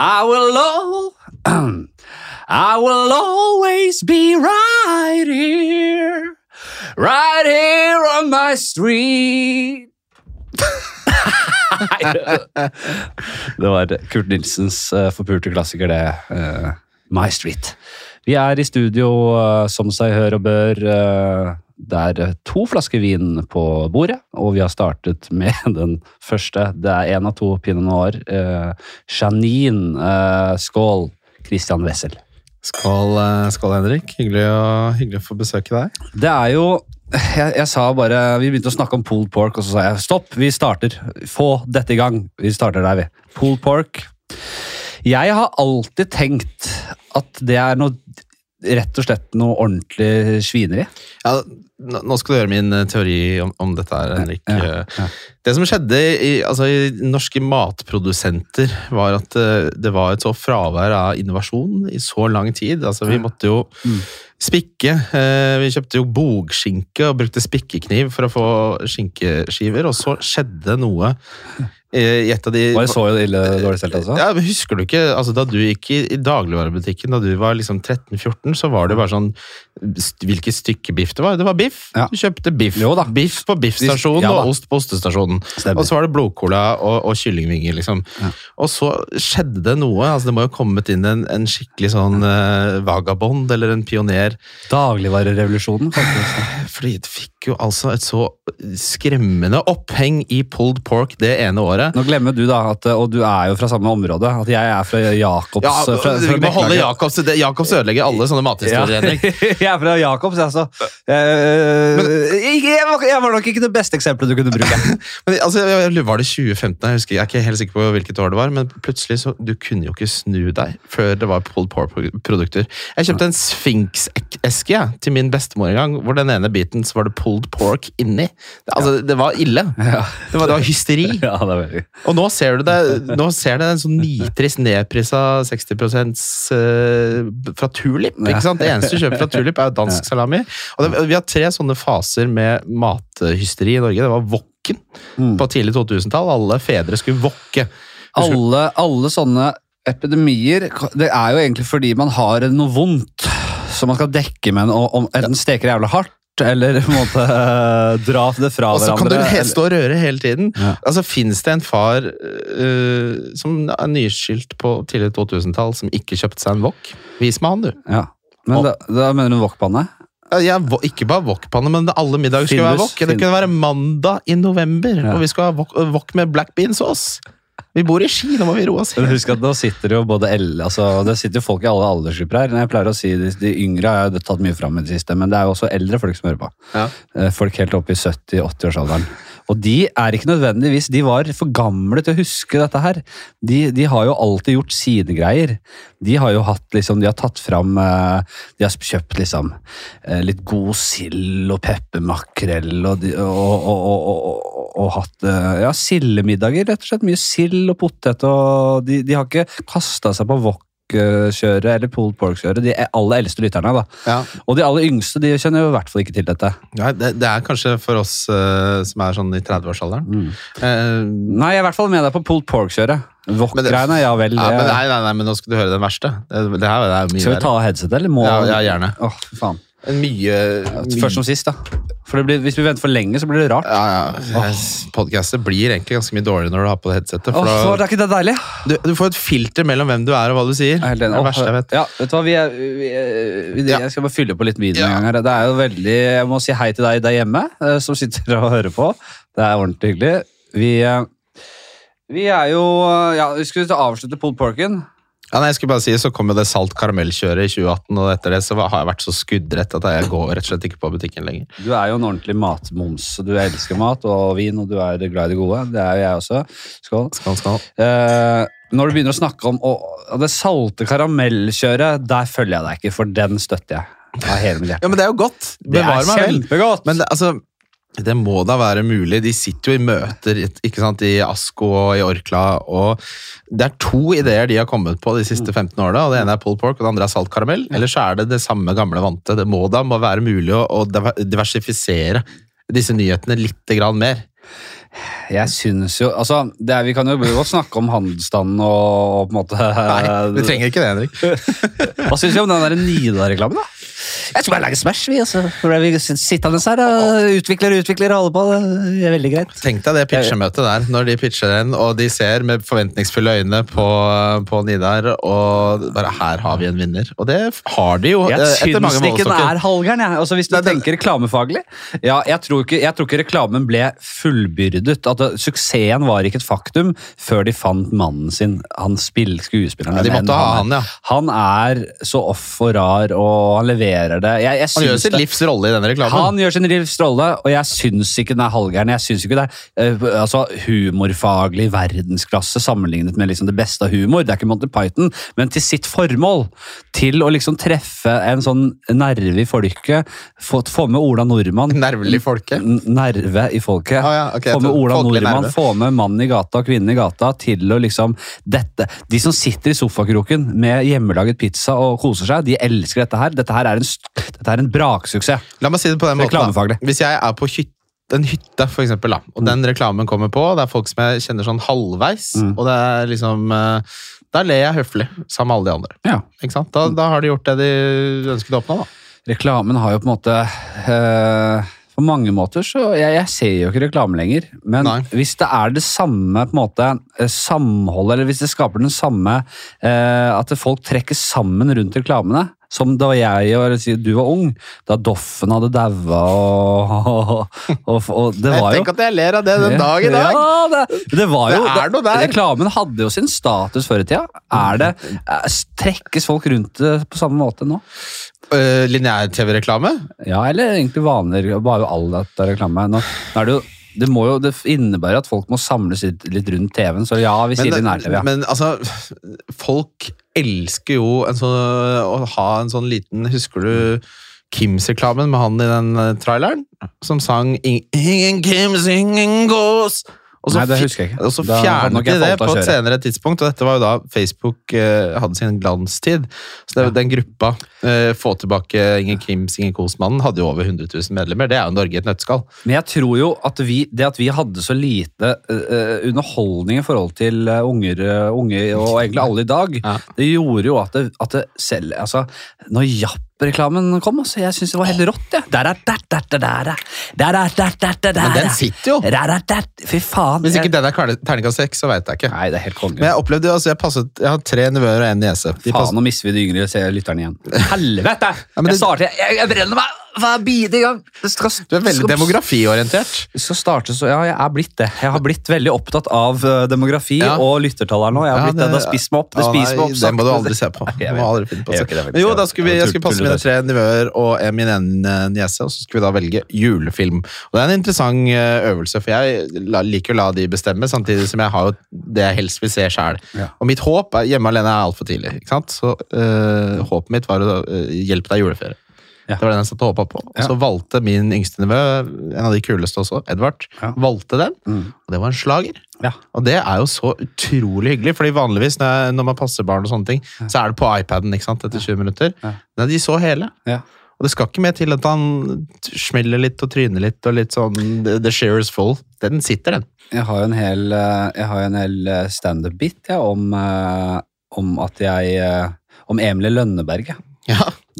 I will all, I will always be right here, right here on my street. det var Kurt Nilsens uh, forpulte klassiker, det. eh, My Street. Vi er i studio eh, som seg hør og bør. Det er eh, to flasker vin på bordet, og vi har startet med den første. Det er én av to pinot noir. Eh, Janine, eh, skål. Christian Wessel. Skål, eh, skål, Henrik. Hyggelig å, hyggelig å få besøke deg. Det er jo jeg, jeg sa bare, Vi begynte å snakke om pulled pork, og så sa jeg stopp, vi starter. Få dette i gang. Vi starter der, vi. Pulled pork. Jeg har alltid tenkt at det er noe rett og slett noe ordentlig svineri. Ja, nå skal du høre min eh, teori om, om dette her, Henrik. Ja, ja. Det som skjedde i, altså, i norske matprodusenter, var at eh, det var et så fravær av innovasjon i så lang tid. Altså, vi måtte jo Mm. spikke. Eh, vi kjøpte jo bogskinke og brukte spikkekniv for å få skinkeskiver, og så skjedde noe eh, i et av de Var det så ille dårlig stelt, altså? ja, men Husker du ikke altså, da du gikk i, i dagligvarebutikken da du var liksom 13-14, så var det bare sånn Hvilket stykke biff det var? Det var biff. Ja. Du kjøpte biff. Jo. Biff på biffstasjonen Ja og ost på ostestasjonen. Stemmer. Og så var det blodcola og, og kyllingvinger, liksom. Ja. Og så skjedde det noe. altså Det må jo ha kommet inn en, en skikkelig sånn uh, vagabond eller en pioner. Dagligvarerevolusjonen, faktisk. Fordi det fikk jo altså et så skremmende oppheng i pulled pork det ene året. Nå glemmer du, da, at, og du er jo fra samme område, at jeg er fra Jakobs Ja, fra, fra Vi må holde Jacobs det- Jakobs ødelegger alle sånne mathistorier, Henrik. jeg er fra Jakobs, jeg, så eh, jeg, var, jeg var nok ikke det beste eksempelet du kunne bruke. Men altså, jeg- Var det 2015? Jeg husker, jeg er ikke helt sikker på hvilket år det var, men plutselig så du kunne jo ikke snu deg før det var pulled pork-produkter. Jeg kjøpte en Sphinx-eske jeg, til min bestemor en gang, hvor den ene biten så var det pulled pork inni. Det, ja. det var ille. Ja. Det var, det var hysteri. ja, det var veldig Og nå ser du det, nå ser det en sånn nitrist nedprisa 60 eh, fra Tulip. ikke sant? Det eneste du kjøper fra Tulip, er dansk salami. Og det, vi har tre sånne faser med mathysteri i Norge. Det var wokken Mm. på tidlig 2000-tall. Alle fedre skulle wokke. alle, alle sånne epidemier Det er jo egentlig fordi man har noe vondt som man skal dekke med en, og, og enten steker jævla hardt, eller på en måte eh, dra det fra hverandre. Og så kan du hverandre. helt stå og røre hele tiden. Ja. Altså, Fins det en far uh, som er nyskilt på tidlig 2000-tall, som ikke kjøpte seg en wok? Vis meg han, du. Ja. Men da, da mener du wokpanne? Ja, ikke bare wokpanne, men alle middager skulle være wok. Det kunne være mandag i november, Ja. og vi skulle ha wok, med black bean-sås. Vi bor i Ski, nå må vi roe oss. Men husk at nå sitter jo både L, altså Det sitter jo folk i alle aldersgrupper her. Jeg pleier å si De, de yngre har jeg tatt mye fram i det siste, men det er jo også eldre folk som hører på. Ja. Eh, Folk helt oppe i 70-80-årsalderen. Og de er ikke nødvendigvis De var for gamle til å huske dette her. De, de har jo alltid gjort sine greier. De har jo hatt liksom De har tatt fram eh, De har kjøpt liksom eh, litt god sild og peppermakrell og, og, og, og, og, hatt eh, ja, sildemiddager, rett og slett. Mye sild og potet. og De, de har ikke kasta seg på wok-kjøret eller pulled pork-kjøret. De aller eldste lytterne. da. Ja. Og de aller yngste de kjenner jo i hvert fall ikke til dette. Nei, det, det er kanskje for oss uh, som er sånn i 30-årsalderen. Eh, Nei, jeg er i hvert fall med deg på pulled pork-kjøret. Wok-greiene, ja vel. ja, men nei, nei, nei, men nå skal du høre den verste. Det, det her det er mye Skal vi ta av headsetet, eller må Ja, ja, gjerne. Åh, oh, faen. En mye, mye Først som sist, da. For det blir, Hvis vi venter for lenge, så blir det rart. ja, ja. Podcaster blir egentlig ganske mye dårligere når du har på det headsetet. Så da, er ikke det deilig? du, du får et filter mellom hvem du er og hva du sier. Er Det er det verste jeg vet. Ja, vet du hva, vi er, vi er, vi. Jeg skal bare fylle på litt video Ja. her. Det er jo veldig Jeg må si hei til deg der hjemme, eh, som sitter og hører på. Det er ordentlig hyggelig. Vi, eh, vi er jo eh, Ja, vi skulle avslutte Paul porken. Ja, nei, jeg skulle bare si, Så kom jo det salt karamellkjøret i 2018, og etter det så har jeg vært så skuddrett at jeg går rett og slett ikke på butikken lenger. Du er jo en ordentlig matmoms. Du elsker mat og vin, og du er glad i det gode. Det er jo jeg også. Skål. Skål, skål. Eh, når du begynner å snakke om å, det salte karamellkjøret, der følger jeg deg ikke, for den støtter jeg. Ja, men det er jo godt. Det er kjempegodt! Men det, altså, det må da være mulig. De sitter jo i møter ikke sant, i Asko og i Orkla, og det er to ideer de har kommet på de siste 15 årene. og Det ene er pulled pork, og det andre er saltkaramell. Eller Ellers så er det det samme gamle vante. Det må da må være mulig å, å diversifisere disse nyhetene litt grann mer. Jeg syns jo Altså, det er, vi kan jo godt snakke om handelsstanden og, på en måte Nei, vi trenger ikke det, Henrik. Hva syns du om den der Nida-reklamen, da? Jeg skal bare lage Smash, vi. Altså. Vi sittende her og utvikler og utvikler og holder på. Det er veldig greit. Tenk deg det pitchemøtet der, når de pitcher den, og de ser med forventningsfulle øyne på, på Nidar, og bare her har vi en vinner. Og det har de jo. Jeg mange etter Jeg syns ikke den er halvgæren. jeg. Altså, hvis du Nei, tenker reklamefaglig Ja, jeg tror, ikke, jeg tror ikke reklamen ble fullbyrdet. At det, suksessen var ikke et faktum før de fant mannen sin. Han spill, skuespilleren. Ja, de måtte ha han, han, ja. er- han er så off og rar, og han leverer det. Jeg, jeg Han gjør sin livs rolle i denne reklamen. Han gjør sin livs rolle, og jeg syns ikke den er halvgæren. Jeg syns ikke det er uh, altså, humorfaglig verdensklasse sammenlignet med liksom det beste av humor. Det er ikke Monty Python, men til sitt formål. Til å liksom treffe en sånn nerve i folket. Få, få med Ola Nordmann. Nervelig folke. N- Nerve i folket. Ah, ja, okay, få med Ola Nordmann, nerve. få med mannen i gata og kvinnen i gata til å liksom dette, De som sitter i sofakroken med hjemmelaget pizza og koser seg, de elsker dette her. Dette her er en, dette er en braksuksess. La meg si det på den måten. Hvis jeg er på hytte en hytte, for eksempel, da, og den reklamen kommer på, det er folk som jeg kjenner sånn halvveis, Mm. og det er liksom eh, Da ler jeg høflig, sammen med alle de andre. Ja. Ikke sant? Da, da har de gjort det de ønsket å oppnå. da. Reklamen har jo på en måte øh, På mange måter så jeg, jeg ser jo ikke reklame lenger. Men Nei. hvis det er det samme på en måte eh, samholdet, eller hvis det skaper den samme øh, At folk trekker sammen rundt reklamene. Som da jeg og du var ung, da Doffen hadde daua og, og, og, Det var jo Tenk at jeg ler av det den dag i dag! Ja, det, det var jo, Det er noe der. Reklamen hadde jo sin status før i tida. Er det, eh, trekkes folk rundt det på samme måte nå? Uh, Lineær-TV-reklame? Ja, eller egentlig vanlig, bare all dette reklame. Nå, nå det jo det må jo det innebærer at folk må samles litt, litt rundt TV-en, så ja, vi sier linær-TV. Ja. men altså, folk elsker jo sånn, å ha en sånn liten Husker du Kims-reklamen med han i den eh, traileren? Som sang 'Ingen Kims, ingen gås'. Og så, Nei, det husker jeg ikke. og så fjernet de det på et senere tidspunkt, og dette var jo da Facebook eh, hadde sin glanstid. Så det, Ja. den gruppa, eh, Få tilbake Ingen Kims, ingen Kos-mannen, hadde jo over 100 000 medlemmer. Det er jo Norge i et nøtteskall. Men jeg tror jo at vi, det at vi hadde så lite eh, underholdning i forhold til eh, unger, eh, unge, og egentlig alle i dag, Ja. det gjorde jo at det, at det selv Altså, når reklamen kom. Altså. Jeg syns det var helt rått. Ja. Men den sitter jo! Fy faen. Hvis ikke den er terningkast seks, så veit jeg ikke. Nei, det er helt kongen. Men jeg opplevde altså, jeg, passet, jeg har tre nevøer og én niese. Faen, nå mister vi de yngre lytterne igjen. Helvete! Ja, det... Jeg starter, jeg, jeg brenner meg! Hver bidige gang. Skal, Du er veldig skal- demografiorientert. Skal starte så, ja, jeg er blitt det. Jeg har blitt veldig opptatt av eh, demografi Ja. og lyttertall her nå. Jeg har Ja, blitt det, det- det har spist meg opp. Det ja, spiser meg nei, opp Det må du aldri se på. Nei, jeg må aldri finne på Jeg det. Men jo, da skulle vi, Jeg jeg skulle passe mine tre nivåer og en- min ene niese, og så skulle vi da velge julefilm. Og Det er en interessant eh, øvelse, for jeg liker å la de bestemme, samtidig som jeg har jo det jeg helst vil se sjæl. Og mitt håp er hjemme alene er altfor tidlig. ikke sant? Så øh, håpet mitt var å hjelpe deg juleferie. Ja. Det var den jeg satt og håpa på. Og så valgte min yngste nevø, en av de kuleste også, Edvard, Ja. valgte den. Mm. Og det var en slager. Ja. Og det er jo så utrolig hyggelig, fordi vanligvis når, jeg, når man passer barn, og sånne ting, så er det på iPaden ikke sant, etter 20 minutter. Ja. Nei, de så hele. Ja. Og det skal ikke mer til at han smeller litt og tryner litt, og litt sånn The, the share is full. Den sitter, den. Jeg har jo en hel, eh, jeg har jo en hel eh, standup-bit ja, om, eh, om at jeg Om Emilie Lønneberg. ja.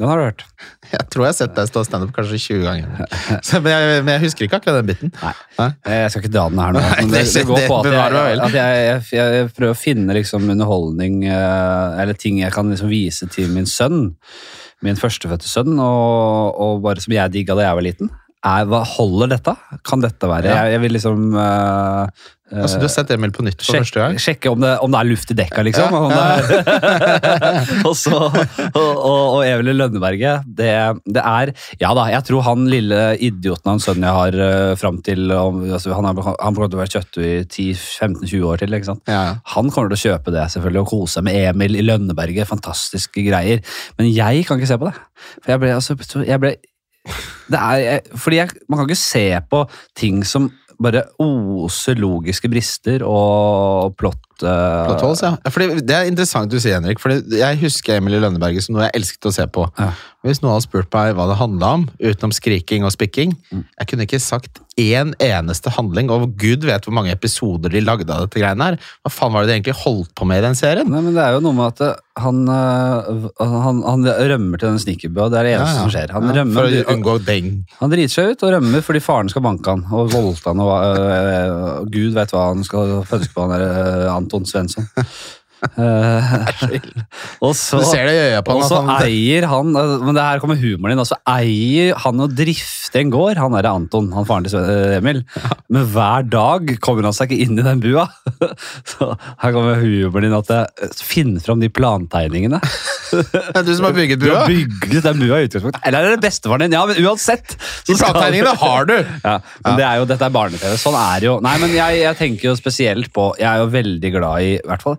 Den har du hørt? jeg tror jeg har sett deg stå standup kanskje 20 ganger. Så, men, jeg, men jeg husker ikke akkurat den biten. Eh, Jeg skal ikke dra den her nå. Men det, det- går på at jeg, at jeg, jeg, jeg prøver å finne liksom underholdning eh, eller ting jeg kan liksom vise til min sønn. Min førstefødte sønn, og, og bare som jeg digga da jeg var liten. Er, holder dette? Kan dette være? Ja. Jeg, jeg vil liksom eh, Altså, du har sett Emil på nytt for første gang? sjekke om, det, om det er luft i dekka, liksom. Ja, og så og, og, og Evelyn Lønneberget. Det, det er Ja da, jeg tror han lille idioten av en sønn jeg har uh, fram til om, altså, Han, er, han kommer til å være kjøttu i 10-15-20 år til. ikke sant? Ja. Han kommer til å kjøpe det selvfølgelig og kose seg med Emil i Lønneberget. Fantastiske greier. Men jeg kan ikke se på det. For jeg ble, altså, jeg ble er, fordi jeg, Man kan ikke se på ting som bare oser logiske brister og plott eh, Platås, ja. Fordi det er interessant du sier, Henrik. Fordi jeg husker Emilie Lønneberget som noe jeg elsket å se på. Ja. Hvis noen hadde spurt meg hva det handla om, utenom skriking og spikking Mm. Jeg kunne ikke sagt én eneste handling, og gud vet hvor mange episoder de lagde av dette greiene her. Hva faen var det de egentlig holdt på med i den serien? Nei, men Det er jo noe med at eh, han, eh, han, han rømmer til den snikerbua. Det er det eneste Ja, ja. som skjer. Han, rømmer, for å unngå beng. han driter seg ut og rømmer fordi faren skal banke han og voldta han. Og, øh, Gud vet hva han skal pønske på, han der øh, Anton Svensson. Eh, og så, Du ser det i øya på og så han eier han øh, Men det her kommer humoren din. Og så eier han å drifte en gård, han derre Anton, han faren til øh, Emil. Men hver dag kommer han seg ikke inn i den bua. Så her kommer humoren din at jeg finner fram de plantegningene. det er du som har bygget bua? Du har bygget den bua i utgangspunktet. Eller er det bestefaren din? Ja, men uansett. De så plantegningene har du! Ja, men det er jo, dette er barne-TV. Sånn er det jo. Nei, men jeg, jeg tenker jo spesielt på Jeg er jo veldig glad i, i hvert fall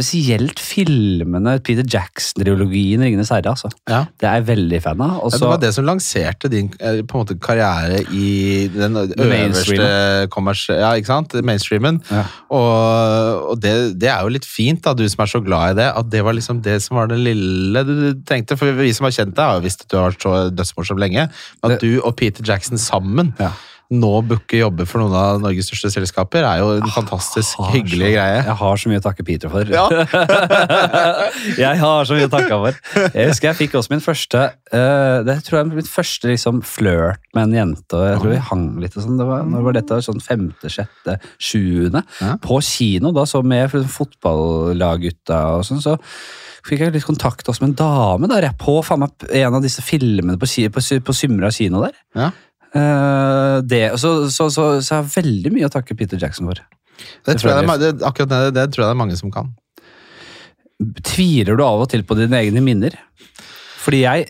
spesielt filmene Peter Jackson-triologien Ringenes herre. altså. Ja. Det er jeg veldig fan av. Også, Ja, det var det som lanserte din eh, på en måte, karriere i den øverste. Ja, ikke sant? Mainstreamen. Ja. Og, og det, det er jo litt fint, da, du som er så glad i det, at det var liksom det som var det lille du trengte. For vi som har kjent deg, har jo visst at du har vært så dødsmorsom lenge. At Det- du og Peter Jackson sammen Ja. Nå booke jobber for noen av Norges største selskaper, er jo en fantastisk hyggelig så, greie. Jeg har så mye å takke Peter for. Ja. jeg har så mye å takke for. Jeg husker jeg fikk også min første uh, Det tror jeg min første liksom, flørt med en jente. Jeg tror vi hang litt og sånn. Det var, når var dette? Sånn femte, sjette, sjuende. Ja. På kino, da, så med fotballaggutta og sånn. så fikk jeg litt kontakt også med en dame der jeg på faen meg en av disse filmene på, på, på Symra kino der. Ja. Eh, det, så, så, så, så jeg har veldig mye å takke Peter Jackson for. Det tror jeg det, er akkurat det, det tror jeg det er mange som kan. Tviler du av og til på dine egne minner? Fordi jeg,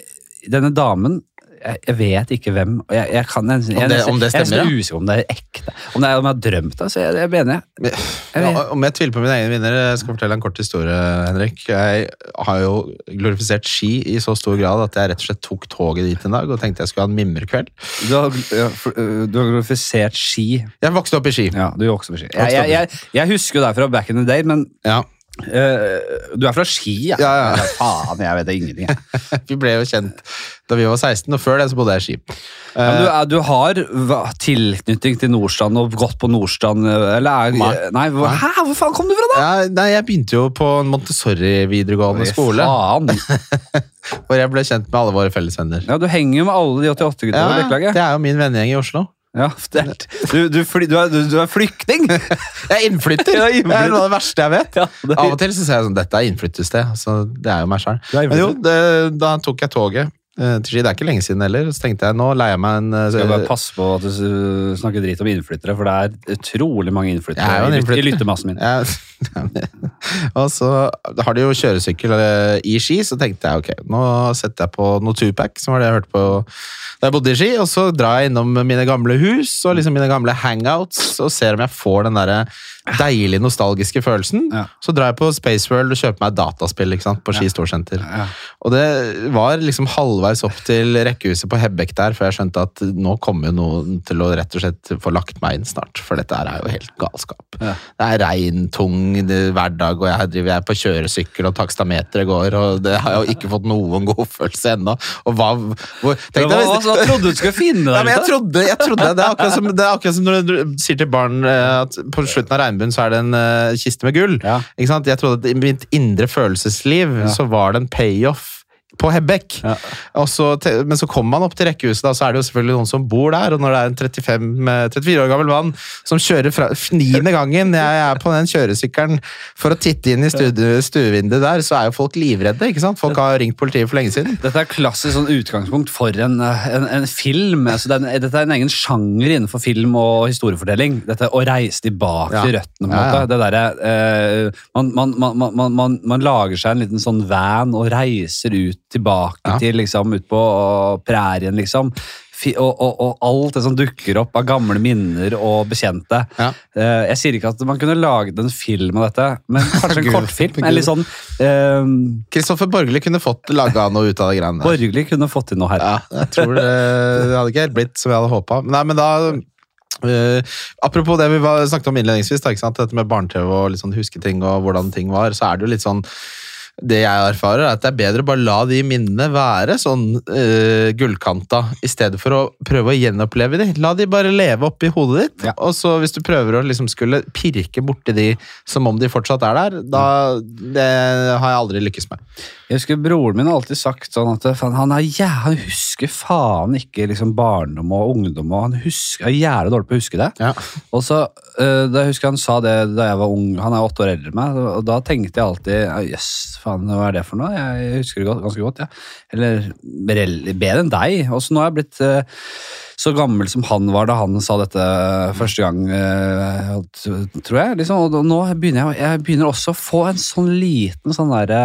denne damen jeg, vet ikke hvem og jeg, jeg kan, jeg, jeg, Om det- om det jeg er så usikker om det er ekte. Om, det er, om jeg har drømt det, så jeg, jeg mener jeg. Jeg. Ja, om jeg tviler på min egen vinner, jeg skal fortelle en kort historie, Henrik. Jeg har jo glorifisert ski i så stor grad at jeg rett og slett tok toget dit en dag og tenkte jeg skulle ha en mimrekveld. Du har, du har glorifisert ski. Jeg vokste opp i Ski. Ja, du gjør også i ski. Jeg husker jo deg fra back in the day, men Ja. Øh, du er fra Ski, ja? Ja, ja. Faen, jeg vet ingenting. Vi ble jo kjent da vi var 16, og før det så bodde jeg i Ski. Ja, du, er, du har tilknytning til Nordstrand og gått på Nordstrand, eller er Nei. Nei, hvor, hæ? Hvor faen kom du fra, da? Ja, nei, jeg begynte jo på Montessori videregående skole, Faen. hvor jeg ble kjent med alle våre fellesvenner. Ja, du henger jo med alle de 88-gutta på Ja, det er jo min vennegjeng i Oslo. Ja, er, du, du, fly, du, er, du, er flyktning! Jeg er innflytter! Ja, Det er noe av det verste jeg vet. Ja, det, Av og til så ser jeg sånn, dette er innflyttested, så det er jo meg selv. Er Men jo, det, da tok jeg toget eh, til Ski. Det er ikke lenge siden heller. Så tenkte jeg, nå leier jeg meg en eh, skal bare passe på at du snakker drit om innflyttere, for det er utrolig mange innflyttere Jeg er en i, innflytter. lyttemassen min. Ja, og så har de jo kjøresykkel eh, i Ski, så tenkte jeg ok, nå setter jeg på noe Tupac, som var det jeg hørte på da jeg bodde i Ski, og så drar jeg innom mine gamle hus og liksom mine gamle hangouts og ser om jeg får den der deilig nostalgiske følelsen. Ja. Så drar jeg på Spaceworld og kjøper meg dataspill ikke sant, på Ski Storsenter. Ja. Og det var liksom halvveis opp til rekkehuset på Hebbek der, før jeg skjønte at nå kommer jo noen til å rett og slett få lagt meg inn snart, for dette er jo helt galskap. Ja. Det er regn, tung hverdag, og jeg driver jeg er på kjøresykkel, og takstameteret går, og det har jeg jo ikke fått noen god følelse ennå. Og hva, hvor, tenk Hva, hva, hva trodde du skulle finne der ute? jeg trodde, jeg trodde det, er akkurat som, det er akkurat som når du sier til barn eh, at på slutten av regnbuen så er det en uh, kiste med gull. Ja. Ikke sant? Jeg trodde at i mitt indre følelsesliv så var det en payoff på Hebbek. Ja. Så, men så kommer man opp til rekkehuset, da, så er det jo selvfølgelig noen som bor der. Og når det er en 35, 34 år gammel mann som kjører fra niende gangen jeg er på den kjøresykkelen for å titte inn i stue, stuevinduet der, så er jo folk livredde. ikke sant? Folk har ringt politiet for lenge siden. Dette er klassisk sånn utgangspunkt for en, en, en film. Altså det er dette er en egen sjanger innenfor film og historiefortelling. Dette Å reise tilbake Ja. til røttene. på en Ja, ja. måte. Det derre, eh, man, man, man, man, man, man lager seg en liten sånn van og reiser ut tilbake Ja. til liksom ut på uh, prærien, liksom. Og, og, og alt det som dukker opp av gamle minner og bekjente. Ja. Eh, jeg sier ikke at man kunne laget en film av dette, men kanskje en kortfilm. eller sånn Kristoffer Kristoffer Borgli kunne fått laga noe ut av det greiene der. Borgerlig kunne fått til noe her. Ja, jeg tror det, det hadde ikke helt blitt som jeg hadde håpa. Nei, men da Eh, apropos det vi var, snakket om innledningsvis, da, dette med barne-TV og litt sånn huske ting og hvordan ting var, så er det jo litt sånn det jeg erfarer, er at det er bedre å bare la de minnene være sånn uh, gullkanta, i stedet for å prøve å gjenoppleve de. La de bare leve oppi hodet ditt. Ja. Og så hvis du prøver å liksom skulle pirke borti de som om de fortsatt er der, da Det har jeg aldri lykkes med. Jeg husker Broren min har alltid sagt sånn at han, er, ja, han husker faen ikke liksom barndom og ungdom. og Han husker, er jævlig dårlig på å huske det. Ja. Og så, uh, da jeg husker Han sa det da jeg var ung, han er åtte år eldre enn meg, og da tenkte jeg alltid jøss, faen, hva er det for noe? Jeg husker det ganske godt. Ja. Eller bedre enn deg. Og så nå har jeg blitt eh, så gammel som han var da han sa dette første gang, eh, tror jeg. Liksom. Og nå begynner jeg, jeg begynner også å få en sånn liten sånn derre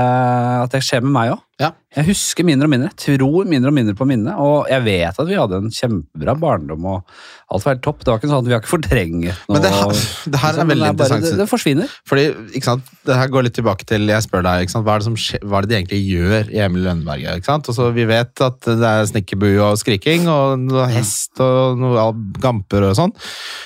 At det skjer med meg òg. Ja. Jeg husker mindre og mindre. Tror mindre og mindre på minnet. Og jeg vet at vi hadde en kjempebra barndom, og alt var helt topp. Det var ikke sånn at vi har ikke fortrenget noe. Men det, her- det her er veldig bare- interessant. Det, det forsvinner. Fordi, ikke sant, det her går litt tilbake til Jeg spør deg, ikke sant, hva er det, som hva er det de egentlig gjør i Emil Lønneberget? ikke sant? Og så Vi vet at det er snekkerbue og skriking og noe hest og noe gamper og sånn.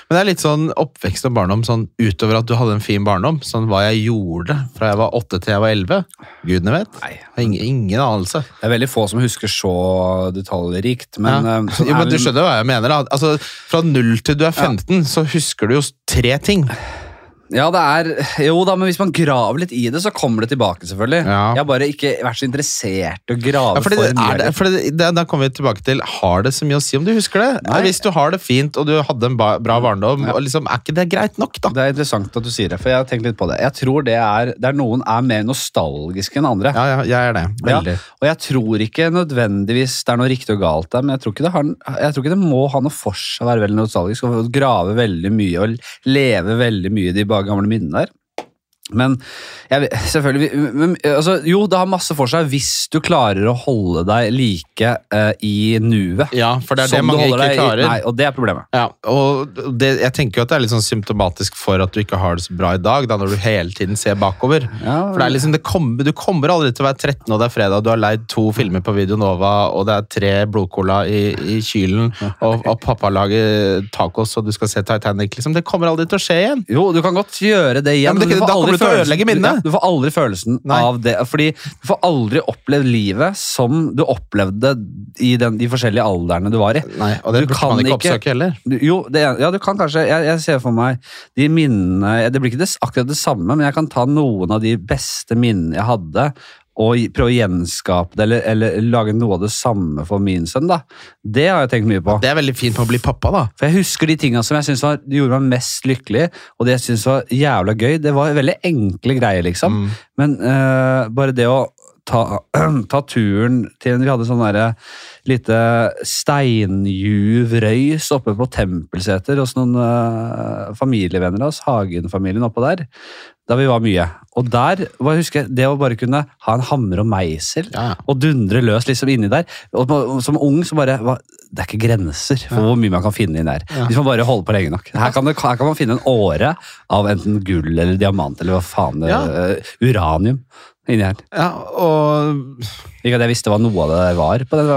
Men det er litt sånn oppvekst og barndom sånn utover at du hadde en fin barndom. Sånn hva jeg gjorde fra jeg var åtte til jeg var elleve. Gudene vet. Nei. Ingen, ingen anelse. Det er veldig få som husker så detaljrikt, men, ja. sånn jo, men Du skjønner hva jeg mener? da. Altså, Fra null til du er 15, så husker du jo tre ting. Ja, det er Jo da, men hvis man graver litt i det, så kommer det tilbake, selvfølgelig. Ja. Jeg har bare ikke vært så interessert i å grave Ja, for mye. er det, fordi det, det, Da kommer vi tilbake til Har det så mye å si om du husker det? Nei. Hvis du har det fint og du hadde en bra barndom, Ja. og liksom, er ikke det greit nok, da? Det er interessant at du sier det, for jeg har tenkt litt på det. Jeg tror det er, det er noen er mer nostalgiske enn andre. Ja, ja, jeg er det. Veldig. Og jeg tror ikke nødvendigvis det er noe riktig og galt der, men jeg tror ikke det, har, jeg tror ikke det må ha noe for seg å være veldig nostalgisk og grave veldig mye og leve veldig mye i de gamle minnene der. Men jeg, selvfølgelig men, altså, Jo, det har masse for seg hvis du klarer å holde deg like uh, i nuet. Ja, for det er det mange ikke deg i- Nei, og det er problemet. Ja, og det, jeg tenker jo at det er litt sånn symptomatisk for at du ikke har det så bra i dag, da, når du hele tiden ser bakover. Ja, For det er liksom, det kom, Du kommer aldri til å være 13 og det er fredag, du har leid to filmer på Video Nova, og det er tre blodcola i, i kylen, og, og pappa lager tacos, og du skal se Titanic. liksom, Det kommer aldri til å skje igjen. Jo, du kan godt gjøre det igjen. Ja, men det- du får da kommer til å ødelegge minnet. Ja, du får aldri følelsen Nei. av det. Fordi du får aldri opplevd livet som du opplevde i den, de forskjellige alderne du var i. Nei, Og det Du kan man ikke- oppsøke heller. Du, jo, det, ja, du kan kanskje Jeg, jeg ser for meg de minnene Det blir ikke det, akkurat det samme, men jeg kan ta noen av de beste minnene jeg hadde, og prøve å gjenskape det, eller, eller lage noe av det samme for min sønn. da. Det har jeg tenkt mye på. Det er veldig fint med å bli pappa, da. For jeg husker de tingene som jeg synes var, gjorde meg mest lykkelig, og det jeg synes var jævla gøy. Det var veldig enkle greier, liksom. Mm. Men uh, bare det å ta, ta turen til Vi hadde sånn derre lite steinjuvrøys oppe på Tempelseter hos noen uh, familievenner av oss, Hagen-familien oppå der. Da vi var mye. Og der hva jeg husker det å bare kunne ha en hammer og meisel Ja, ja. og dundre løs liksom inni der. Og som ung så bare hva, Det er ikke grenser for hvor mye man kan finne inni der. Ja. Hvis man bare holder på lenge nok. Her kan, det, her kan man finne en åre av enten gull eller diamant eller hva faen Ja. eh, Uranium inni her. Ja, og Ikke at jeg visste hva noe av det var på den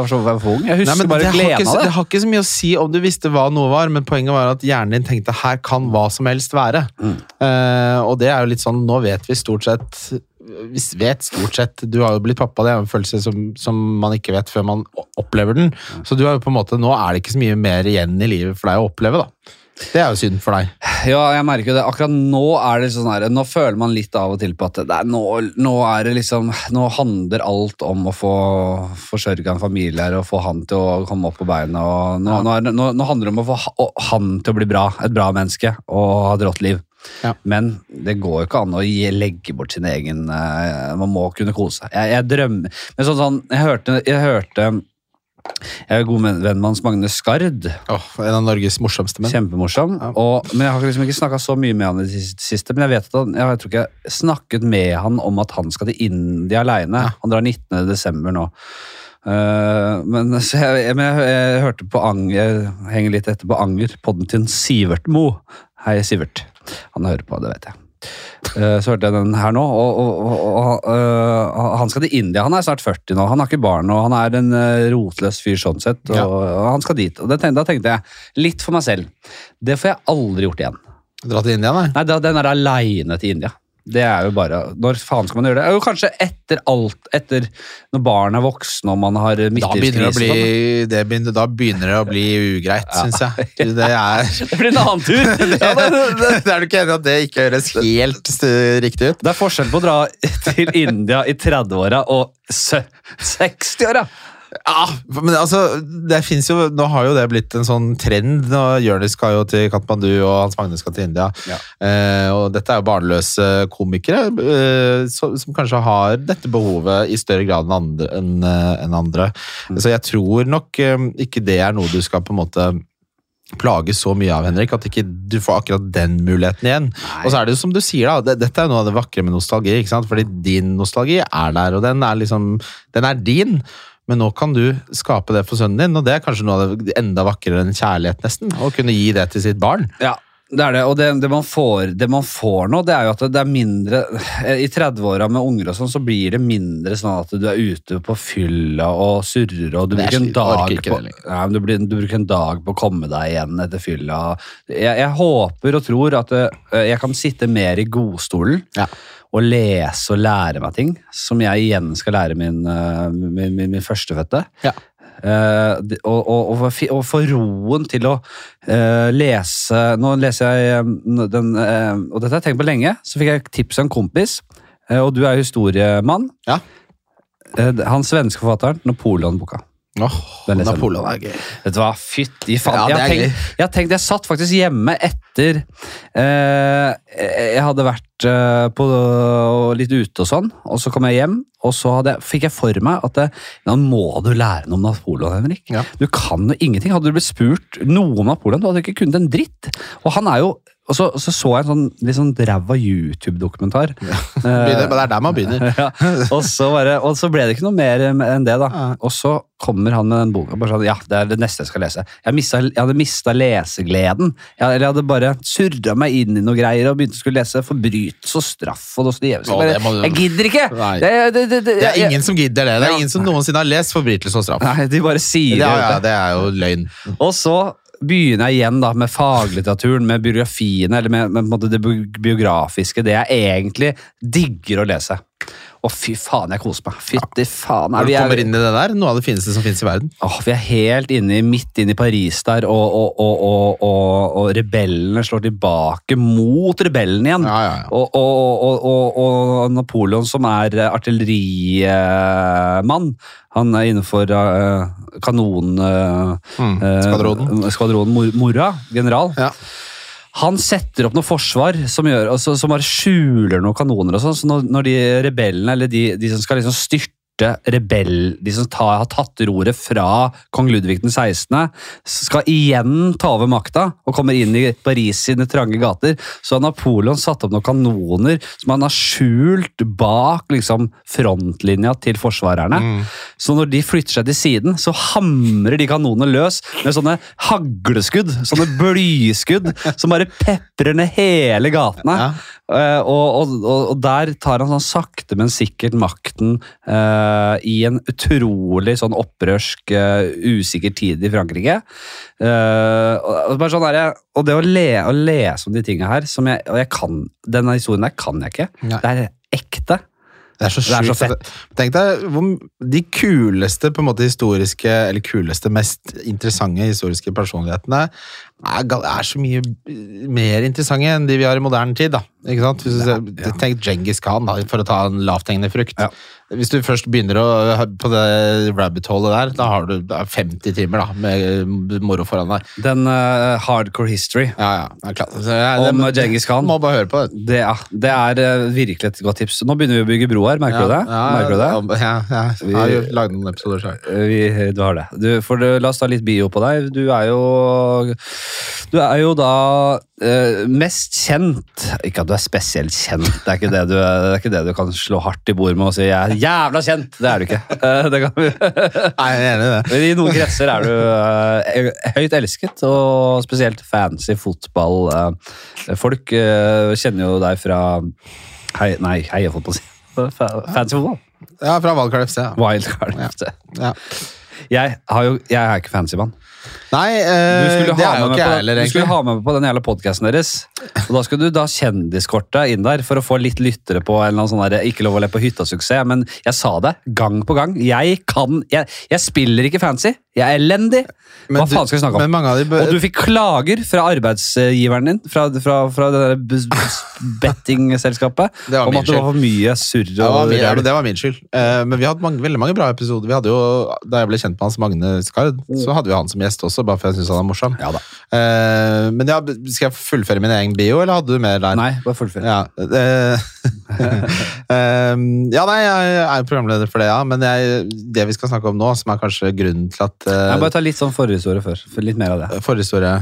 jeg Nei, husker men bare det, har ikke, av det det. har ikke så mye å si om du visste hva noe var, men poenget var at hjernen din tenkte her kan hva som helst være. Mm. Uh, og det er jo litt sånn, nå vet vi stort sett Vi vet stort sett Du har jo blitt pappa, det er en følelse som, som man ikke vet før man opplever den. Så du har jo på en måte, nå er det ikke så mye mer igjen i livet for deg å oppleve, da. Det er jo synd for deg. Ja, jeg merker det. Akkurat nå er det sånn her, nå føler man litt av og til på at det er, nå, nå er det liksom Nå handler alt om å få forsørga en familie her og få han til å komme opp på beina. og Nå, nå, er nå, handler det om å få han til å bli bra, et bra menneske og ha et rått liv. Ja. Men det går jo ikke an å legge bort sin egen eh, Man må kunne kose seg. Jeg, jeg drømmer Men sånn, sånn jeg hørte, jeg hørte jeg er god venn med Hans Magne Skard. Oh, en av Norges morsomste menn. Kjempemorsom. Ja. Og, men jeg har liksom ikke snakka så mye med han i det siste. Men jeg vet at han, jeg tror ikke jeg snakket med han om at han skal til India aleine. Ja. Han drar 19. desember nå. Uh, men så jeg, men jeg, jeg hørte på Anger, jeg henger litt etter på Anger, podden til Sivert Mo. Hei, Sivert. Han hører på, det vet jeg. Eh, så hørte jeg den her nå, og, og, og, og øh, han skal til India. Han er snart 40 nå, han har ikke barn, og han er en øh, rotløs fyr sånn sett. Og, Ja. han skal dit. Og det tenkte, da tenkte jeg, litt for meg selv, det får jeg aldri gjort igjen. Dra til India, nei? Nei, den er aleine til India. Det er jo bare Når faen skal man gjøre det? Jo, kanskje etter alt Etter når barn er voksne og man har Da det midtlivskrise. og sånn, det begynner, da begynner det å bli ugreit, syns jeg. Det er. Det blir en annen tur! Ja, det, det, det. Er du ikke enig i at det ikke høres helt riktig ut? det er forskjell på å dra til India i 30-åra og 60-åra! Ja, men altså, det fins jo, Nå har jo det blitt en sånn trend. Nå Jonis skal jo til Katmandu, og Hans Magne skal til India. Ja. Eh, og dette er jo barnløse komikere eh, som, som kanskje har dette behovet i større grad enn andre. En, en andre. Mm. Så jeg tror nok eh, ikke det er noe du skal på en måte plage så mye av, Henrik, at ikke du får akkurat den muligheten igjen. Nei. Og så er det jo som du sier, da, det, dette er noe av det vakre med nostalgi. ikke sant? Fordi din nostalgi er der, og den er liksom, den er din. Men nå kan du skape det for sønnen din, og det er kanskje noe av det enda vakrere enn kjærlighet, nesten. Å kunne gi det til sitt barn. Ja, det er det. Og det, det, man får, det man får nå, det er jo at det er mindre I 30-åra med unger og sånn, så blir det mindre sånn at du er ute på fylla og surrer, og du er bruker en dag på. Nei, du, blir, du bruker en dag på å komme deg igjen etter fylla. Jeg, jeg håper og tror at eh, jeg kan sitte mer i godstolen Ja. og lese og lære meg ting, som jeg igjen skal lære min, eh, min, min, min førstefødte. Ja. Eh, og, og, og, få og få roen til å eh, lese Nå leser jeg eh, den Og dette har jeg tenkt på lenge. Så fikk jeg tips av en kompis, og du er historiemann. Ja. Han svenske forfatteren, Napoleon-boka. Åh, Den. Napoleon er gøy. Vet du hva, fytti faen. Ja, jeg, tenkt, jeg tenkt, jeg satt faktisk hjemme etter eh, Jeg hadde vært eh, på litt ute og sånn, og så kom jeg hjem, og så hadde, fikk jeg for meg at det, nå må du lære noe om Napoleon, Henrik. Ja. Du kan jo ingenting. Hadde du blitt spurt noe om Napoleon, du hadde ikke kunnet en dritt. Og han er jo og så, så så jeg en sånn litt sånn ræva YouTube-dokumentar. Ja. det er der man begynner. ja. og, så bare, og så ble det ikke noe mer enn det, da. Ja. Og så kommer han med den boka. Bare sånn, ja, det er det neste jeg skal lese. Jeg, mistet, jeg hadde mista lesegleden. Jeg, eller jeg hadde bare surra meg inn i noe greier og begynte å skulle lese forbrytelse og straff. og Dostojevskij. Bare, Jeg gidder ikke! Det, det, det, det, er ingen som gidder det. Det er Ja. ingen som noensinne har lest 'Forbrytelse og straff'. Nei, de bare sier Ja, det. ja, det er jo løgn. Og så begynner jeg igjen da med faglitteraturen, med biografiene, eller med, med det biografiske, det jeg egentlig digger å lese. Og fy faen, jeg koser meg. Fytti faen. Når du kommer er, inn i det der, noe av det fineste som finnes i verden. åh, vi er helt inne, midt inne i Paris der, og, og, og, og, rebellene slår tilbake mot rebellene igjen. Ja, ja, ja. Og, og, og, og, og Napoleon, som er eh, artillerimann, han er innenfor uh, eh, Mm. Eh, Skvadronen. Skvadronen Mora, general. Ja. Han setter opp noe forsvar som, gjør, altså, som bare skjuler noen kanoner. og sånn, så når, når de rebellene, eller de, de som skal liksom styrte rebell, de som tar, har tatt roret fra kong Ludvig den 16., skal igjen ta over makta og kommer inn i Paris sine trange gater, så har Napoleon satt opp noen kanoner som han har skjult bak liksom, frontlinja til forsvarerne. Mm. Så når de flytter seg til siden, så hamrer de kanonene løs med sånne hagleskudd, sånne blyskudd, som bare peprer ned hele gatene. Ja. Eh, og, og, og, der tar han sånn sakte, men sikkert makten uh, i en utrolig sånn opprørsk, uh, usikker tid i Frankrike. Uh, og, sånn der, og det å, le, å lese om de tingene her, som jeg, og jeg kan, denne historien der kan jeg ikke. Nei. Det er ekte. Det er så Det er så fett. Tenk deg de kuleste på en måte historiske, eller kuleste, mest interessante historiske personlighetene er, er så mye mer interessante enn de vi har i moderne tid. da. Ikke sant? Hvis du Ja, ja. Tenk Djengis Khan, da, for å ta en lavthengende frukt. Ja. Hvis du først begynner å, på det rabbit holet der, da har du er 50 timer da, med moro foran deg. Den uh, hardcore history Ja, ja. Er klart. Så ja, om Djengis Khan. må bare høre på det. Det, ja, det er uh, virkelig et godt tips. Nå begynner vi å bygge bro her, merker du det? Ja, merker du det? Ja, ja. Jeg har lagd noen episoder sjøl. Eh, du har det. Du, for la oss ta litt bio på deg. Du er jo Du er jo da Uh, mest kjent Ikke at du er spesielt kjent, det er ikke det du, det er ikke det du kan slå hardt i bord med og si 'jeg er jævla kjent! Det er du ikke. Eh, Det kan vi. Nei, jeg er enig i det. Men I noen kretser er du eh, høyt elsket, og spesielt fancy fotball. eh, Folk eh, kjenner jo deg fra hei, Nei, heiefotball, si. Fa- Fancy fotball. Ja, fra Wildcard FC. Ja. Wildcard. Ja. Jeg, har jo, jeg er ikke fancy mann. Nei, eh, det er jo ikke jeg heller, du skulle ha med meg på den jævla podkasten deres. Og Da skulle du da kjendiskortet inn der for å få litt lyttere på en eller annen sånn der, ikke lov å le på hytta-suksess. Men jeg sa det gang på gang. Jeg kan Jeg, jeg spiller ikke fancy. Jeg er elendig. Hva du- faen skal vi snakke om? Bør- Og du fikk klager fra arbeidsgiveren din, fra, fra, fra det der bettingselskapet, om at det var for mye surr det ja, det var min skyld. Eh, men vi hadde mange, veldig mange bra episoder. Vi hadde jo, Da jeg ble kjent med Hans Magne Skard, så hadde vi han som gjest også, bare for jeg syns han er morsom. Ja da. Eh, men ja, skal jeg fullføre min egen bio, eller hadde du mer der? Nei, bare fullføre. Ja, eh, ja, nei, jeg er programleder for det, ja. Men jeg, det vi skal snakke om nå, som er kanskje grunnen til at eh, Nei, bare ta litt sånn forhistorie før. For litt mer av det. Forhistorie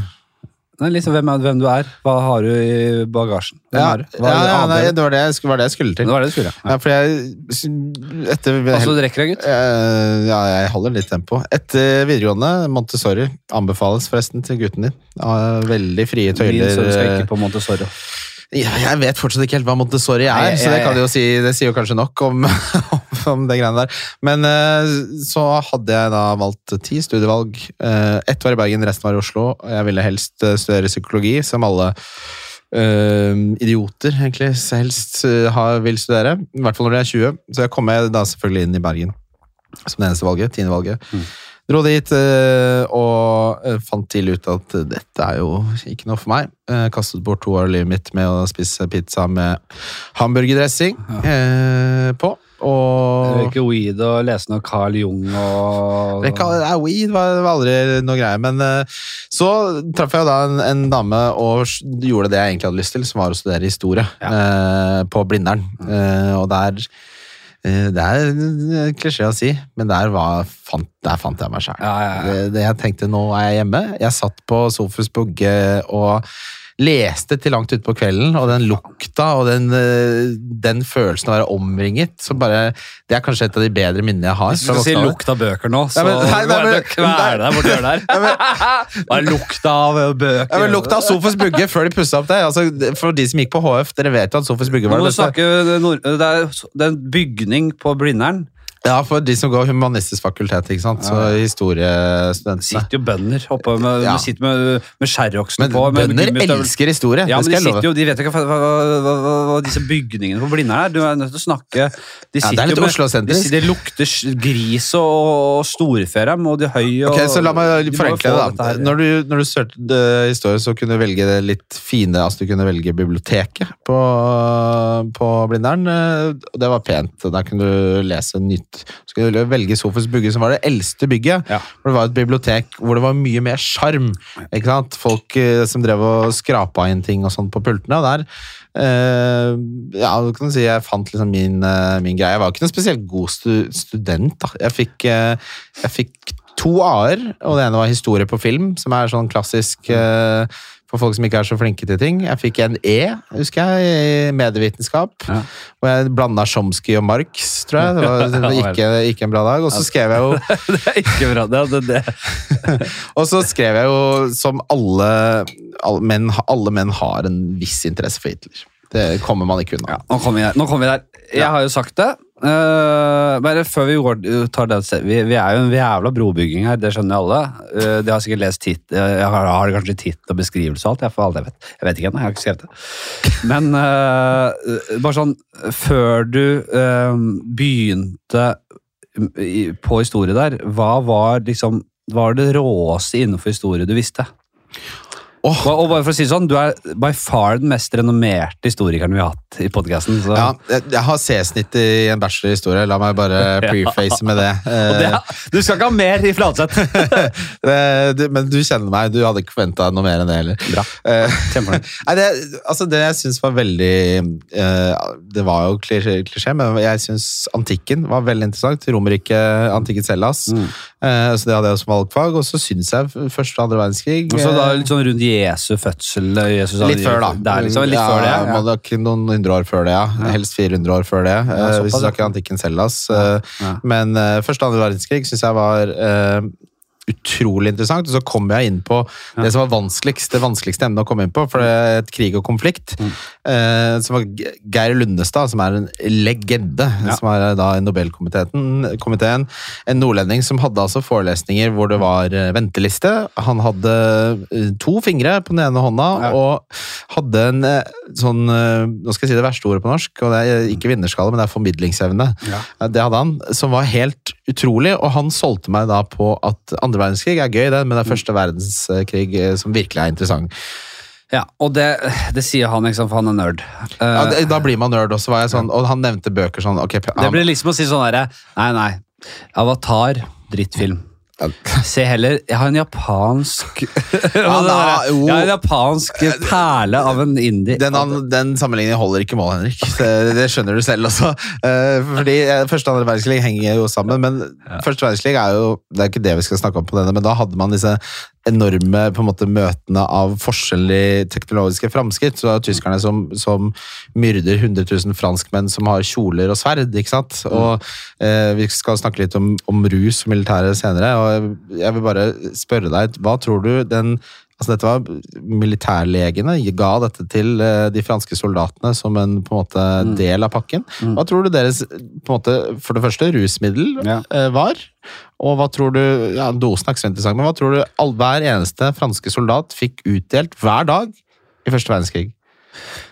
liksom hvem, er- hvem du er. Hva har du i bagasjen? Hvem ja, du? Ja, ja, nei, det var det, jeg var det jeg skulle det var det du skulle, ja. Ja, for jeg Etter Altså, du rekker deg, gutt? Eh, ja, jeg holder litt tempo. Etter videregående, Montessori, anbefales forresten til gutten din. Veldig frie Min tøyler. sønn skal ikke på Montessori. Ja, jeg vet fortsatt ikke helt hva Montessori er, Nei, jeg- så det jeg- kan jo si, det sier jo kanskje nok om, om det greiene der. Men eh, så hadde jeg da valgt ti studievalg. Eh, Ett var i Bergen, resten var i Oslo. og Jeg ville helst eh, studere psykologi, som alle idioter egentlig helst vil studere. I hvert fall når de er 20. Så jeg kom da selvfølgelig inn i Bergen som det eneste valget. Tiende valget. Mm. Dro dit og fant tidlig ut at dette er jo ikke noe for meg. Kastet bort to år av livet mitt med å spise pizza med hamburgerdressing eh, på. Og Røyke weed og lese noe Carl Jung og det kan- ja, weed var, var aldri noe greie, men eh, så traff jeg jo da en, en dame og gjorde det jeg egentlig hadde lyst til, som var å studere historie eh, på Blindern. Eh, og der Det er klisjé å si, men der, var, fant, der fant jeg meg sjæl. Ja, ja, ja. Jeg tenkte nå er jeg hjemme. Jeg satt på Sofus Bugge og leste til langt utpå kvelden, og den lukta og den, eh, den følelsen av å være omringet så bare, Det er kanskje et av de bedre minnene jeg har. Hvis du skal si lukt av bøker nå, så Ja, men- nei, nei, men- kvele deg borti hjørnet der. Bare lukta av bøker. Ja, men Lukta av Sofus Bugge før de pussa opp det. Altså, for de som gikk på HF, dere vet jo at Sofus Bugge var det beste. det er en bygning på Blindern. Ja, for de som går humanistisk fakultet, ikke sant. Så historiestudentene. sitter jo bønder oppe med, Ja. sitter med, med sherrocksene Men på. Men bønder elsker historie. Ja, det men skal jeg sitter love. jo, de vet jo ikke hva, hva, hva, hva, disse bygningene på Blindern er. Du er nødt til å snakke De Ja, det er litt Oslo-sentrisk. de, Det lukter gris og, og storfe dem, og de høy og Ok, så La meg forenkle det. da. Når du, når du søkte historie, så kunne du velge det litt fine altså Du kunne velge biblioteket på, på Blindern. eh, Det var pent. Der kunne du lese nytt. Så Skulle velge Sofus bygge, som var det eldste bygget. Ja. Hvor det var et bibliotek hvor det var mye mer sjarm. Folk eh, som drev og skrapa inn ting og sånt på pultene. og der eh, ja, du kan si Jeg fant liksom min, eh, min greie. Jeg var ikke noen spesielt god stu, student. da. Jeg fikk, eh, jeg fikk to A-er, og det ene var historie på film, som er sånn klassisk eh, for folk som ikke er så flinke til ting. Jeg fikk en E, husker jeg, i medievitenskap. Ja. Og jeg blanda Chomsky og Marx, tror jeg. Det var, det var ikke, ikke en bra dag. Og så skrev jeg jo Det er ikke bra. Det, er det. og så skrev jeg jo som alle, alle, menn, alle menn har en viss interesse for Hitler. Det kommer man ikke unna. Ja, nå kommer vi der. Nå kommer vi der. Jeg har jo sagt det. Eh, bare før vi går, tar det vi, vi er jo en jævla brobygging her, det skjønner alle. Uh, de har sikkert lest tit, jeg har, har kanskje tittel og beskrivelse og alt. Jeg, alt jeg vet. Jeg vet ikke ennå, jeg har ikke skrevet det. Men uh, bare sånn Før du eh, begynte på historie der, hva var liksom hva var det råeste innenfor historie du visste? Åh, Og, bare for å si det sånn, Du er by far den mest renommerte historikeren vi har hatt i podkasten. ja, jeg, jeg har C-snitt i en bachelor i historie. La meg bare preface med det. du skal ikke ha mer i Flatseth! Eh, men du kjenner meg, du hadde ikke forventa noe mer enn det heller. Bra. Eh, Nei, det, altså det jeg syns var veldig eh, Det var jo klisjé, men jeg syns antikken var veldig interessant. Romerriket, antikkens Hellas. Mm. Eh, så det hadde jeg som valgfag. Og så syns jeg første og andre verdenskrig Og så da eh, litt sånn rundt Jesu fødsel? Jesus, Litt før, da. Det er liksom litt ja, før det. ja. Ja. ikke Noen hundre år før det, ja. Helst 400 år før det. Ja, såpass, hvis vi snakker antikken Hellas. eh. Men uh, første og andre verdenskrig syns jeg var eh, utrolig interessant. Og så kom jeg inn på det som var vanskeligst, det vanskeligste emnet å komme inn på. For det er et krig og konflikt. Mm. eh, som var Geir Lundestad, som er en legende. Ja. Som er da i Nobelkomiteen. En nordlending som hadde altså forelesninger hvor det var eh, venteliste. Han hadde eh, to fingre på den ene hånda Ja. og hadde en eh, sånn eh, Nå skal jeg si det verste ordet på norsk, og det er ikke vinnerskalle, men det er formidlingsevne. Ja. Ja, Det hadde han, som var helt utrolig, og han solgte meg da på at andre verdenskrig er gøy, det, men det er første verdenskrig eh, som virkelig er interessant. Ja, og det, det sier han, ikke sant, for han er nerd. Eh, Ja, det, da blir man nerd også, var jeg sånn, og han nevnte bøker sånn ok, det blir liksom å si sånn herre Nei, nei. Avatar, drittfilm. Se heller Jeg har en japansk Han har-. Jeg har en japansk perle av en indie. den, den sammenligningen holder ikke mål, Henrik. Det, det skjønner du selv også. Eh, fordi eh, Første og andre verdenskrig henger jo sammen, men første verdenskrig er jo Det er ikke det vi skal snakke om på denne, men da hadde man disse enorme på en måte, møtene av forskjellige teknologiske framskritt. Så det er tyskerne som, som myrder 100 000 franskmenn som har kjoler og sverd. ikke sant? Og eh, Vi skal snakke litt om, om rus og militæret senere. og Jeg vil bare spørre deg, hva tror du den Altså dette var Militærlegene ga dette til eh, de franske soldatene som en på en måte del av pakken. Hva tror du deres på en måte, for det første rusmiddel Ja. eh, var? Og hva tror du ja, Dosen er ikke interessant, men hva tror du all, hver eneste franske soldat fikk utdelt hver dag i første verdenskrig?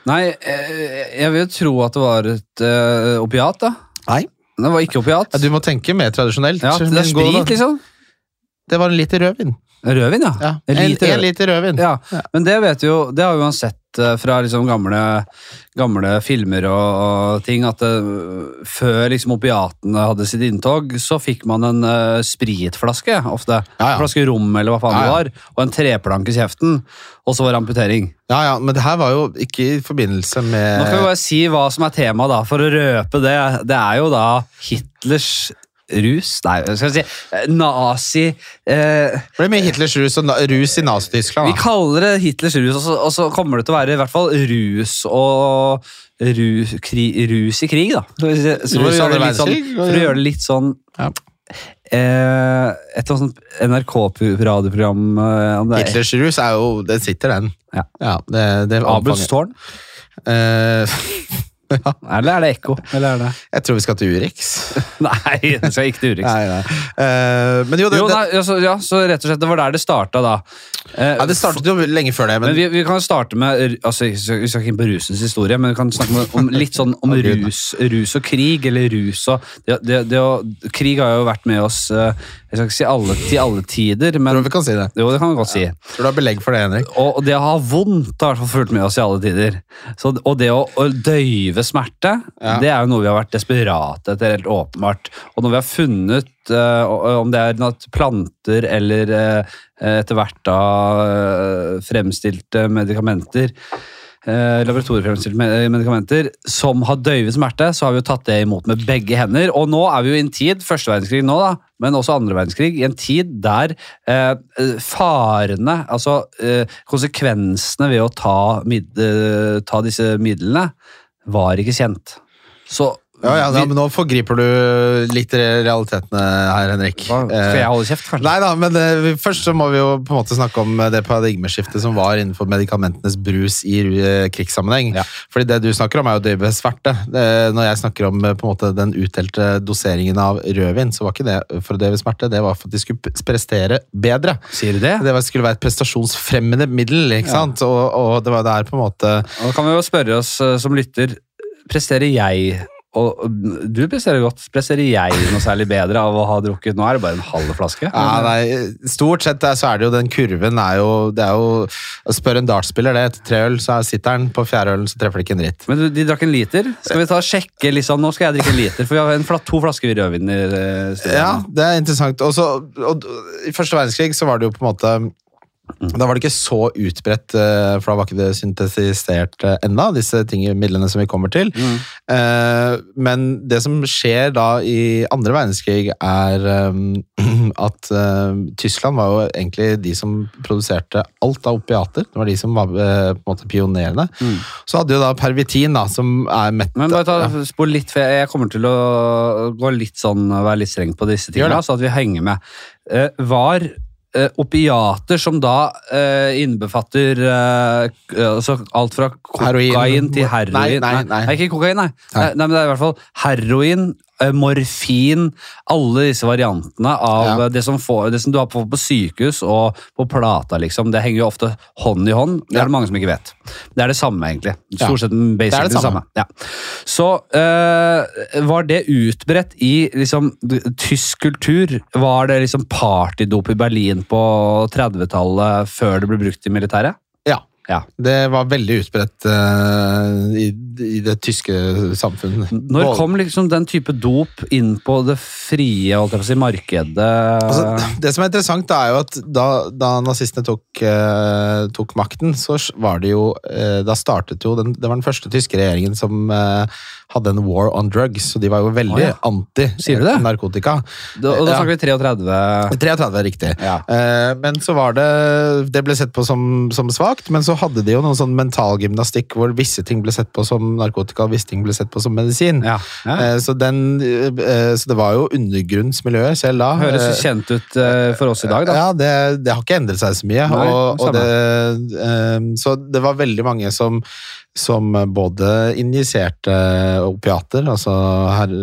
Nei, eh, jeg vil jo tro at det var et uh, opiat, da. Nei. Det var ikke opiat. Ja, du må tenke mer tradisjonelt. Ja, det er sprit, liksom. Det var en liter rødvin. Rødvin, ja. Ja. En En, liter en liter rødvin. Ja, men det vet jo, det har vi jo sett eh, fra liksom gamle, gamle filmer og, og ting, at det, før liksom opiatene hadde sitt inntog, så fikk man en uh, spritflaske ofte. Ja, ja. En flaske rom eller hva faen Ja, det var, og en treplanke i kjeften, og så var det amputering. Ja, ja, men det her var jo ikke i forbindelse med Nå kan vi bare si hva som er temaet, da, for å røpe det. Det er jo da Hitlers rus, nei, skal vi si, eh, nazi... Eh, Det ble mye Hitlers rus og rus i Nazi-Tyskland. Vi kaller det Hitlers rus, og så, og så kommer det til å være i hvert fall rus og rus, kri, rus i krig, da. Så, så for, å Rus det litt sånn, for å gjøre det litt sånn Ja. eh, Et sånt NRK-radioprogram eh, om det er Hitlers rus er jo Det sitter, den. Ja. det, det Abels tårn? Eh, ja, Eller er det Ekko? Eller er det jeg tror vi skal til Urix. Nei, vi skal ikke til Urix. Nei, nei. Uh, men jo, det, Jo, nei, så, ja, så rett og slett, det var der det starta, da. Uh, ja, det startet jo lenge før det, men, Men vi, vi kan starte med altså, Vi skal ikke inn på rusens historie, men vi kan snakke med, om litt sånn om rus, rus og krig. Eller rus og det, det, det å, Krig har jo vært med oss eh, Jeg skal ikke si alle, til alle tider, men tror du vi kan si det. Jo, det kan vi godt si. Tror du har belegg for det, Henrik? Og, det å ha vondt har fulgt med oss i alle tider. Så, og det å, å døyve smerte, Ja. det er jo noe vi har vært desperate etter, helt åpenbart. Og når vi har funnet uh, om det er planter eller uh, etter hvert da uh, fremstilte medikamenter laboratoriefremstilte medikamenter som har døyvet smerte, så har vi jo tatt det imot med begge hender. Og nå er vi jo i en tid, første verdenskrig nå da, men også andre verdenskrig, i en tid der eh, farene, altså eh, konsekvensene ved å ta, mid, eh, ta disse midlene, var ikke kjent. Så Ja, ja, ja, men Nå forgriper du litt realitetene her, Henrik. hva, skal jeg holde kjeft, kanskje? Nei da, men eh, først så må vi jo på en måte snakke om eh, det paradigmeskiftet som var innenfor medikamentenes brus i eh, krigssammenheng. Ja. Fordi det du snakker om er jo døyve sverte. Det- Når jeg snakker om eh, på en måte den utdelte doseringen av rødvin, så var ikke det for å døyve smerte, det var for at de skulle prestere bedre. Sier du det? Det skulle være et prestasjonsfremmende middel, ikke Ja. sant? Og, og det var der på en måte Og da kan vi jo spørre oss eh, som lytter, presterer jeg og og du presterer godt. Presterer jeg noe særlig bedre av å ha drukket Nå er det bare en halv flaske. Ja, nei, Stort sett eh, så er det jo den kurven er jo, det er jo Spør en dartspiller det etter tre øl, så er- sitter han på fjerde ølen, så treffer det ikke en dritt. Men du, de drakk en liter. Skal vi ta og sjekke liksom, Nå skal jeg drikke en liter, for vi har en to flasker rødvin i stedet. Ja, det er interessant. Også, og, I første verdenskrig så var det jo på en måte Da var det ikke så utbredt, eh, for da var ikke det syntetisert enda, ennå, disse tingene, midlene som vi kommer til. Mm. Men det som skjer da i andre verdenskrig, er eh, at eh, Tyskland var jo egentlig de som produserte alt av opiater. Det var de som var eh, på en måte pionerene. Mm. Så hadde jo da Pervitin, da, som er mett... Men bare ta, spol litt, for jeg kommer til å gå litt sånn, være litt streng på disse tingene, så at vi henger med. Eh, var eh, opiater som da eh, innbefatter eh, altså alt fra kokain Heroin. til heroin Nei, nei, nei. ikke kokain, nei. Nei. nei. men det er i hvert fall heroin, eh, morfin, alle disse variantene av Ja. eh, det, som får, det som du har på, på sykehus og på plata, liksom. Det henger jo ofte hånd i hånd. Det er det mange som ikke vet. Det er det samme, egentlig. Stort sett basically Det er det det samme. Ja. Så eh, var det utbredt i liksom, tysk kultur? Var det liksom partydop i Berlin på 30-tallet før det ble brukt i militæret? Ja. Ja. Det var veldig utbredt uh, i, i det tyske samfunnet. Når kom liksom den type dop inn på det frie holdt jeg på å si, markedet? Altså, det som er interessant, er jo at da, da nazistene tok, eh, tok makten, så var det jo eh, Da startet jo den, Det var den første tyske regjeringen som eh, hadde en war on drugs, så de var jo veldig oh, ja. Sier du det? anti-narkotika. da, og da snakker vi 33 33 er riktig. Ja. Eh, men så var det Det ble sett på som, som svakt, men så hadde de jo noen sånn mentalgymnastikk hvor visse ting ble sett på som narkotika, og visse ting ble sett på som medisin. Ja. ja. Eh, så, den, eh, så det var jo undergrunnsmiljøet selv da. Høres Eh, jo kjent ut for oss i dag, da. Ja, det, det har ikke endret seg så mye. Nei, og, og det, så det var veldig mange som, som både injiserte opiater, altså her,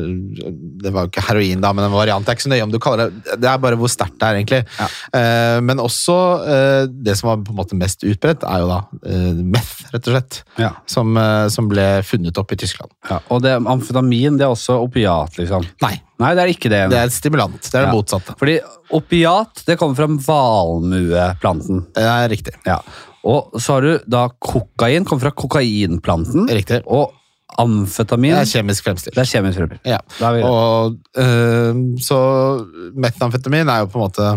Det var jo ikke heroin, da, men en variant. Det er ikke så nøye om du kaller det Det er bare hvor sterkt det er, egentlig. Ja. Eh, men også eh, det som var på en måte mest utbredt, er jo da eh, meth, rett og slett. Ja. Som, eh, som ble funnet opp i Tyskland. Ja. Og det, amfetamin det er også opiat, liksom? Nei, Nei, det er ikke det. det er et stimulant. Det er det motsatte. Fordi opiat det kommer fra valmueplanten. Det er riktig. Ja. Og så har du da kokain, kommer fra kokainplanten. Riktig. Og amfetamin Det er kjemisk fremstilt. det er kjemisk fremstilt. Ja. Og, øh, så metamfetamin er jo på en måte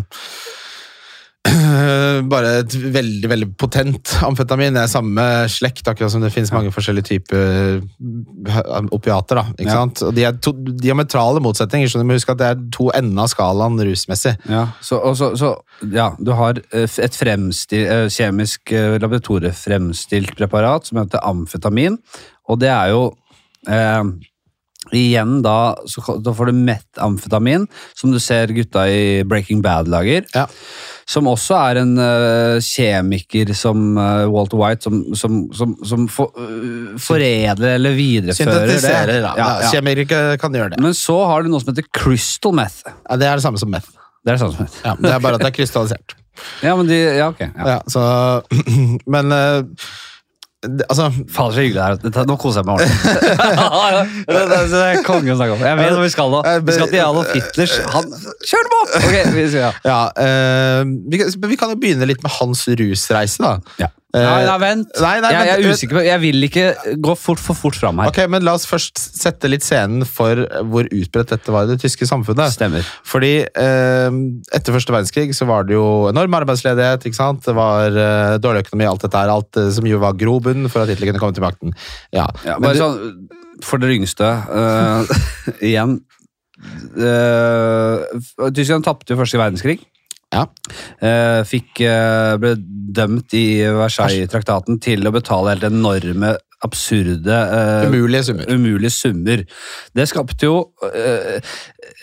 bare et veldig veldig potent amfetamin. Det er samme slekt, akkurat som det finnes mange forskjellige typer øh, opiater. da, ikke Ja. sant? Og De er to diametrale motsetninger, så du må huske at det er to ender av skalaen rusmessig. Ja, så, så, så ja, du har eh, et eh, kjemisk eh, laboratoriefremstilt preparat som heter amfetamin, og det er jo eh, Igjen da, så, da får du metamfetamin, som du ser gutta i Breaking Bad lager. Ja. Som også er en uh, kjemiker som uh, Walter White, som, som, som, som for, uh, foredler eller viderefører det. Da. Ja, ja. Kjemikere kan gjøre det. Men så har du noe som heter crystal meth. Ja, det er det samme som meth. Det er det samme som meth. Ja, det er bare at det er krystallisert. Ja, men de, ja, ok. Ja. Ja, så, men det- altså Fader, så hyggelig det er. Nå koser jeg meg ordentlig. det, det, det er kongen å snakke om. Jeg vet hvor vi skal nå. Vi skal til Adolf Hitlers Han Kjør dem opp! Ok, vi skal, ja. Ja, uh, vi, kan- vi kan jo begynne litt med hans rusreise, da. Ja. Eh, Nei, nei, vent. nei, nei, jeg, jeg er usikker på Jeg vil ikke gå fort for fort fram her. Ok, men La oss først sette litt scenen for hvor utbredt dette var i det tyske samfunnet. Stemmer. Fordi eh, Etter første verdenskrig så var det jo enorm arbeidsledighet. ikke sant? Det var eh, dårlig økonomi, alt dette her, alt eh, som jo var grobunn for at Hitler kunne komme til makten. Ja, Ja, men bare du- sånn, For dere yngste eh, igjen. Uh, Tyskland tapte jo første verdenskrig. Ja. Eh, fikk, eh, ble dømt i Versailles-traktaten til å betale helt enorme, absurde eh, Umulige summer. umulige summer. Det skapte jo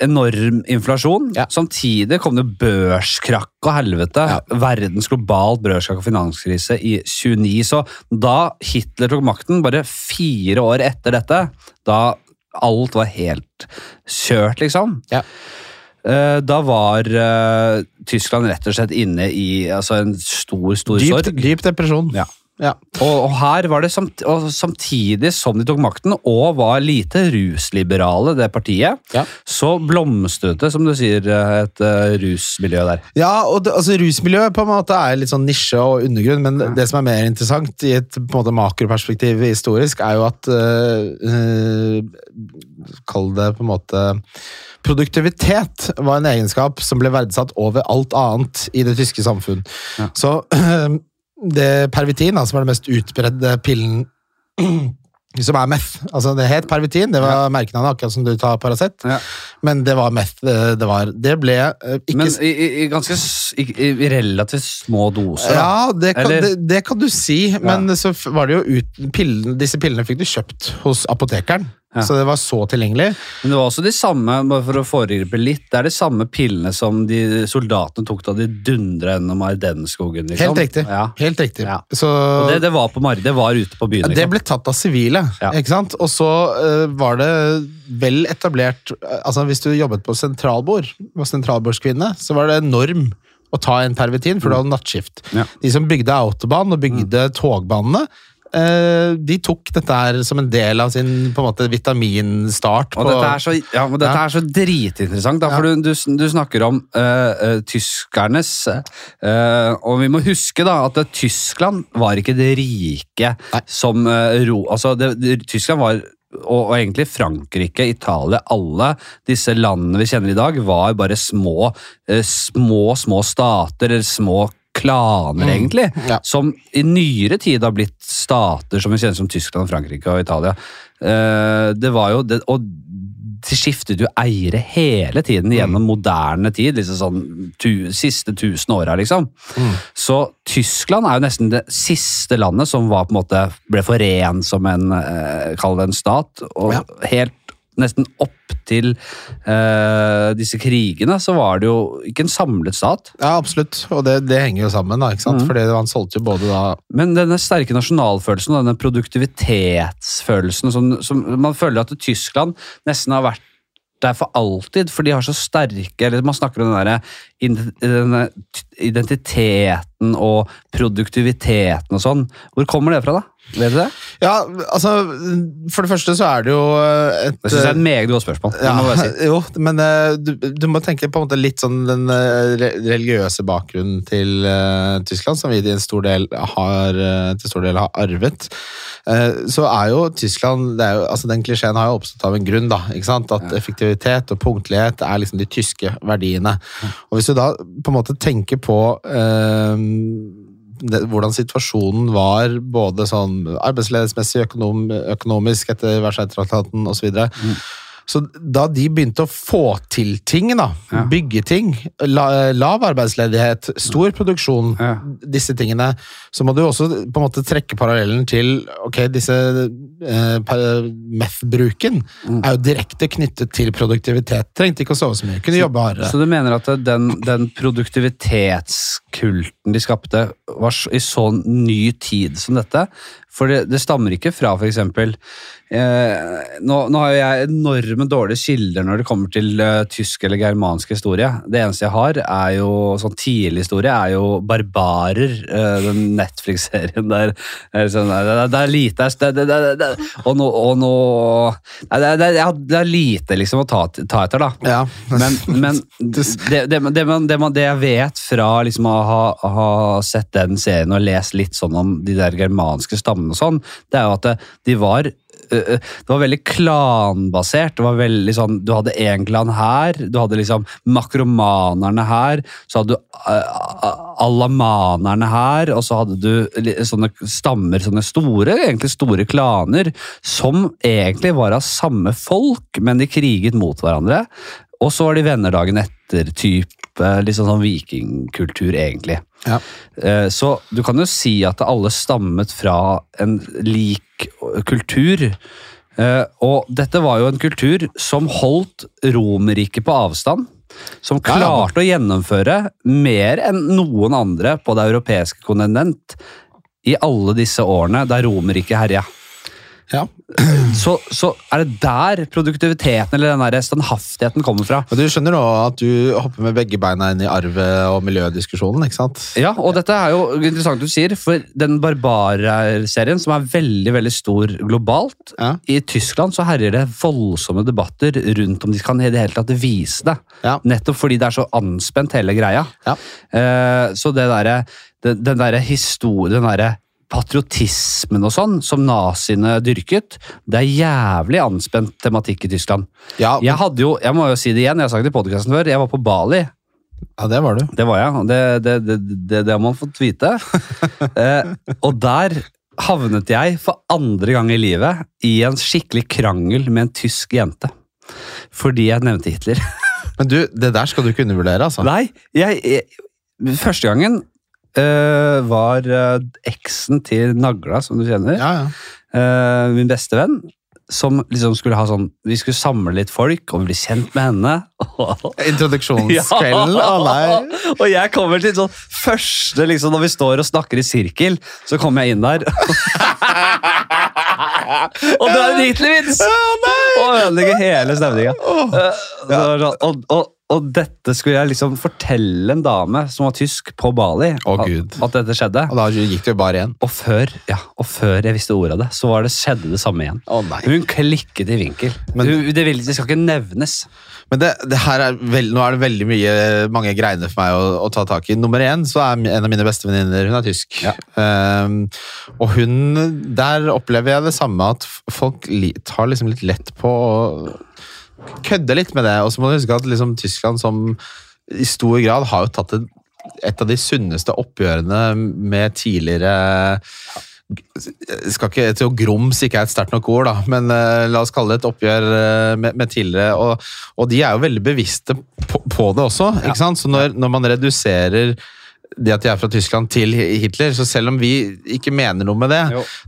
enorm inflasjon. Ja. Samtidig kom det børskrakk og helvete. Ja. Verdens globalt børskrakk og finanskrise i 29. Så da Hitler tok makten, bare fire år etter dette, da alt var helt kjørt, liksom. Ja. Eh, Da var eh, Tyskland rett og slett inne i altså, en stor, stor Dyp, sorg. dyp depresjon. Ja. Ja. Og, og her var det samt, samtidig som de tok makten, og var lite rusliberale, det partiet, Ja. så blomstret det, som du sier, et uh, rusmiljø der. Ja, og det, altså Rusmiljøet på en måte er litt sånn nisje og undergrunn, men det som er mer interessant i et på en måte makroperspektiv historisk, er jo at uh, uh, Kall det på en måte Produktivitet var en egenskap som ble verdsatt over alt annet i det tyske samfunn. Ja. Så det pervitin, da, som er den mest utbredde pillen som er meth. Altså, det het pervitin, det var merkenavnet, akkurat som du tar Paracet. Ja. Men det var meth. Det, var Det ble øh, ikke Men i, i, ganske i, i relativt små doser. da. Ja, det kan, det, det kan du si, men så var det jo ut, pillen, disse pillene fikk du kjøpt hos apotekeren. Ja. Så det var så tilgjengelig. Men det var også de samme, bare for å foregripe litt, det er de samme pillene som de soldatene tok da de dundra gjennom Ardenneskogen. Liksom. Helt riktig. Ja. Helt riktig. Ja. Så det, det var på det var ute på byen. Liksom. det ble tatt av sivile, ikke sant? Og så uh, var det vel etablert eh, Altså Hvis du jobbet på sentralbord, var sentralbordskvinne, så var det norm å ta en pervitin, for du hadde nattskift. De som bygde autobahn og bygde togbanene, eh, de tok dette her som en del av sin på en måte vitaminstart. Og dette er så, ja, dette Ja. er så dritinteressant, da, for du, du, du snakker om eh, eh, tyskernes uh, Og vi må huske da at det, Tyskland var ikke det rike Nei. som uh, ro... Altså, det, det, Tyskland var og, og egentlig Frankrike, Italia, alle disse landene vi kjenner i dag, var bare små, eh, små, små stater, eller små klaner, egentlig. ja. Som i nyere tid har blitt stater som vi kjenner som Tyskland, Frankrike og Italia. Eh, det var jo det, Og de skiftet jo eiere hele tiden gjennom moderne tid. liksom sånn tu, Siste tusen åra, liksom. Så Tyskland er jo nesten det siste landet som var på en måte ble forent som en eh, Kall det en stat. Og Ja. helt nesten opp til uh, disse krigene så var det jo ikke en samlet stat. Ja, absolutt. Og det, det henger jo sammen, da, ikke sant? Mm. Fordi han solgte jo både da Men denne sterke nasjonalfølelsen og denne produktivitetsfølelsen som, som man føler at Tyskland nesten har vært der for alltid, for de har så sterke eller Man snakker om den denne identiteten og produktiviteten og sånn. Hvor kommer det fra, da? Vet du det? Ja, altså For det første så er det jo eh, et Det syns jeg er et meget godt spørsmål. ja, si. jo, men eh, du, du må tenke på en måte litt sånn den eh, religiøse bakgrunnen til uh, Tyskland, som vi i en stor del har, eh, til stor del har arvet. Uh, så er jo Tyskland det er jo, altså Den klisjeen har jo oppstått av en grunn. da, ikke sant? At effektivitet og punktlighet er liksom de tyske verdiene. Og Hvis du da på en måte tenker på eh, det, hvordan situasjonen var både sånn arbeidsledighetsmessig, økonom, økonomisk etter Versailles-traktaten osv. Videre. Så da de begynte å få til ting, da, Ja. bygge ting, la, lav arbeidsledighet, stor produksjon, Ja. disse tingene, så må du også på en måte trekke parallellen til ok, disse eh, meth-bruken Mm. er jo direkte knyttet til produktivitet. Trengte ikke å sove så mye, kunne jobbe hardere. Så du mener at den, den produktivitetskulten de skapte, var i så ny tid som dette? For det, det stammer ikke fra f.eks. Eh, nå, nå har jo jeg enorme dårlige kilder når det kommer til eh, tysk eller germansk historie. Det eneste jeg har, er jo sånn tidlig historie, er jo Barbarer, eh, den Netflix-serien der. er sånn, det, det, er lite det, det, Og nå, og nå det, er lite liksom å ta, ta etter, da. Ja. Men, men det, det, det, man, det, man, det jeg vet fra liksom å ha, ha sett den serien og lest litt sånn om de der germanske stammene og sånn, det er jo at det, de var det var veldig klanbasert. det var veldig sånn, Du hadde én klan her, du hadde liksom makromanerne her, så hadde du øh, alamanerne her, og så hadde du sånne stammer, sånne store, egentlig store klaner, som egentlig var av samme folk, men de kriget mot hverandre. Og så var de venner dagen etter, type litt sånn, sånn vikingkultur, egentlig. Ja. Eh, Så du kan jo si at alle stammet fra en lik kultur. Eh, Og dette var jo en kultur som holdt Romerriket på avstand. Som klarte å gjennomføre mer enn noen andre på det europeiske kontinent i alle disse årene da Romerriket herja. Ja. så, så er det der produktiviteten eller den der standhaftigheten kommer fra. Og du skjønner nå at du hopper med begge beina inn i arve- og miljødiskusjonen, ikke sant? Ja, og dette er jo interessant du sier, for den Barbarer-serien, som er veldig veldig stor globalt Ja. I Tyskland så herjer det voldsomme debatter rundt om de kan i det hele tatt vise det. Ja. Nettopp fordi det er så anspent, hele greia. Ja. Uh, så det derre den, den derre historien, den derre patriotismen og sånn, som naziene dyrket, det er jævlig anspent tematikk i Tyskland. Ja, Jeg hadde jo, jeg må jo si det igjen, jeg har sagt det i podkasten før, jeg var på Bali. ja, det var du. Det var jeg, det, det, det, det, det har man fått vite. eh, og der havnet jeg for andre gang i livet i en skikkelig krangel med en tysk jente. Fordi jeg nevnte Hitler. Men du, det der skal du ikke undervurdere, altså. Nei, jeg, jeg Første gangen var eh, eksen til Nagla, som du kjenner. Ja, ja. eh, min beste venn. Som liksom skulle ha sånn Vi skulle samle litt folk og bli kjent med henne. Introduksjonskvelden? Nei. Og jeg kommer til sånn første liksom, Når vi står og snakker i sirkel, så kommer jeg inn der. og er en Hitler-vits! Og ødelegger hele stemninga. Eh, sånn, og, og, og dette skulle jeg liksom fortelle en dame som var tysk, på Bali, Å, at, at dette skjedde. Og da gikk det jo bare igjen. Og før, ja, og før jeg visste ordet av det, så var det, skjedde det samme igjen. Nei. Hun klikket i vinkel. Men- Hun, det, vil, det skal ikke nevnes. Men det, det her er veld, nå er det veldig mye, mange greiner for meg å, å ta tak i. Nummer én så er en av mine beste venninner hun er tysk. Ja. Um, og hun Der opplever jeg det samme, at folk tar liksom litt lett på å kødde litt med det. Og så må du huske at liksom, Tyskland som i stor grad har jo tatt et, et av de sunneste oppgjørene med tidligere skal ikke, jeg tror Grums ikke er et sterkt nok ord, da, men uh, la oss kalle det et oppgjør uh, med, med tidligere. Og, og de er jo veldig bevisste på, på det også. ikke sant? Så når, når man reduserer det at de er fra Tyskland til Hitler, så selv om vi ikke mener noe med det,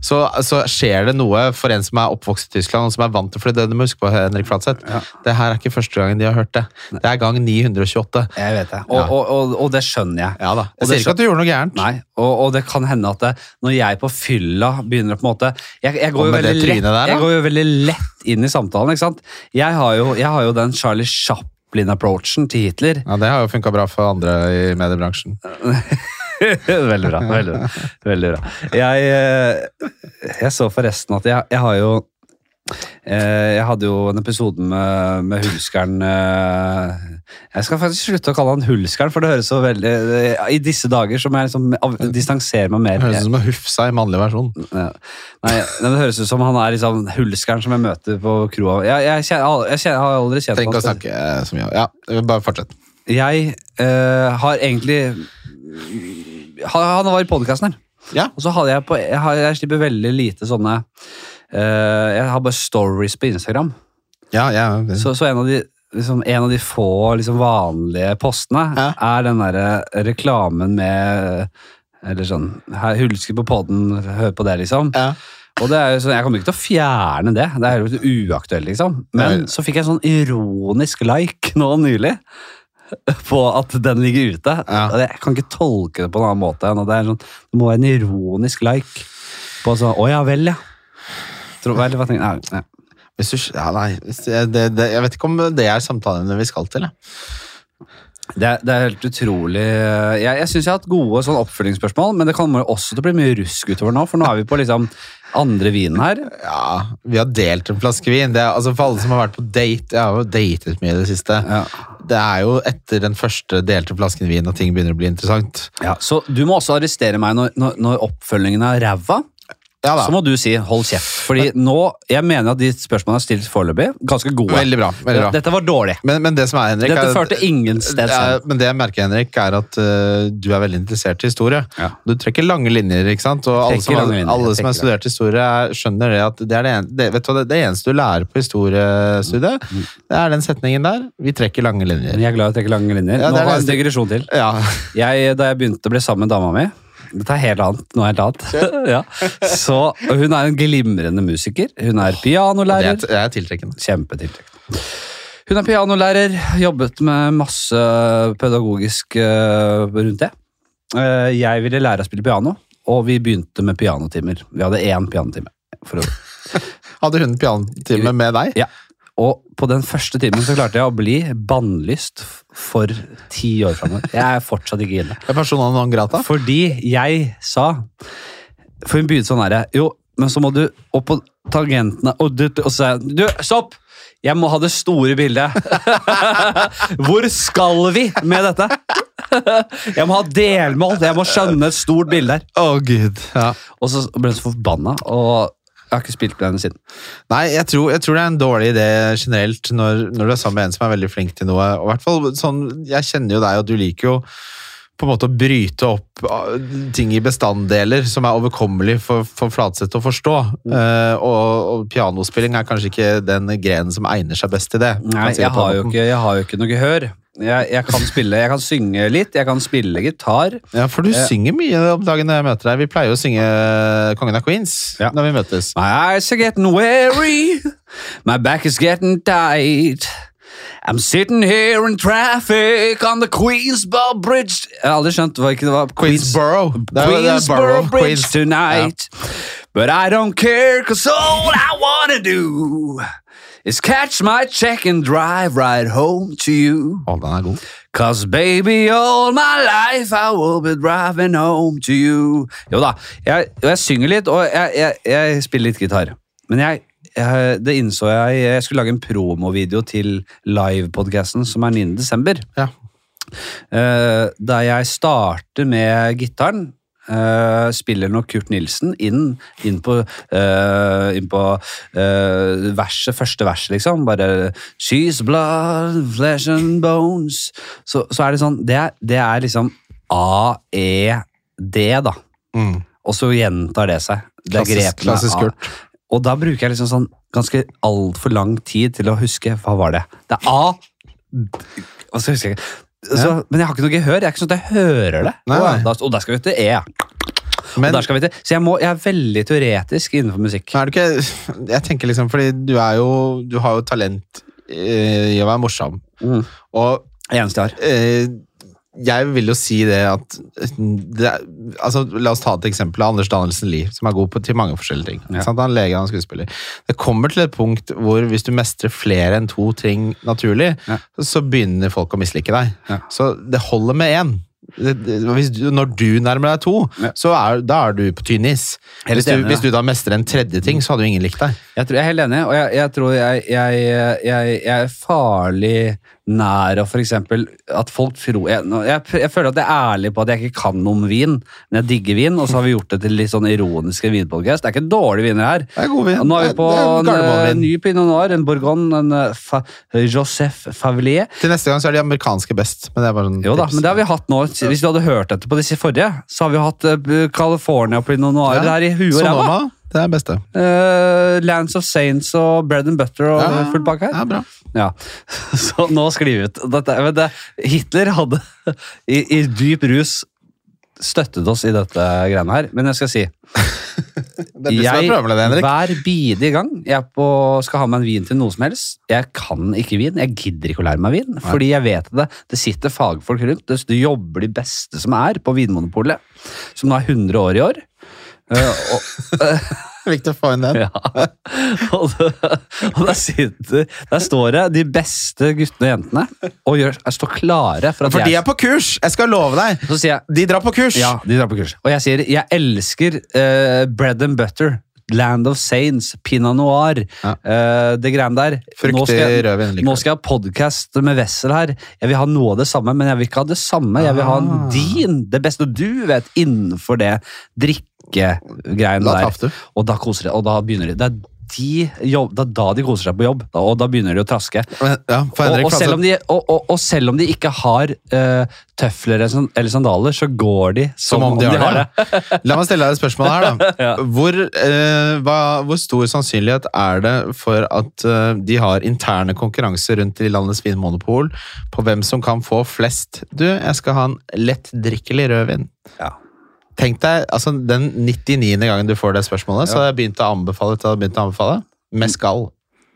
så, så skjer det noe for en som er oppvokst i Tyskland og som er vant til for det. Du må huske på, Henrik Flatseth, Ja. det her er ikke første gangen de har hørt det. Det er gang 928. Jeg vet det. Og, Ja. og, og, og det skjønner jeg. Ja da. Jeg sier ikke at du gjorde noe gærent. Nei, og, og det kan hende at det, når jeg på fylla begynner å på en måte Jeg, jeg, går, jo lett, der, jeg går jo veldig lett inn i samtalen. ikke sant? Jeg har jo, jeg har jo den Charlie Chaplin-approachen til Hitler. Ja, Det har jo funka bra for andre i mediebransjen. veldig bra. veldig bra. Veldig bra. Jeg, eh, jeg så forresten at jeg, jeg har jo Jeg hadde jo en episode med, med Hulskeren eh, Jeg skal faktisk slutte å kalle han Hulskeren, for det høres så veldig eh, I disse dager så må jeg liksom av- distansere meg mer. Det høres ut som en Hufsa i mannlig versjon. Ja. Nei, det høres ut som han er liksom hulskeren som jeg møter på kroa. Jeg, jeg, kjenner, jeg, kjenner, jeg har aldri kjent Tenk å snakke eh, så mye. Ja, bare fortsett. Jeg uh, har egentlig han, var i podkasten her. Ja. Og så hadde jeg på Jeg, har, jeg slipper veldig lite sånne eh, Jeg har bare stories på Instagram. Ja, ja. Så, så en av de liksom, en av de få liksom, vanlige postene Ja. er den derre reklamen med Eller sånn her, Hulsker på podden, hør på det, liksom. ja. Og det er jo sånn, Jeg kommer ikke til å fjerne det. Det er jo uaktuelt, liksom. Men Nei. så fikk jeg en sånn ironisk like nå nylig. På at den ligger ute. Ja. Jeg kan ikke tolke det på en annen måte enn at det, er sånn, det må være en ironisk like. På sånn Å ja vel, ja. Tenker nei. Hvis du, ja, nei, hvis det, det, det, jeg vet ikke om det er samtalene vi skal til. Jeg. Det, det er helt utrolig Jeg, jeg syns jeg har hatt gode sånn oppfølgingsspørsmål, men det kommer også til å bli mye rusk utover nå, for nå er vi på liksom andre vinen her. Ja, Vi har delt en flaske vin. Det er, altså For alle som har vært på date Jeg har jo datet mye i det siste. Ja. Det er jo etter den første delte flasken vin at ting begynner å bli interessant. Ja, så du må også arrestere meg når, når, når oppfølgingen er ræva. Ja Så må du si 'hold kjeft'. Fordi nå, jeg mener at de spørsmålene jeg har stilt foreløpig, ganske gode. Veldig bra. veldig bra. Dette var dårlig. Men, men det som er, Henrik Dette er, førte ingen sted Ja, men det jeg merker, Henrik, er at uh, du er veldig interessert i historie. Ja. Du trekker lange linjer, ikke sant? Og alle som, linjer, alle som har studert historie, er, skjønner det at det er det, en, det, vet du, det, eneste du lærer på historiestudiet, det er den setningen der. Vi trekker lange linjer. Men jeg er glad i å trekke lange linjer. Nå var det en digresjon til. Ja, Jeg, da jeg begynte å bli sammen med dama mi Dette er helt annet. Noe helt annet. ja. Så Hun er en glimrende musiker. Hun er det pianolærer. er, det er tiltrekkende. Kjempetiltrekkende. Hun er pianolærer, jobbet med masse pedagogisk eh, rundt det. Eh, jeg ville lære å spille piano, og vi begynte med pianotimer. Vi hadde én pianotime. Hadde hun pianotime med deg? Ja. Og på den første timen så klarte jeg å bli bannlyst for ti år framover. Jeg er fortsatt ikke inne. Er Persona non grata? Fordi jeg sa For hun begynte sånn herre Jo, men så må du opp på tangentene Og, du, og så sa jeg Du, stopp! Jeg må ha det store bildet. Hvor skal vi med dette? Jeg må ha delmål. Jeg må skjønne et stort bilde her. Å, gud. Ja. Og så ble hun så forbanna, og jeg har ikke spilt med den siden. Nei, jeg tror, jeg tror det er en dårlig idé generelt når, når du er sammen med en som er veldig flink til noe. Og i hvert fall sånn, Jeg kjenner jo deg, og du liker jo på en måte å bryte opp ah, ting i bestanddeler som er overkommelig for, for Flatseth å forstå. Eh, og, og pianospilling er kanskje ikke den grenen som egner seg best til det. Nei, jeg har ikke, jeg har jo ikke noe gehør. Jeg, jeg kan spille, jeg kan synge litt, jeg kan spille gitar. Ja, For du Eh. synger mye om dagen når jeg møter deg. Vi pleier jo å synge Kongen av Queens Ja. når vi møtes. My eyes are getting weary, my back is getting tight. I'm sitting here in traffic on the Queensborough Bridge Jeg har aldri skjønt hva det var. Queensborough. Queensborough Bridge tonight. tonight. But I don't care, cause all I wanna do is catch my check and drive right home to you. Å, den er god. Cause baby, all my life I will be driving home to you. Jo da, jeg, og jeg synger litt, og jeg, jeg, jeg spiller litt gitar. Men jeg, jeg, det innså jeg Jeg skulle lage en promovideo til livepodkasten som er 9. desember. Ja. Eh, der jeg starter med gitaren. Eh, spiller nok Kurt Nilsen inn, inn på, uh, inn på uh, verset, første verset, liksom. Bare She's blood, flesh and bones. Så, så er det sånn Det er, det er liksom A-E-D, da. Mm. Og så gjentar det seg. Det Klassisk, klassisk Kurt. Og da bruker jeg liksom sånn ganske altfor lang tid til å huske hva var det. Det er A Og så husker jeg ikke. Så, Men jeg har ikke noe gehør. Jeg er ikke sånn at jeg hører det. Nei, og, nei. da, og der skal vi til E. Men og der skal vi til. Så jeg, må, jeg er veldig teoretisk innenfor musikk. er du ikke Jeg tenker liksom, fordi du er jo Du har jo talent eh, i å være morsom. Mm. Og eneste jeg har. eh, jeg vil jo si det at det, altså, La oss ta et eksempel av Anders Danielsen Lie, som er god på, til mange forskjellige ting. Ja. Han er lege, han er skuespiller. Det kommer til et punkt hvor hvis du mestrer flere enn to ting naturlig, Ja. så begynner folk å mislike deg. Ja. Så det holder med én. Du, når du nærmer deg to, så er, da er du på tynn is. Hvis hvis du da mestrer en tredje ting, så hadde jo ingen likt deg. Jeg, tror, jeg er helt enig, og jeg, jeg tror jeg, jeg, jeg er farlig nær og eksempel at folk tror jeg, jeg, jeg føler at jeg er ærlig på at jeg ikke kan noe om vin, men jeg digger vin, og så har vi gjort det til litt sånn ironiske vinpodkast. Det er ikke dårlige viner her. Det er god vin. Og Nå er vi på Det er en, eh, ny Pinot Noir, en Bourgogne, en eh, fa, Joseph Favelier. Til neste gang så er de amerikanske best. Men det er bare sånn Jo da, tips. men det har vi hatt nå. Hvis du hadde hørt dette på disse forrige, så har vi hatt eh, California Pinot Noir Ja. her i huet og ræva. Det er beste. Uh, Lands of Saints og Bread and Butter og Ja, fullt bak her. Ja, bra. Ja, så nå skli ut dette. Men det, Hitler hadde i, i dyp rus støttet oss i dette greiene her, men jeg skal si Det Henrik. Hver bidige gang jeg på, skal ha meg en vin til noe som helst Jeg kan ikke vin. Jeg gidder ikke å lære meg vin. Fordi jeg vet det. Det sitter fagfolk rundt. Det, det jobber de beste som er på Vinmonopolet. Som nå er 100 år i år. Viktig å få inn den. ja. og, der, sitter, der står det de beste guttene og jentene og gjør, står klare for For de er på kurs! Jeg skal love deg! Jeg De drar på kurs! ja, de drar på kurs. Og jeg sier jeg elsker uh, bread and butter. Land of Saints, Pinot Noir, Ja. uh, det greiene der. Nå skal jeg- rødvin. Nå skal jeg ha podkast med Wessel her. Jeg vil ha noe av det samme, men jeg vil ikke ha det samme. Jeg vil ha en Ah. din, det beste du vet, innenfor det drikkegreiene der. Og da koser de, og da begynner de. Det er, de jobb, det er da de koser seg på jobb, og da begynner de å traske. Ja, Og, og, selv om de, og, og, selv om de ikke har uh, tøfler eller sandaler, så går de som, om de, har det. La meg stille deg et spørsmål her, da. Ja. Hvor, uh, hva, hvor stor sannsynlighet er det for at uh, de har interne konkurranser rundt i landets vinmonopol på hvem som kan få flest Du, jeg skal ha en lettdrikkelig rødvin. Ja. Tenk deg, altså Den 99. gangen du får det spørsmålet, så hadde jeg begynt å anbefale til å anbefale. Mescal.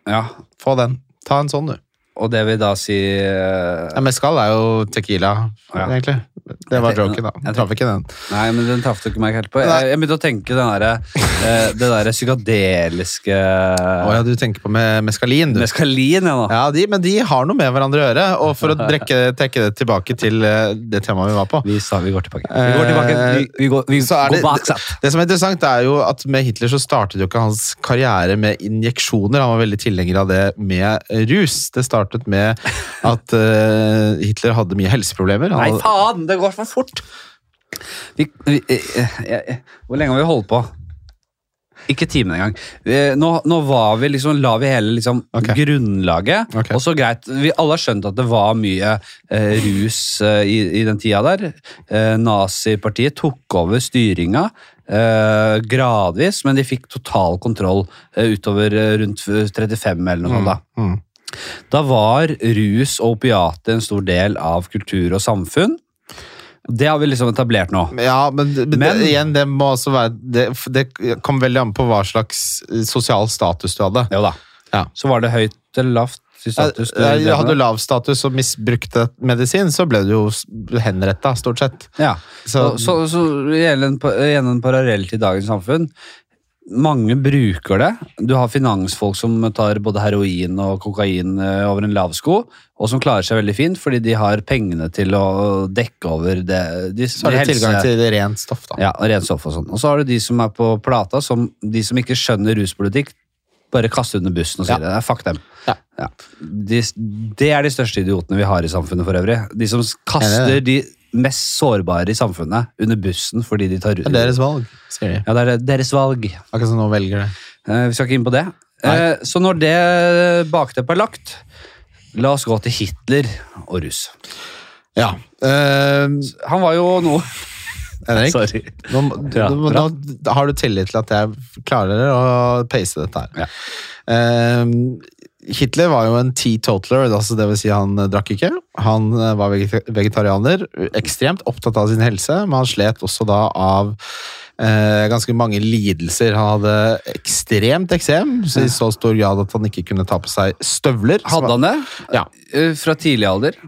Ja, Få den. Ta en sånn, du. Og det vil da si uh... Ja, mescal er jo tequila, Ja. egentlig. Det var joken, da. Den traff ikke den. Nei, men den traff du ikke meg helt på. Jeg, jeg begynte å tenke den der eh, det derre psykadeliske Å ja, du tenker på med meskalin, du. Meskalin, ja nå. Ja, de, men de har noe med hverandre å gjøre. Og for å trekke, trekke det tilbake til uh, det temaet vi var på Vi, sa, vi går tilbake. Vi går tilbake. Vi, vi går, vi går det- bak sett. Det som er interessant, er jo at med Hitler så startet jo ikke hans karriere med injeksjoner. Han var veldig tilhenger av det med rus. Det startet med at uh, Hitler hadde mye helseproblemer. Nei, faen! Det går for fort! Vi, vi, eh, eh, hvor lenge har vi holdt på? Ikke timen engang. Vi- Nå, nå var vi liksom, la vi hele liksom, okay. grunnlaget. Okay. Og så greit, Vi alle har skjønt at det var mye eh, rus eh, i, i den tida der. Eh, Nazipartiet tok over styringa eh, gradvis, men de fikk total kontroll eh, utover eh, rundt 35 eller noe sånt. da. Mm. Da var rus og opiater en stor del av kultur og samfunn. Det har vi liksom etablert nå. Ja, men, men, Men- det, igjen, det må også være Det, det kom veldig an på hva slags eh, sosial status du hadde. Jo da. Ja. Så var det høyt eller lavt i status? du Hadde du med? lav status og misbrukte medisin, så ble du jo henretta, stort sett. Ja. Så, Så, så, så igjen en, igjen en parallell til dagens samfunn. Mange bruker det. Du har finansfolk som tar både heroin og kokain eh, over en lav sko, og som klarer seg veldig fint fordi de har pengene til å dekke over det. De, så har de tilgang til rent stoff, da. Ja, rent stoff og sånn. Og så har du de som er på plata, som, de som ikke skjønner ruspolitikk, bare kaster under bussen og sier Ja. det. Fuck dem. Ja. De, det er de største idiotene vi har i samfunnet for øvrig. De som kaster de mest sårbare i samfunnet under bussen fordi de tar Det er deres valg, sier de. Ja, det er deres valg. Akkurat som nå velger det. Eh, vi skal ikke inn på det. Eh, så når det bakteppet er lagt, la oss gå til Hitler og russ. Ja. Eh, Han var jo noe Henrik, Sorry. nå, Ja, nå, nå har du tillit til at jeg klarer å pace dette her. Ja. Hitler var jo en teetotaler, altså det vil si han eh, drakk ikke. Han eh, var vegetarianer, ekstremt opptatt av sin helse, men han slet også da av eh, ganske mange lidelser. Han hadde ekstremt eksem, så i så stor grad at han ikke kunne ta på seg støvler. Hadde han det? Ja. Eh, Fra tidlig alder?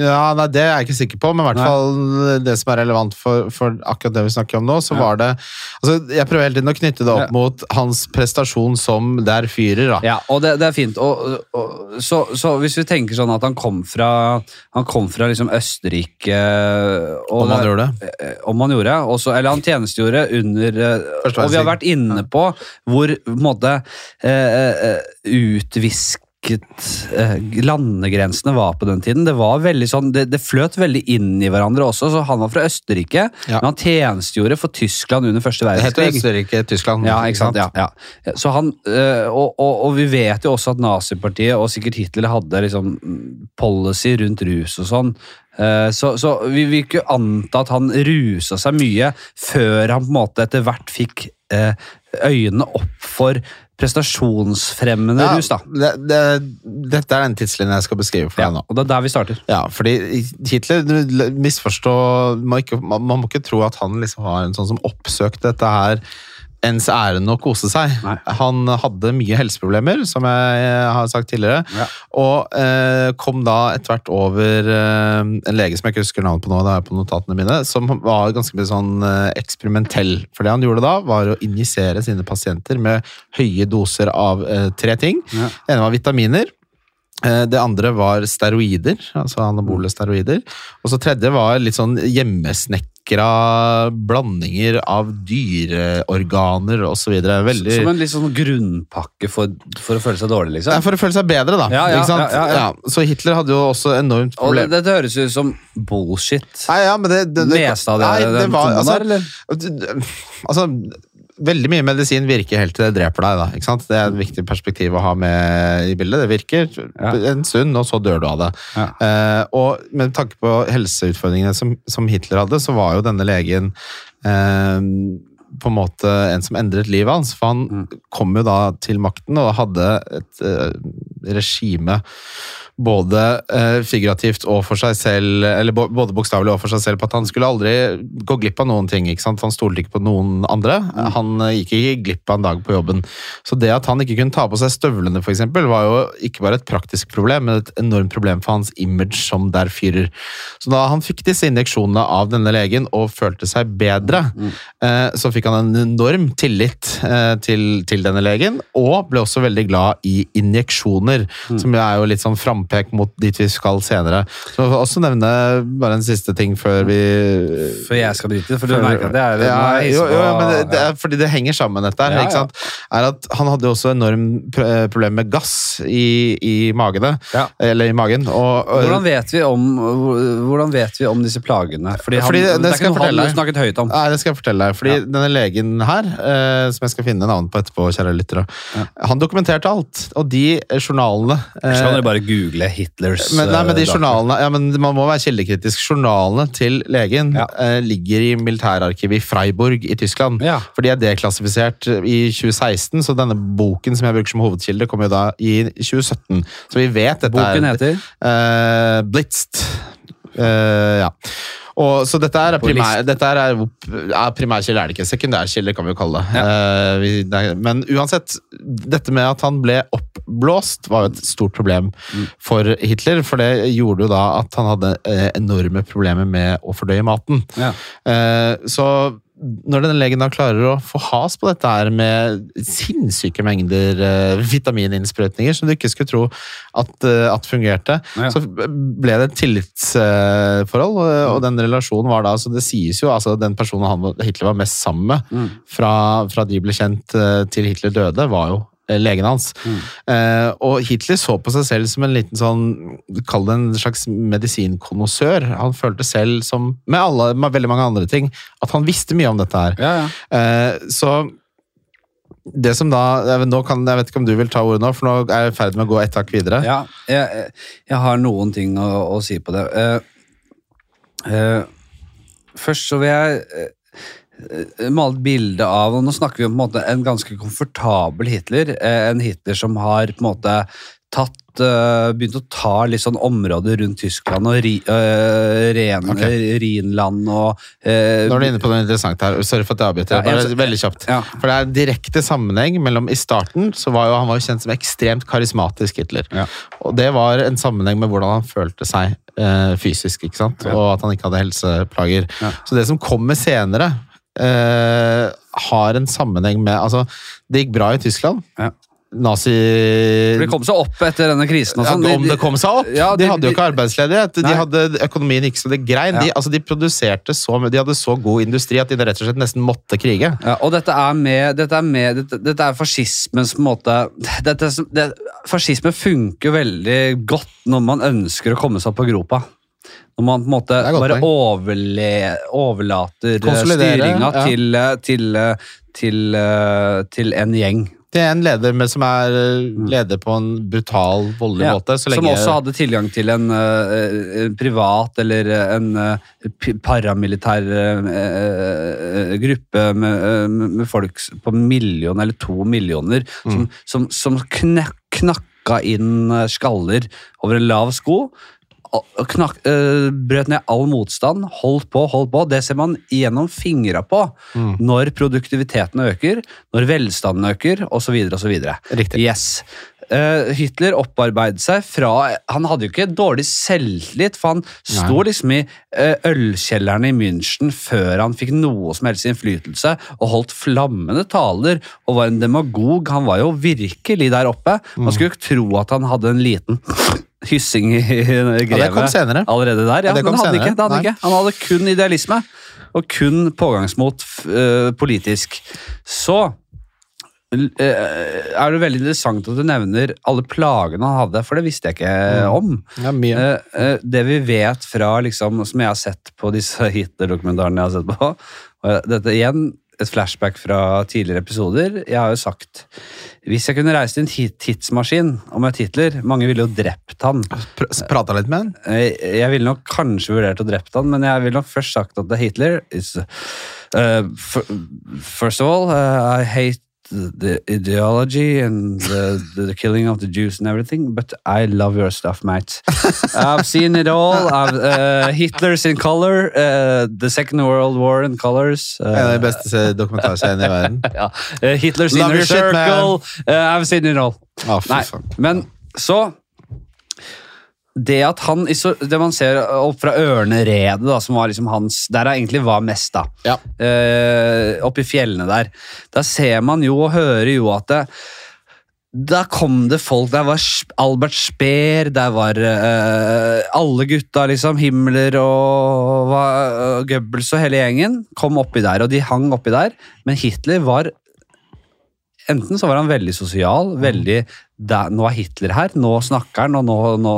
Ja, nei, Det er jeg ikke sikker på, men i hvert Nei. fall det som er relevant for, for akkurat det vi snakker om nå, så Ja. var det altså, Jeg prøver hele tiden å knytte det opp Ja. mot hans prestasjon som der fyrer. da. Ja, og det, det er fint. Og, og, så, så hvis vi tenker sånn at han kom fra, han kom fra liksom Østerrike og Om han gjorde det. eh, Om han gjorde, også, eller han tjenestegjorde under eh, Og vi har vært inne på hvor på en måte eh, eh, utvisket eh, landegrensene var på den tiden. Det var veldig sånn, det, det fløt veldig inn i hverandre også. så Han var fra Østerrike, Ja. men han tjenestegjorde for Tyskland under første Det heter verdenskrig. Østerrike, Tyskland. Ja, ikke sant? Ja, ja. Så han, øh, og, og, og vi vet jo også at nazipartiet og sikkert Hitler hadde liksom policy rundt rus og sånn. Eh, Så, så vi vil ikke anta at han rusa seg mye før han på en måte etter hvert fikk eh, øynene opp for prestasjonsfremmende Ja, rus. da. det, det, dette er den tidslinjen jeg skal beskrive for Ja, deg nå. og det er der vi starter. Ja, fordi Hitler misforstår man, man må ikke tro at han liksom var en sånn som oppsøkte dette her ens ærend å kose seg. Nei. Han hadde mye helseproblemer, som jeg har sagt tidligere, Ja. og eh, kom da etter hvert over eh, en lege som jeg ikke husker navnet på nå, det er på notatene mine, som var ganske sånn eh, eksperimentell. For det han gjorde da, var å injisere sine pasienter med høye doser av eh, tre ting. Ja. Det ene var vitaminer. Eh, Det andre var steroider, altså anabole steroider. Og så tredje var litt sånn hjemmesnekra blandinger av dyreorganer osv. Veldig Som en litt sånn grunnpakke for, for å føle seg dårlig, liksom? Ja, For å føle seg bedre, da. Ja, ja, ja. Så Hitler hadde jo også enormt Og det, problem. dette høres ut som bullshit. Nei, ja, men det, det, det, Leste av det, nei, det var, altså, altså, veldig mye medisin virker helt til det dreper deg. da, ikke sant? Det er et viktig perspektiv å ha med i bildet. Det virker Ja. en stund, og så dør du av det. Ja. Uh, og med tanke på helseutfordringene som, som Hitler hadde, så var jo denne legen uh, på en måte en som endret livet hans. For han Mm. kom jo da til makten og hadde et uh, regime både eh, figurativt og for seg selv, eller både bokstavelig og for seg selv, på at han skulle aldri gå glipp av noen ting. ikke sant? Han stolte ikke på noen andre. Han eh, gikk ikke glipp av en dag på jobben. Så det at han ikke kunne ta på seg støvlene, for eksempel, var jo ikke bare et praktisk problem, men et enormt problem for hans image som der fyrer. Så da han fikk disse injeksjonene av denne legen og følte seg bedre, eh, så fikk han en enorm tillit eh, til, til denne legen, og ble også veldig glad i injeksjoner, som er jo litt sånn frampek mot dit vi skal senere. Så jeg vil også nevne bare en siste ting før vi Før jeg skal drite? for du merker at det er ja, jo, jo, på- men det, det er fordi det henger sammen, dette her. Ja, ikke ja. sant? Er at Han hadde jo også enormt problem med gass i, i magene, Ja. eller i magen. Og, og, Hvordan vet, vi om, hvordan vet vi om disse plagene? Fordi han, Fordi det det, er ikke noe han snakket høyt om. Nei, det skal jeg fortelle deg. Fordi Ja. denne legen her, eh, som jeg skal finne navnet på etterpå, kjære lyttere, Ja. han dokumenterte alt. Og de journalene eh, Skal dere bare google Hitlers men, nei, men de eh, journalene, ja, men Man må være kildekritisk. Journalene til legen Ja. eh, ligger i militærarkivet i Freiburg i Tyskland. Ja. For de er deklassifisert i 2016, så denne boken som jeg bruker som hovedkilde, kom jo da i 2017. Så vi vet dette Boken er heter eh, Blitzt. Eh, ja. Og, så dette er, primær, dette er, er primærkilde, er det ikke. Sekundærkilde kan vi jo kalle det. Vi, er, men uansett, dette med at han ble oppblåst, var jo et stort problem Mm. for Hitler. For det gjorde jo da at han hadde eh, enorme problemer med å fordøye maten. ja. Uh, så når denne legen da klarer å få has på dette her med sinnssyke mengder uh, vitamininnsprøytninger som du ikke skulle tro at, uh, at fungerte, Ja. så ble det et tillitsforhold, eh, og den relasjonen var da Så det sies jo altså den personen han, Hitler var mest sammen med Mm. fra, fra de ble kjent til Hitler døde, var jo legen hans. Mm. Eh, og Hitler så på seg selv som en liten sånn Kall det en slags medisinkonnoissør. Han følte selv, som med, alle, med veldig mange andre ting, at han visste mye om dette her. Ja, ja. Eh, så det som da kan, jeg vet ikke om du vil ta ordet nå, for nå er jeg i ferd med å gå ett hakk videre. Ja, jeg, jeg har noen ting å, å si på det. Eh, eh, først så vil jeg eh, male et bilde av og Nå snakker vi om på en, måte, en ganske komfortabel Hitler. eh, en Hitler som har på en måte tatt eh, Begynt å ta litt sånn områder rundt Tyskland og ri, øh, Ren, okay. Rhinland og øh, Nå er du inne på noe interessant her. Sorry for at jeg avbryter. Ja, jeg- veldig kjapt. Ja. For det er en direkte sammenheng mellom I starten så var jo han var jo kjent som ekstremt karismatisk Hitler. Ja. Og det var en sammenheng med hvordan han følte seg øh, fysisk, ikke sant? Og at han ikke hadde helseplager. Så det som kommer senere, eh, har en sammenheng med Altså, det gikk bra i Tyskland. Ja. Nazi... For De kom seg opp etter denne krisen. Ja, sånn. Om det kom seg opp! Ja, de, de- hadde jo ikke arbeidsledighet. De hadde Økonomien gikk så det grein. Ja. De, altså, de produserte så de hadde så god industri at de rett og slett nesten måtte krige. Ja, og dette er med, dette er, med dette, dette er fascismens måte dette, det, Fascisme funker veldig godt når man ønsker å komme seg opp på gropa. Når man på en måte bare overle, overlater eh, styringa ja. til, eh, til, eh, til, til en gjeng. Det er en leder med, som er eh, leder på en brutal, voldelig Ja, måte. Så Som også hadde tilgang til en, en privat eller en paramilitær gruppe med, med folk på million eller to millioner som, som, som knakka inn skaller over en lav sko. Knakk, eh, brøt ned all motstand, holdt på, holdt på. Det ser man gjennom fingra på Mm. når produktiviteten øker, når velstanden øker, osv. osv. Riktig. Yes. Eh, Hitler opparbeidet seg fra Han hadde jo ikke dårlig selvtillit, for han sto liksom i ølkjellerne ølkjelleren i München før han fikk noe som helst innflytelse, og holdt flammende taler og var en demagog. Han var jo virkelig der oppe. Man skulle jo ikke tro at han hadde en liten hyssing i Greve. Ja, det kom senere. allerede der. Ja, Ja, det kom men han hadde, senere. ikke, det hadde ikke. han hadde kun idealisme, og kun pågangsmot eh, politisk. Så uh, er det veldig interessant at du nevner alle plagene han hadde, for det visste jeg ikke om. Ja, mye. Uh, det vi vet fra, liksom, som jeg har sett på disse Hitler-dokumentarene jeg har sett på og Dette igjen et flashback fra tidligere episoder. Jeg har jo sagt hvis jeg kunne reist i en tidsmaskin om et Hitler Mange ville jo drept han. Pr- Prata litt med han. Eh, Jeg ville nok kanskje vurdert å drept han, men jeg ville nok først sagt at det er Hitler uh, First of all, uh, I hate the ideology and the, the killing of the Jews and everything, but I love your stuff, mate. I've seen it all. Uh, Hitler's in color, uh, the Second World War in colors. Uh, En av de beste dokumentarseriene i verden. ja. uh, Hitler's Love inner Circle. shit. Uh, I've seen it all. Oh, Nei, men så Det at han Det man ser opp fra Ørneredet, da, som var liksom hans Der han egentlig var mest, da. Ja. Eh, Oppe i fjellene der. Da ser man jo og hører jo at det, da kom det folk Der var Albert Speer, der var eh, alle gutta, liksom. Himmler og, og Goebbels og hele gjengen kom oppi der, og de hang oppi der. Men Hitler var Enten så var han veldig sosial, veldig da, Nå er Hitler her, nå snakker han, og nå, nå,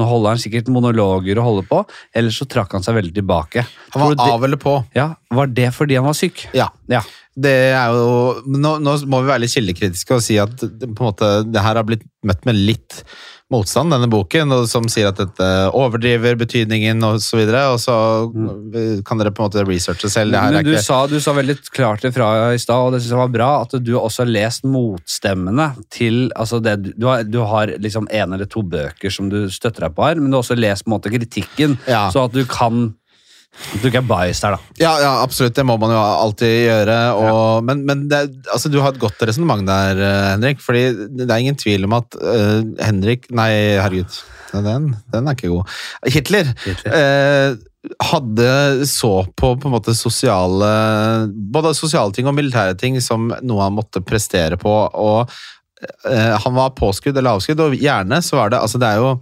nå holder han sikkert monologer og holder på. Eller så trakk han seg veldig tilbake. Han var av eller på. Ja, Var det fordi han var syk? Ja. Ja. Det er jo, nå, nå må vi være litt kildekritiske og si at på en måte, det her har blitt møtt med litt motstand, denne boken, som sier at dette overdriver betydningen og så videre, og så kan dere på en måte researche selv. Men du, ikke... sa, du sa veldig klart ifra i stad, og det synes jeg var bra, at du også har lest motstemmene til altså det, du, har, du har liksom en eller to bøker som du støtter deg på her, men du har også lest på en måte kritikken, Ja. så at du kan du er biased her, da. Ja, ja, absolutt. Det må man jo alltid gjøre. Og, Men, men det, altså, du har et godt resonnement der, eh, Henrik. fordi det er ingen tvil om at uh, Henrik Nei, herregud. Den, den er ikke god. Hitler, Hitler. eh, hadde så på på en måte sosiale Både sosiale ting og militære ting som noe han måtte prestere på. og eh, Han var påskudd eller avskudd, og gjerne så var det altså det er jo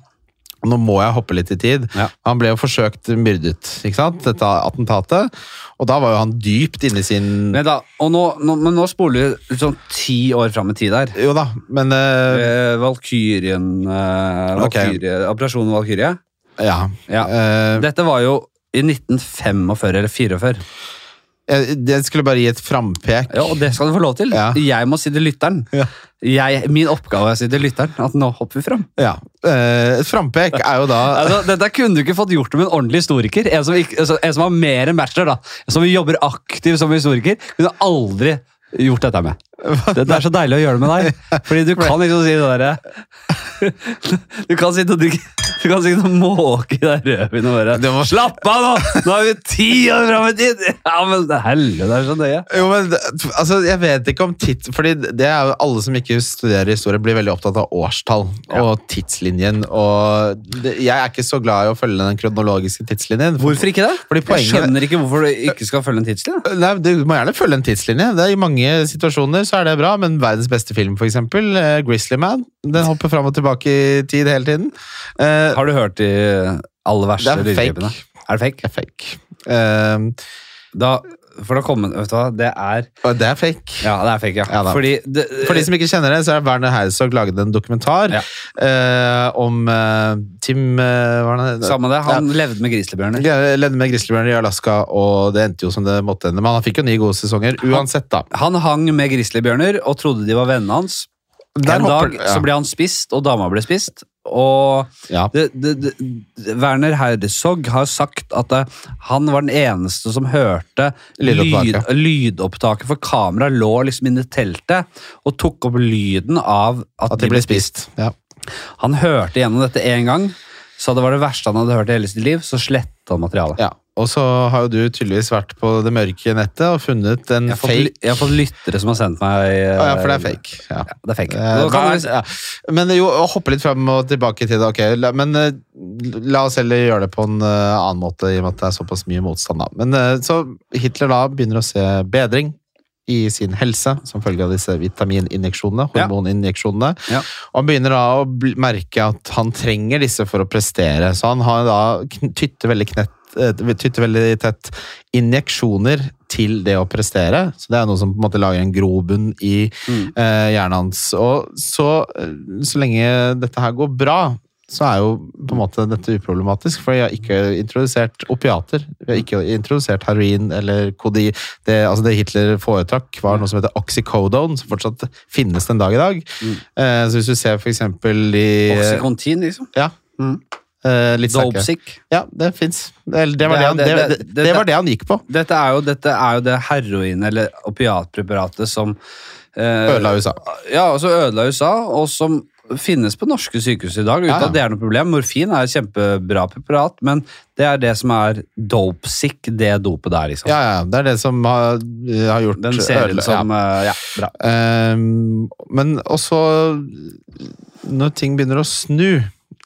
nå må jeg hoppe litt i tid. Ja. Han ble jo forsøkt myrdet, ikke sant? dette attentatet. Og da var jo han dypt inne i sin Men, da, og nå, nå, men nå spoler du sånn ti år fram i tid der. Jo da, men uh... Eh, Valkyrien eh, Valkyrie, okay. Operasjonen Valkyrie. Ja. Ja. Eh, Dette var jo i 1945 eller 44. jeg, jeg skulle bare gi et frampek. Ja, og det skal du få lov til. Ja. Jeg må si til lytteren. Ja. Jeg, min oppgave er å si til lytteren at nå hopper vi fram. Ja. Eh, et frampek er jo da Altså, dette kunne du ikke fått gjort med en ordentlig historiker. En som, ikke, altså, en som har mer enn bachelor, da. Som jobber aktivt som historiker. Kunne aldri gjort dette med. Det, det er så deilig å gjøre det med deg. Fordi du kan liksom si det derre Du kan sitte og drikke Du kan sitte og måke i det rødvin og bare Slapp av, nå! Nå er vi ti år fram i tid! Ja, men helvete, det er så nøye. Jo, men altså, Jeg vet ikke om tids... Fordi det er jo alle som ikke studerer historie, blir veldig opptatt av årstall Ja. og tidslinjen. Og det, jeg er ikke så glad i å følge den kronologiske tidslinjen. Hvorfor ikke det? Fordi Jeg poenget- skjønner ikke hvorfor du ikke skal følge en tidslinje. Nei, Du må gjerne følge en tidslinje. Det er I mange situasjoner så er det bra, men verdens beste film, for eksempel, eh, Grizzly Man, den hopper fram og tilbake i tid hele tiden. Uh, Har du hørt de aller verste er lydklippene? Er det fake? det er fake. Uh, Da, for da kommer, vet du hva, det er og det er fake. Ja, det er fake, ja. Ja da. Fordi det, For de som ikke kjenner det, så er Werner Herzog laget en dokumentar Ja. eh, om eh, Tim uh, det? Samme det, han levde med grizzlybjørner. Ja, Levde med grizzlybjørner i Alaska, og det endte jo som det måtte ende. Men han fikk jo ni gode sesonger uansett, da. Han hang med grizzlybjørner og trodde de var vennene hans. Der en hopper- dag ja. så ble han spist, og dama ble spist. Og Ja. det, det, det, Werner Herzog har sagt at eh, han var den eneste som hørte Lydopptaket. lyd, lydopptaket, for kameraet lå liksom inne i teltet og tok opp lyden av at, At de ble spist. Ja. Han hørte gjennom dette én gang, så det var det verste han hadde hørt i hele sitt liv, så sletta han materialet. ja. Og så har jo du tydeligvis vært på det mørke nettet og funnet en Jeg, fake jeg har fått lyttere som har sendt meg eh, ah, ja, for det er fake. Ja. Ja, det er fake. Eh, kan hva er- ja. Men jo, å hoppe litt frem og tilbake til det, ok. La, men eh, la oss heller gjøre det på en eh, annen måte, i og med at det er såpass mye motstand. da. Men eh, Så Hitler da begynner å se bedring i sin helse som følge av disse vitamininjeksjonene, hormoninjeksjonene. Ja. Og han begynner da å merke at han trenger disse for å prestere, så han har da tytter veldig knett eh, tytter veldig tett injeksjoner til det å prestere. Så det er noe som på en måte lager en grobunn i Mm. eh, hjernen hans. Og så, eh, så lenge dette her går bra, så er jo på en måte dette uproblematisk, for jeg har ikke introdusert opiater. Vi har ikke introdusert heroin eller kodi. Det, altså det Hitler foretrakk, var noe som heter oxycodone, som fortsatt finnes den dag i dag. Mm. Eh, så hvis du ser for eksempel i Oxycontin, liksom. Ja. Mm. Eh, litt sterkere. Dopesick. Ja, det fins. Det, det, var Det det, han- det, var det han gikk på. Dette er jo, dette er jo det heroin- eller opiatpreparatet som uh, Ødela USA. Ja, og ødela USA, og som finnes på norske sykehus i dag, uten Ja, ja. at det er noe problem. Morfin er et kjempebra preparat, men det er det som er dopesick, det dopet der, liksom. Ja, ja, det er det som har, har gjort Den serien som ja. Ja, bra. Ehm, men også når ting begynner å snu,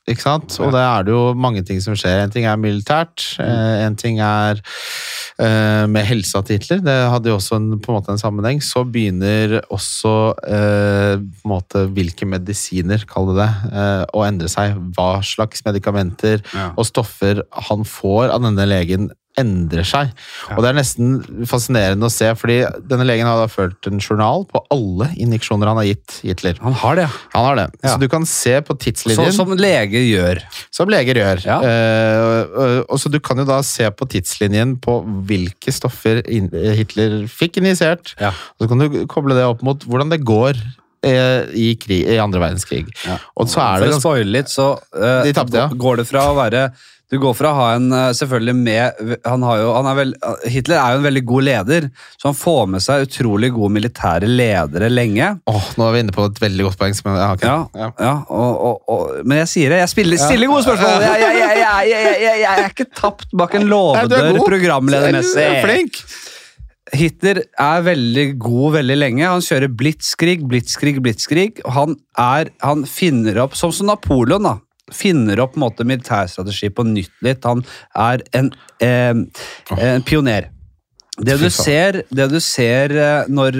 ikke sant? Og det er det jo mange ting som skjer. En ting er militært, eh, en ting er med helsa til Hitler. Det hadde jo også en, på en måte en sammenheng. Så begynner også eh, på en måte hvilke medisiner, kall det det, eh, å endre seg. Hva slags medikamenter Ja. og stoffer han får av denne legen endrer seg. Ja. Og det er nesten fascinerende å se, fordi denne legen har da ført en journal på alle injeksjoner han har gitt Hitler. Han har det, Han har det. Ja. Så du kan se på Så, tidslinjen, som leger gjør. som leger gjør. Ja. Eh, og- og så du kan jo da se på tidslinjen på hvilke stoffer Hitler fikk injisert, Ja. så kan du koble det opp mot hvordan det går eh, i, krig, i andre verdenskrig. Ja. Og så er For det å spoile litt, så uh, De tappte, ja. går det fra å være Du går fra å ha en eh, selvfølgelig med han har jo, han er vel, Hitler er jo en veldig god leder, så han får med seg utrolig gode militære ledere lenge. Åh, Nå er vi inne på et veldig godt poeng. Som jeg, har ikke. Ja, Ja. ja og, og, og, men jeg sier det, jeg spiller, stiller gode spørsmål! Jeg, jeg, jeg, jeg, er ikke tapt bak en låvedør programledermessig. Er Flink! Hitler er veldig god veldig lenge. Han kjører blitzkrig, blitzkrig, blitzkrig. Han, er, han finner opp, som som Napoleon, da. Finner opp måte militærstrategi på nytt litt. Han er en, eh, en pioner. Det du ser, det du ser eh, når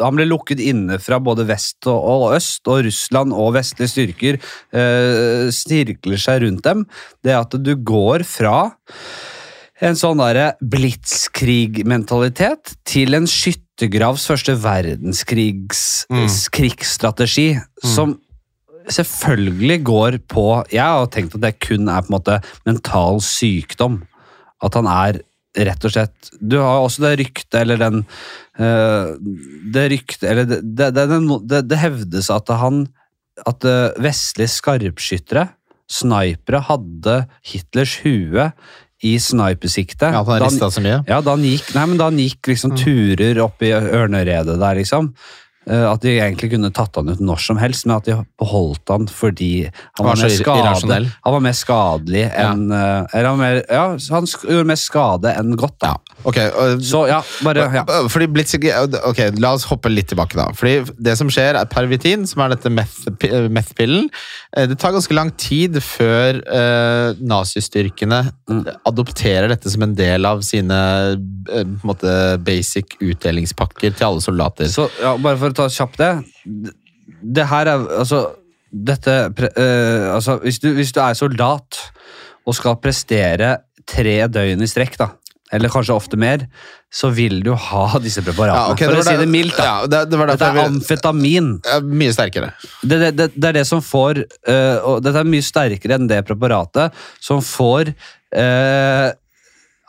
han ble lukket inne fra både vest og, øst, og Russland og vestlige styrker eh, styrkler seg rundt dem, det at du går fra en sånn derre blitzkrig-mentalitet til en skyttergravs første verdenskrigs Mm. krigsstrategi, som selvfølgelig går på Jeg har tenkt at det kun er på en måte mental sykdom. At han er rett og slett Du har også det ryktet, eller den eh, Det ryktet Eller det, det, det, det, hevdes at han At eh, vestlige skarpskyttere, snipere, hadde Hitlers hue i snipersikte. Ja, at han ja, da han gikk, nei, men da han gikk liksom turer opp i ørneredet der, liksom. Eh, At de egentlig kunne tatt han ut når som helst, men at de beholdt han fordi han Var var, mer skade, han var mer skadelig enn ja. Eller han, mer, ja, han gjorde mer skade enn godt, da. Ok, Okay. Så ja, bare ja. Blitzkrig, ok, La oss hoppe litt tilbake. da Fordi Det som skjer, er pervitin, som er dette meth- meth-pillen. Eh, Det tar ganske lang tid før uh, nazistyrkene Mm. adopterer dette som en del av sine uh, måte basic utdelingspakker til alle soldater. Så ja, bare for å ta kjapt det. Det her er altså dette eh, altså, hvis, du, hvis du er soldat og skal prestere tre døgn i strekk, da, eller kanskje ofte mer, så vil du ha disse preparatene. Ja, okay, for å si det mildt, da. Ja, det, det Dette er amfetamin. Ja, Mye sterkere. Det, det, det, det er det som får uh, Og dette er mye sterkere enn det preparatet som får uh,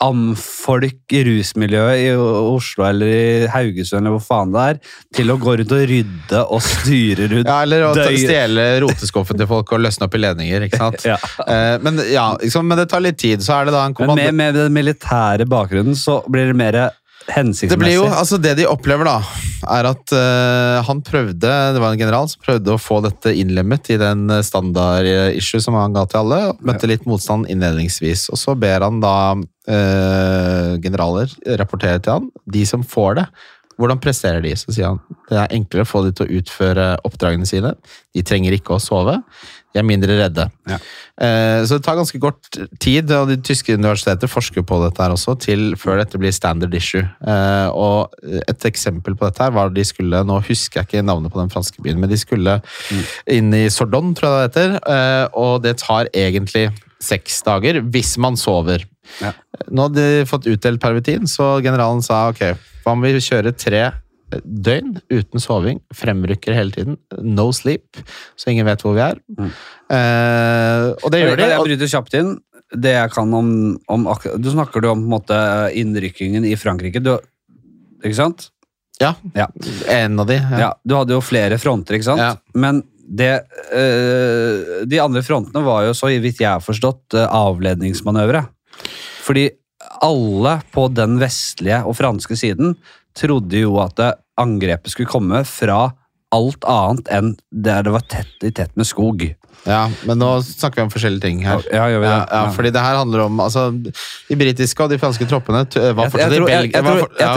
amfolk i rusmiljøet i Oslo eller i Haugesund eller hvor faen det er, til å gå rundt og rydde og styre rundt. Ja, Eller å stjele roteskuffen til folk og løsne opp i ledninger. ikke sant? Ja. Eh, men ja, liksom, men det tar litt tid. Så er det da en Men med, med den militære bakgrunnen så blir det mer hensiktsmessig. Det blir jo, altså det de opplever da, er at uh, han prøvde, det var en general som prøvde å få dette innlemmet i den standard-issue som han ga til alle, møtte litt motstand innledningsvis. Og så ber han da uh, generaler rapportere til han, de som får det. Hvordan presterer de? Så sier han det er enklere å få de til å utføre oppdragene sine. De trenger ikke å sove. De er mindre redde. Ja. Eh, Så det tar ganske kort tid, og de tyske universiteter forsker på dette her også, til før dette blir standard issue. Eh, Og et eksempel på dette her var de skulle, nå husker jeg ikke navnet på den franske byen, men de skulle inn i Sordon, tror jeg det heter, eh, og det tar egentlig seks dager hvis man sover. Ja. Nå hadde de fått utdelt pervitin, så generalen sa ok, hva om vi kjører tre døgn uten soving, fremrykker hele tiden, no sleep, så ingen vet hvor vi er. Mm. Eh, og det gjør de. Jeg bryter kjapt inn? Det jeg kan om, om Du snakker du om måte, innrykkingen i Frankrike. Du, ikke sant? Ja, Ja. en av de. Ja. Ja, du hadde jo flere fronter, ikke sant? Ja. Men det, eh, de andre frontene var jo, så vidt jeg har forstått, eh, avledningsmanøvre. Fordi alle på den vestlige og franske siden trodde jo at det, angrepet skulle komme fra alt annet enn der det var tett i tett med skog. Ja, men nå snakker vi om forskjellige ting her. Ja, gjør vi det? Ja, ja, fordi det her handler om altså, De britiske og de franske troppene var fortsatt i Belgia.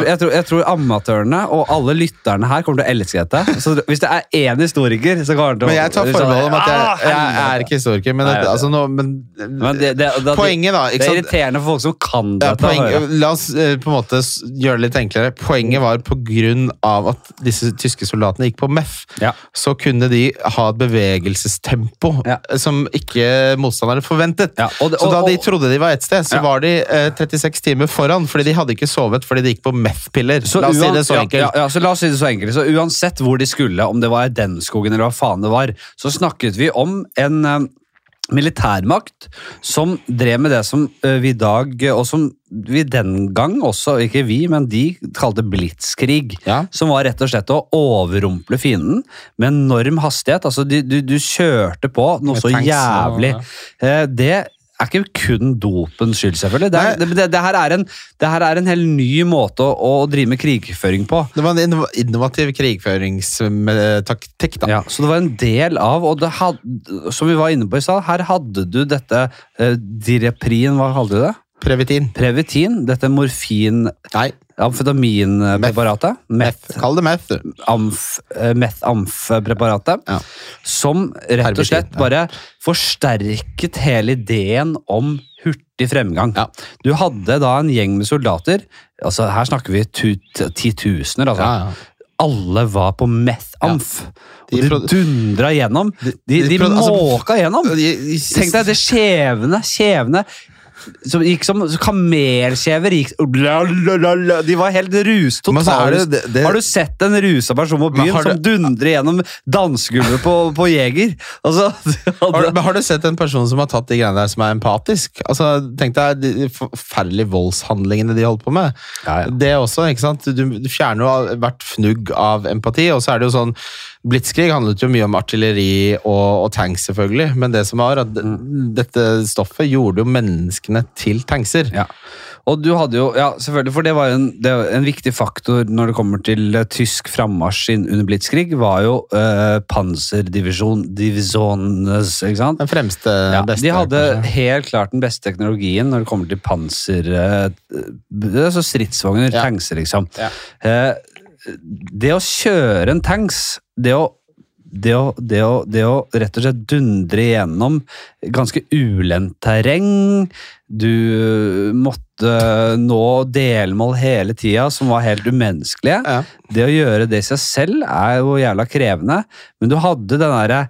jeg, tror, tror, amatørene og alle lytterne her kommer til å elske dette. Så hvis det er én historiker, så kommer det til å Men jeg tar forbehold om at jeg, Ah, jeg er ikke historiker. Men, det, altså, nå, men, Men det, det, Poenget, da. det er irriterende for folk som kan Ja, dette. å poeng, la oss eh, på en måte gjøre det litt enklere. Poenget var på grunn av at disse tyske soldatene gikk på MEF, Ja. så kunne de ha et bevegelsestempo Ja. eh, som ikke motstanderne forventet. Ja, og og, så da de trodde de var ett sted, så Ja. var de eh, 36 timer foran, fordi de hadde ikke sovet fordi de gikk på meth-piller. La oss si det så enkelt. Ja, ja, så la oss si det så enkelt. Så uansett hvor de skulle, om det var i den skogen eller hva faen det var, så snakket vi om en eh, militærmakt som drev med det som eh, vi i dag, eh, og som vi den gang også, ikke vi, men de kalte blitskrig. Ja. Som var rett og slett å overrumple fienden med enorm hastighet. Altså, du, du, du kjørte på noe så jævlig. Eh, Det er ikke kun dopens skyld, selvfølgelig. Det, er, det, det, her er en, det her er en helt ny måte å, å drive med krigføring på. Det var en innov- innovativ krigføringstaktikk, da. Ja, så det var en del av, og det had, som vi var inne på i stad, her hadde du dette eh, direprin, hva kalte du det? Previtin. Previtin, dette morfin, Nei, amfetaminpreparatet. Kall det meth, du. eh, meth-amf-preparatet, Ja. som rett og slett ja. bare forsterket hele ideen om hurtig fremgang. Ja. Du hadde da en gjeng med soldater, altså her snakker vi tu- titusener, altså. Ja, ja. Alle var på meth-amf. De Og de dundra gjennom. De, de, de produ- altså- måka gjennom. Tenk deg det skjevne, skjevne som gikk som kamelkjever. Gikk, de var helt rus, totalt. det- Har du sett en rusa person på byen som dundrer gjennom dansegulvet på, på Jeger? Altså, Har, du, har du sett en person som har tatt de greiene der som er empatisk? Altså, Tenk deg de forferdelige voldshandlingene de holdt på med. Ja, ja. Det også, ikke sant? Du, du fjerner jo hvert fnugg av empati, og så er det jo sånn Blitzkrig handlet jo mye om artilleri og, og tanks, selvfølgelig, men det som var at d- dette stoffet gjorde jo menneskene til tankser. ja. Og du hadde jo, ja selvfølgelig, for det var jo en, det var en viktig faktor når det kommer til eh, tysk frammarsj under Blitzkrig, var jo uh, panserdivisjon, ikke sant? Den fremste, Ja, beste. de hadde kanskje. helt klart den beste teknologien når det kommer til panser eh, altså Stridsvogner, Ja. tankser, liksom. Ja. Eh, det å kjøre en tanks, det å det å, det, å, det å rett og slett dundre igjennom ganske ulendt terreng Du måtte nå delmål hele tida som var helt umenneskelige. Ja. Det å gjøre det i seg selv er jo jævla krevende, men du hadde den derre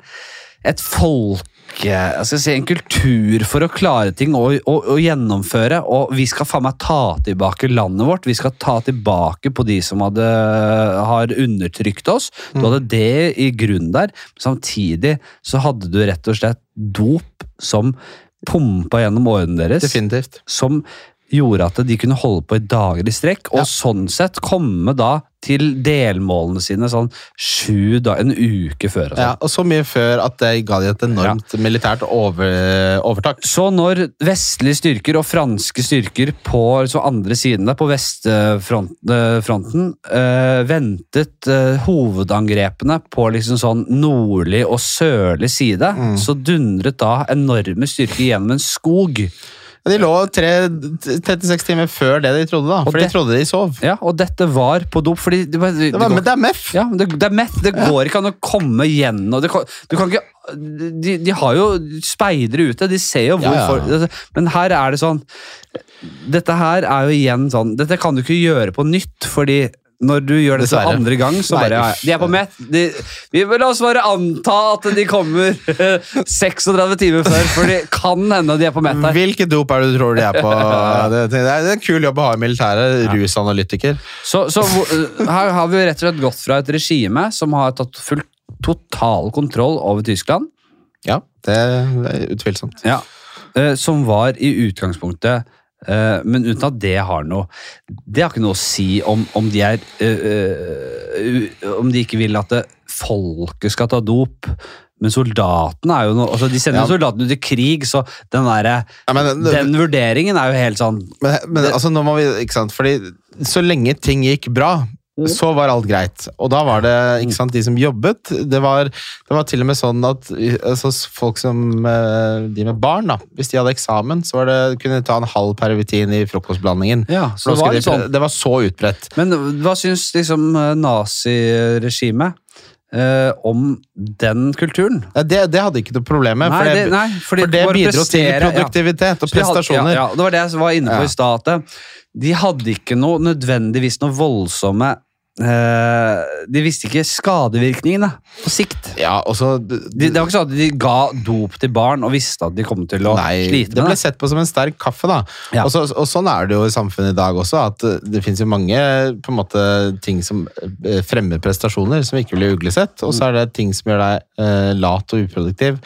Et folke jeg skal si, En kultur for å klare ting og, og, og gjennomføre. Og vi skal faen meg ta tilbake landet vårt. Vi skal ta tilbake på de som hadde, har undertrykt oss. Du hadde det i grunnen der. Samtidig så hadde du rett og slett dop som pumpa gjennom årene deres Definitivt. som gjorde at de kunne holde på i dager i strekk, og Ja. sånn sett komme da til delmålene sine sånn sju da, en uke før. Og sånn. Ja, og så mye før at det ga de et enormt militært over, overtak. Så når vestlige styrker og franske styrker på så andre siden der, på vestfronten, øh, ventet øh, hovedangrepene på liksom sånn nordlig og sørlig side, Mm. så dundret da enorme styrker gjennom en skog. De lå tre, 36 timer før det de trodde, da. For det- de trodde de sov. Ja, og dette var på dop, fordi det, var- Det, var, går- men det er meth! Ja, det, det er meth. Det går ikke an å komme gjennom det kan, Du kan ikke de, de har jo speidere ute, de ser jo hvor Ja, ja. folk Men her er det sånn Dette her er jo igjen sånn Dette kan du ikke gjøre på nytt, fordi når du gjør det for andre gang, så Nei, bare ja. De er på mett. De, vi la oss bare anta at de kommer 36 timer før, for det kan hende de er på mett her. Hvilket dop er det du tror de er på? Det, det er en kul jobb å ha i militæret. Rusanalytiker. Så, så uh, her har vi rett og slett gått fra et regime som har tatt full, total kontroll over Tyskland, Ja, det er utvilsomt. Ja, eh, som var i utgangspunktet eh, Men uten at det har noe Det har ikke noe å si om, om de er øh, øh, Om de ikke vil at det, folket skal ta dop. Men soldatene er jo noe altså De sender Ja. soldatene ut i krig, så den, der, Ja, men, den vurderingen er jo helt sånn men, men altså, nå må vi Ikke sant? Fordi så lenge ting gikk bra, så var alt greit. Og da var det ikke sant, de som jobbet Det var, det var til og med sånn at altså, folk som eh, de med barn, da, hvis de hadde eksamen, så var det, kunne de ta en halv pervitin i frokostblandingen. Ja, så det var de, sånn. det var så utbredt. Men hva syns liksom eh, naziregimet eh, om den kulturen? Ja, Det, det hadde ikke noe problem med. For det, nei, fordi for det bidro til produktivitet ja. og prestasjoner. hadde-. Ja, det var det jeg var inne på i stad. De hadde ikke noe nødvendigvis noe voldsomme eh, De visste ikke skadevirkningene på sikt. Ja, også, De, det var ikke sånn at de ga dop til barn og visste at de kom til å Nei, slite det Det ble sett på som en sterk kaffe, da. Ja. Og, så, og sånn er det jo i samfunnet i dag også, at eh, det finnes jo mange på en måte, ting som eh, fremmer prestasjoner, som ikke blir uglesett, og så er det ting som gjør deg eh, lat og uproduktiv.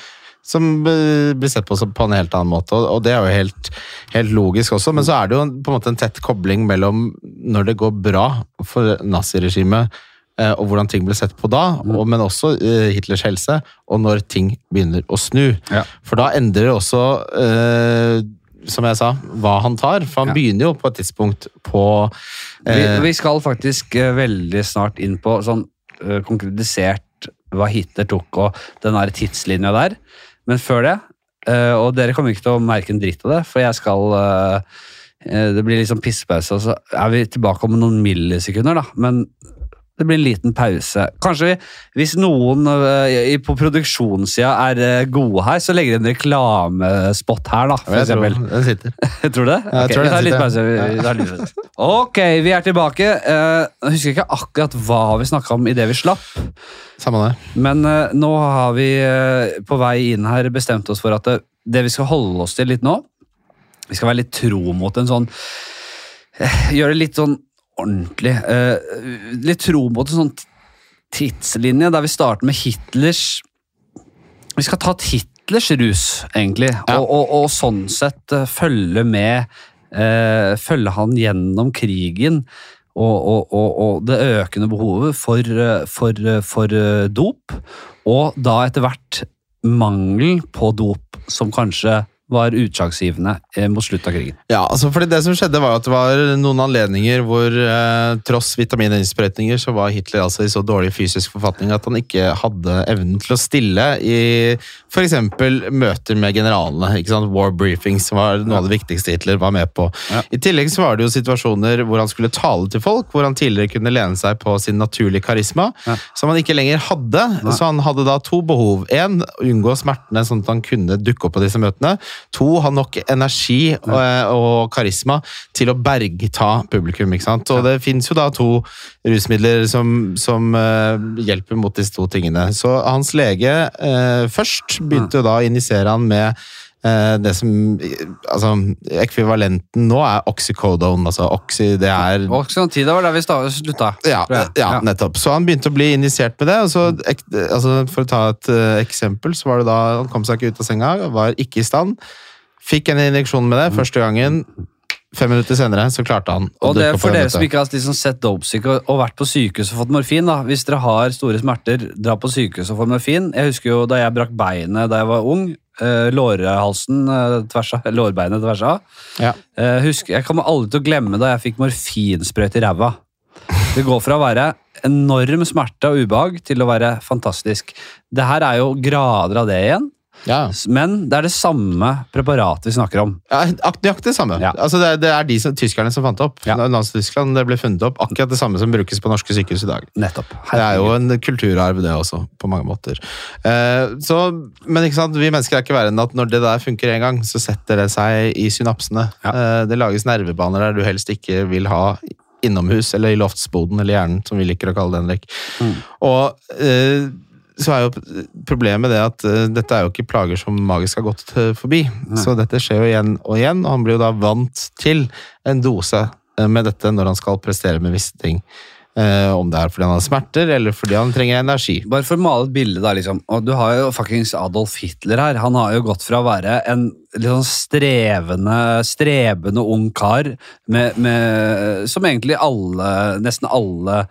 Som blir sett på på en helt annen måte, og, det er jo helt, helt logisk også. Men så er det jo på en måte en tett kobling mellom når det går bra for naziregimet, eh, og hvordan ting ble sett på da, og, men også uh, Hitlers helse, og når ting begynner å snu. Ja. For da endrer det også, uh, som jeg sa, hva han tar. For han Ja. begynner jo på et tidspunkt på Vi, eh, vi skal faktisk veldig snart inn på sånn konkretisert hva Hitler tok og den der tidslinja der. Men før det, eh, og dere kommer ikke til å merke en dritt av det, for jeg skal eh, eh, Det blir liksom pissepause, og så er vi tilbake om noen millisekunder, da. Men det blir en liten pause. Kanskje vi, hvis noen uh, i- på produksjonssida er uh, gode her, så legger de en reklamespot her, da. For jeg tror eksempel. den sitter. Tror du det? Okay, tror vi tar litt sitter. pause. Vi, vi tar litt pause. Ok, vi er tilbake. Uh, Jeg husker ikke akkurat hva vi snakka om idet vi slapp, Samme det. men uh, nå har vi eh, på vei inn her bestemt oss for at det, det vi skal holde oss til litt nå Vi skal være litt tro mot en sånn eh, Gjøre det litt sånn ordentlig. eh, Litt tro mot en sånn tidslinje der vi starter med Hitlers Vi skal ta Hitlers rus, egentlig, Ja. og, og, og sånn sett eh, følge med eh, Følge han gjennom krigen og, og, det økende behovet for, eh, for, eh, for dop, og da etter hvert mangelen på dop som kanskje var utslagsgivende eh, mot slutten av krigen. Ja, altså fordi Det som skjedde var at det var noen anledninger hvor eh, tross vitamininnsprøytninger så var Hitler altså i så dårlig fysisk forfatning at han ikke hadde evnen til å stille i f.eks. møter med generalene. ikke sant? War briefings var noe av det viktigste Hitler var med på. Ja. I tillegg så var det jo situasjoner hvor han skulle tale til folk, hvor han tidligere kunne lene seg på sin naturlige karisma, Ja. som han ikke lenger hadde. Nei. Så han hadde da to behov. Én, unngå smertene sånn at han kunne dukke opp på disse møtene. To, ha nok energi og, og karisma til å bergta publikum. ikke sant? Og det fins jo da to rusmidler som, som uh, hjelper mot disse to tingene. Så hans lege uh, først begynte jo da å injisere han med eh, det som altså Ekvivalenten nå er oxycodone. altså oxy, det er det var der vi slutta. ja, ja, nettopp. Så han begynte å bli injisert med det. og så, altså, For å ta et eh, eksempel, så var det da han kom seg ikke ut av senga, var ikke i stand. Fikk en injeksjon med det første gangen. Fem minutter senere så klarte han Og det er for dere som ikke har liksom sett Dopesick og, og vært på sykehus og fått morfin. da. Hvis dere har store smerter, dra på sykehus og få morfin. Jeg husker jo da jeg brakk beinet da jeg var ung. Eh, lårhalsen uh, tvers av, lårbeinet tvers av. Ja. Uh, husk, jeg kommer aldri til å glemme da jeg fikk morfinsprøyte i ræva. Det går fra å være enorm smerte og ubehag til å være fantastisk. Det her er jo grader av det igjen, Ja, men det er det samme preparatet vi snakker om. ja ak- Nøyaktig det samme. Ja. Altså, det, er- det er de som, tyskerne som fant det opp. Ja. Nazi-Tyskland det ble funnet opp akkurat det samme som brukes på norske sykehus i dag. Nettopp. Det er jo en kulturarv, det også, på mange måter. Eh, så, men ikke sant, vi mennesker er ikke verre enn at når det der funker en gang, så setter det seg i synapsene. Ja. Eh, det lages nervebaner der du helst ikke vil ha innomhus, eller i loftsboden, eller hjernen, som vi liker å kalle det, Henrik. Mm. Og eh, så er jo problemet det at uh, dette er jo ikke plager som magisk har gått eh, forbi. Så dette skjer jo igjen og igjen, og han blir jo da vant til en dose uh, med dette når han skal prestere med visse ting. Om det er fordi han har smerter, eller fordi han trenger energi. Bare for å male et bilde, da, liksom. Og du har jo fuckings Adolf Hitler her. Han har jo gått fra å være en litt sånn strevende, strebende ung kar med, med, som egentlig alle, nesten alle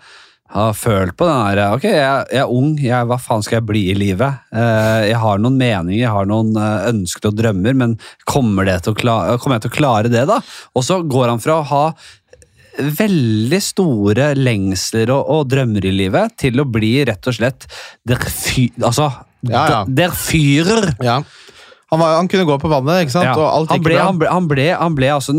har følt på den her Ok, jeg, jeg er ung, jeg, hva faen skal jeg bli i livet? Eh, jeg har noen meninger, jeg har noen eh, ønsker og drømmer, men kommer, klare, kommer jeg til å klare det, da? Og så går han fra å ha veldig store lengsler og, og drømmer i livet til å bli rett og slett der, fy, altså, Ja, ja. der fyrer. Ja. Han, var, han kunne gå på vannet, ikke sant? Ja. Han, ble, han, ble, han, ble, han ble altså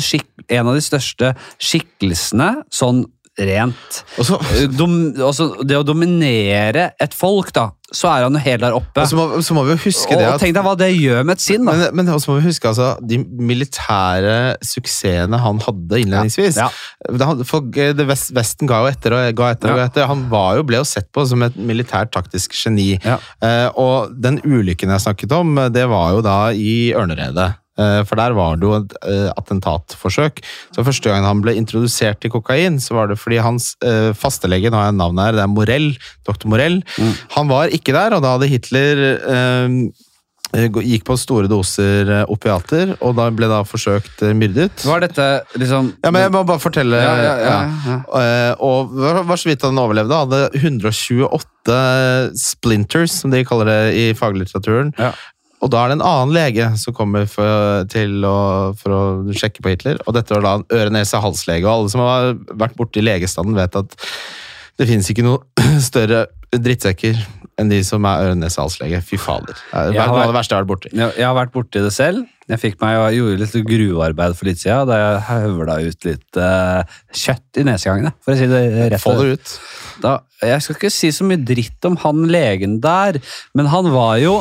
skikk, en av de største skikkelsene sånn rent Også, eh, dom, også Det å dominere et folk, da, så er han jo helt der oppe. og så, må, så må vi jo huske Og, det og at tenk deg hva det gjør med et sinn, da. men, men også må vi huske altså, de militære suksessene han hadde innledningsvis. Ja. Det, han- folk, eh, det vest, Vesten ga jo etter og ga etter. og Ja. etter. Han var jo, ble jo sett på som et militært taktisk geni. Ja. Eh, og den ulykken jeg snakket om, eh, det var jo da i Ørneredet. Eh, For der var det jo et eh, attentatforsøk. Så Første gang han ble introdusert til kokain, så var det fordi hans eh, fastelege, nå har jeg navnet her, det er Morell, dr. Morell, Mm. han var ikke der, og da hadde Hitler gikk på store doser opiater, og da ble da forsøkt myrdet. Var dette liksom Ja, men jeg må bare fortelle Ja, ja, ja, ja. Og var så vidt han overlevde. Hadde 128 splinters, som de kaller det i faglitteraturen. Og da er det en annen lege som kommer for, til å, for å sjekke på Hitler. Og dette var da en øre-nese-halslege. Og alle som har vært borti legestanden, vet at det finnes ikke noen større drittsekker enn de som er øre-nese-halslege. Fy fader. Det er noe av det verste jeg har vært borti. Jeg, jeg har vært borti det selv. Jeg fikk meg, jeg gjorde litt gruvearbeid for litt siden, da jeg høvla ut litt uh, kjøtt i nesegangene. For å si det rett. Få det ut. Da, jeg skal ikke si så mye dritt om han legen der, men han var jo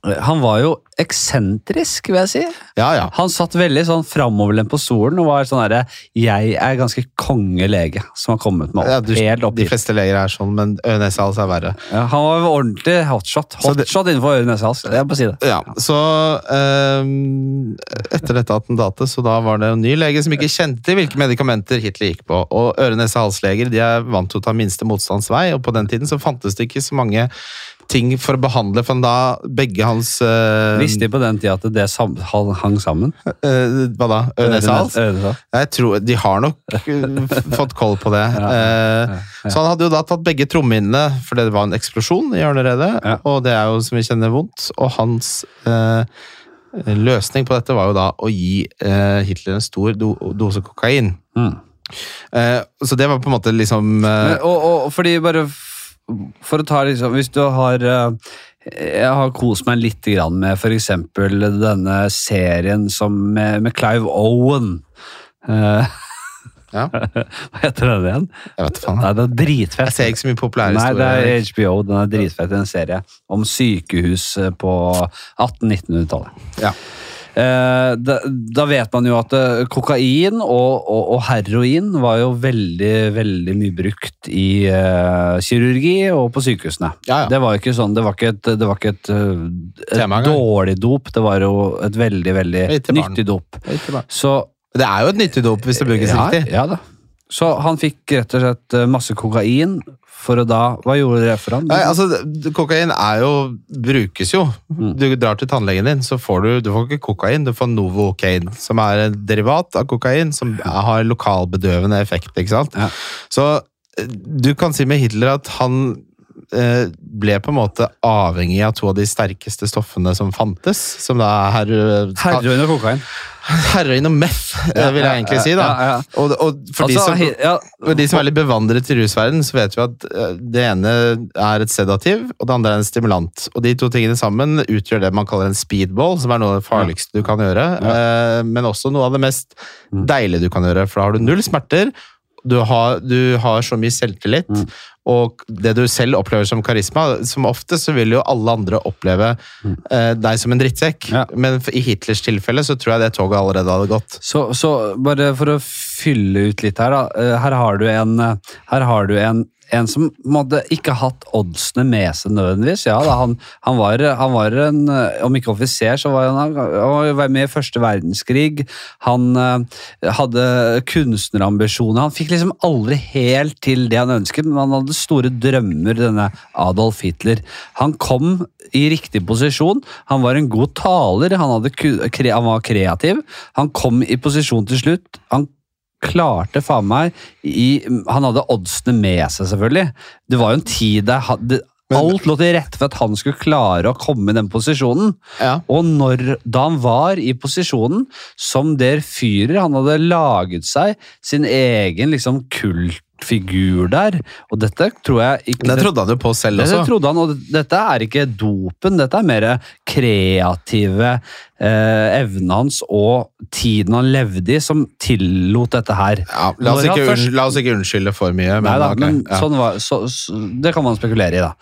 han var jo eksentrisk, vil jeg si. Ja, ja. Han satt veldig sånn framoverlent på stolen og var sånn herre Jeg er ganske kongelege som har kommet meg ja du, helt opp de fleste leger er sånn, men øre-nese-hals er verre. Ja, han var ordentlig hotshot. Hotshot innenfor øre, nese, hals. Jeg må si det. Ja, så um, Etter dette attentatet så da var det en ny lege som ikke kjente hvilke medikamenter Hitler gikk på. Og øre-nese-halsleger de er vant til å ta minste motstands vei, og på den tiden så fantes det ikke så mange ting for å behandle, for da begge hans uh, Visste de på den tida at det sam hang sammen? Uh, Hva da? Hals. Jeg tror, De har nok eh, fått koll på det. Ja, ja, ja. Så han hadde jo da tatt begge trommehinnene, for det var en eksplosjon i hjørneredet, og det er jo som vi kjenner vondt. Og hans løsning på dette var jo da å gi Hitler en stor do dose kokain. Mm. Så det var på en måte liksom Men, og, og fordi bare For å ta liksom Hvis du har eh, Jeg har kost meg litt med f.eks. denne serien som med, med Clive Owen. Eh, Ja. Hva heter den igjen? Jeg vet faen. Nei, det er dritfett. Jeg ser ikke så mye populære Nei, det er HBO. Den er dritfett. En serie om sykehus eh, på 1800-1900-tallet. Ja. Eh, da, da vet man jo at eh, kokain og, og, og heroin var jo veldig veldig mye brukt i eh, kirurgi og på sykehusene. Ja, ja. Det var ikke sånn, det var ikke et, det var ikke et, et dårlig dop, det var jo et veldig veldig nyttig dop. Så Det er jo et nyttig dop hvis det brukes ja, riktig. ja da. Så han fikk rett og slett eh, masse kokain for å da Hva gjorde det for han? Nei, altså, Kokain er jo brukes jo. Mm. Du drar til tannlegen din, så får du du får ikke kokain, du får Novocaine, som er en derivat av kokain, som har lokalbedøvende effekt. ikke sant? Ja. Så eh, du kan si med Hitler at han ble på en måte avhengig av to av de sterkeste stoffene som fantes, som da er her, Heroin og kokain. heroin og meth, eh, vil jeg egentlig si. da. Ja, ja. Og, og for de Altså, som... For de som er litt bevandret i rusverden, så vet vi at eh, det ene er et sedativ, og det andre er en stimulant. Og de to tingene sammen utgjør det man kaller en speedball, som er noe av det farligste du kan gjøre. Ja. Men også noe av det mest Mm. deilige du kan gjøre, for da har du null smerter. Du har, du har så mye selvtillit, Mm. Og det du selv opplever som karisma Som ofte så vil jo alle andre oppleve eh, deg som en drittsekk, Mm. Ja. men i Hitlers tilfelle så tror jeg det toget allerede hadde gått. Så, så bare for å fylle ut litt her, da. eh, Her har du en, eh, her har du en, en som hadde ikke hatt oddsene med seg nødvendigvis. Ja, da, han, han, var, han var en, om ikke offiser, så var han, han var med i første verdenskrig. Han eh, hadde kunstnerambisjoner. Han fikk liksom aldri helt til det han ønsket, men han hadde store drømmer, denne Adolf Hitler. Han kom i riktig posisjon. Han var en god taler, han, hadde, han var kreativ. Han kom i posisjon til slutt. Han klarte faen meg i Han hadde oddsene med seg, selvfølgelig. Det var jo en tid der hadde, Alt lå til rette for at han skulle klare å komme i den posisjonen. Ja. Og når, da han var i posisjonen som der fyrer, han hadde laget seg sin egen liksom kultfigur der, og dette tror jeg ikke Det trodde han jo på selv også. Det trodde han, og dette er ikke dopen, dette er mer kreative eh, evnen hans og tiden han levde i som tillot dette her. Ja, la, oss ikke, først- la oss ikke unnskylde for mye. Men, Nei da, men ja. sånn var, så, så, det kan man spekulere i, da.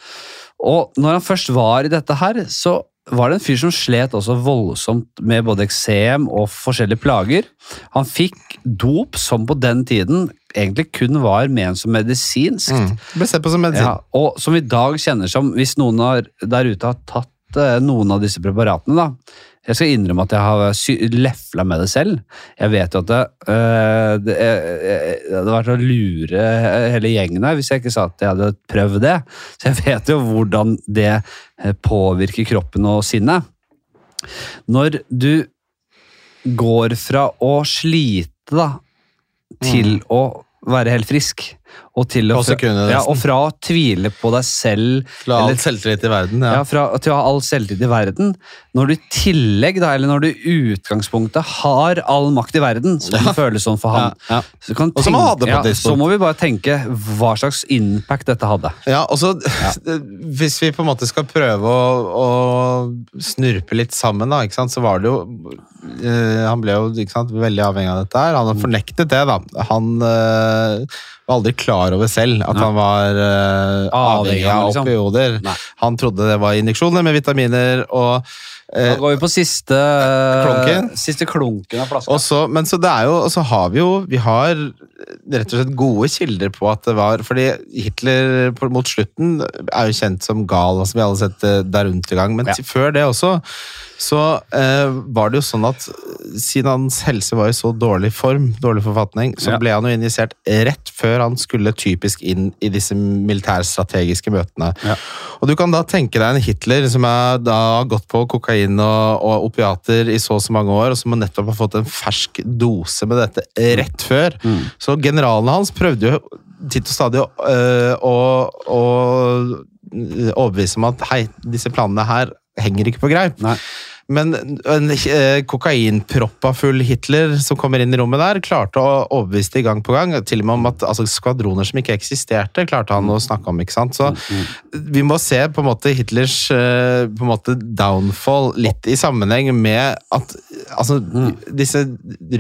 Og når han først var i dette her, så var det en fyr som slet også voldsomt med både eksem og forskjellige plager. Han fikk dop som på den tiden egentlig kun var ment som medisinsk. Mm. Ble sett på som medisin. Ja, og som i dag kjenner som Hvis noen har, der ute har tatt eh, noen av disse preparatene, da. Jeg skal innrømme at jeg har lefla med det selv. Jeg vet jo at det, øh, det, eh, det hadde vært å lure hele gjengen her hvis jeg ikke sa at jeg hadde prøvd det. Så jeg vet jo hvordan det påvirker kroppen og sinnet. Når du går fra å slite da, til å være helt frisk, og til å På sekundet, ja, og fra å tvile på deg selv Til å ha eller- all selvtillit i verden. ja. Ja. fra, til å ha all selvtillit i verden. Når du i tillegg, da, eller når du i utgangspunktet har all makt i verden, som det føles sånn for ham, Ja, ja. så, Og på ja, så må vi bare tenke hva slags impact dette hadde. Ja, og så Hvis vi på en måte skal prøve å, å snurpe litt sammen, da, ikke sant, så var det jo eh, Han ble jo ikke sant, veldig avhengig av dette her. Han har fornektet det, da. Han eh, var aldri klar over selv at Nei. han var uh, avhengig av liksom. opioider. Han trodde det var injeksjoner med vitaminer og eh, Da går vi på siste Klunken? Siste klunken av flaska. Og så, men så det jo, så har vi jo vi har rett og slett gode kilder på at det var Fordi Hitler på, mot slutten er jo kjent som gal, altså vi har alle sett eh, Der undergang, men Ja. før det også så eh, var det jo sånn at siden hans helse var i så dårlig form, dårlig forfatning, så Ja. ble han jo injisert rett før han skulle typisk inn i disse militærstrategiske møtene. Ja. Og du kan da tenke deg en Hitler som er da har gått på kokain og, og opiater i så og så mange år, og som nettopp har fått en fersk dose med dette rett før. Mm. Så generalene hans prøvde jo titt og stadig å, øh, å, å overbevise om at hei, disse planene her henger ikke på greip. Nei. Men en eh, kokainproppa full Hitler som kommer inn i rommet der, klarte å overbevise det gang på gang. Til og med om at altså, skvadroner som ikke eksisterte, klarte han å snakke om. ikke sant? Så vi må se på en måte Hitlers eh, på en måte downfall litt i sammenheng med at altså, disse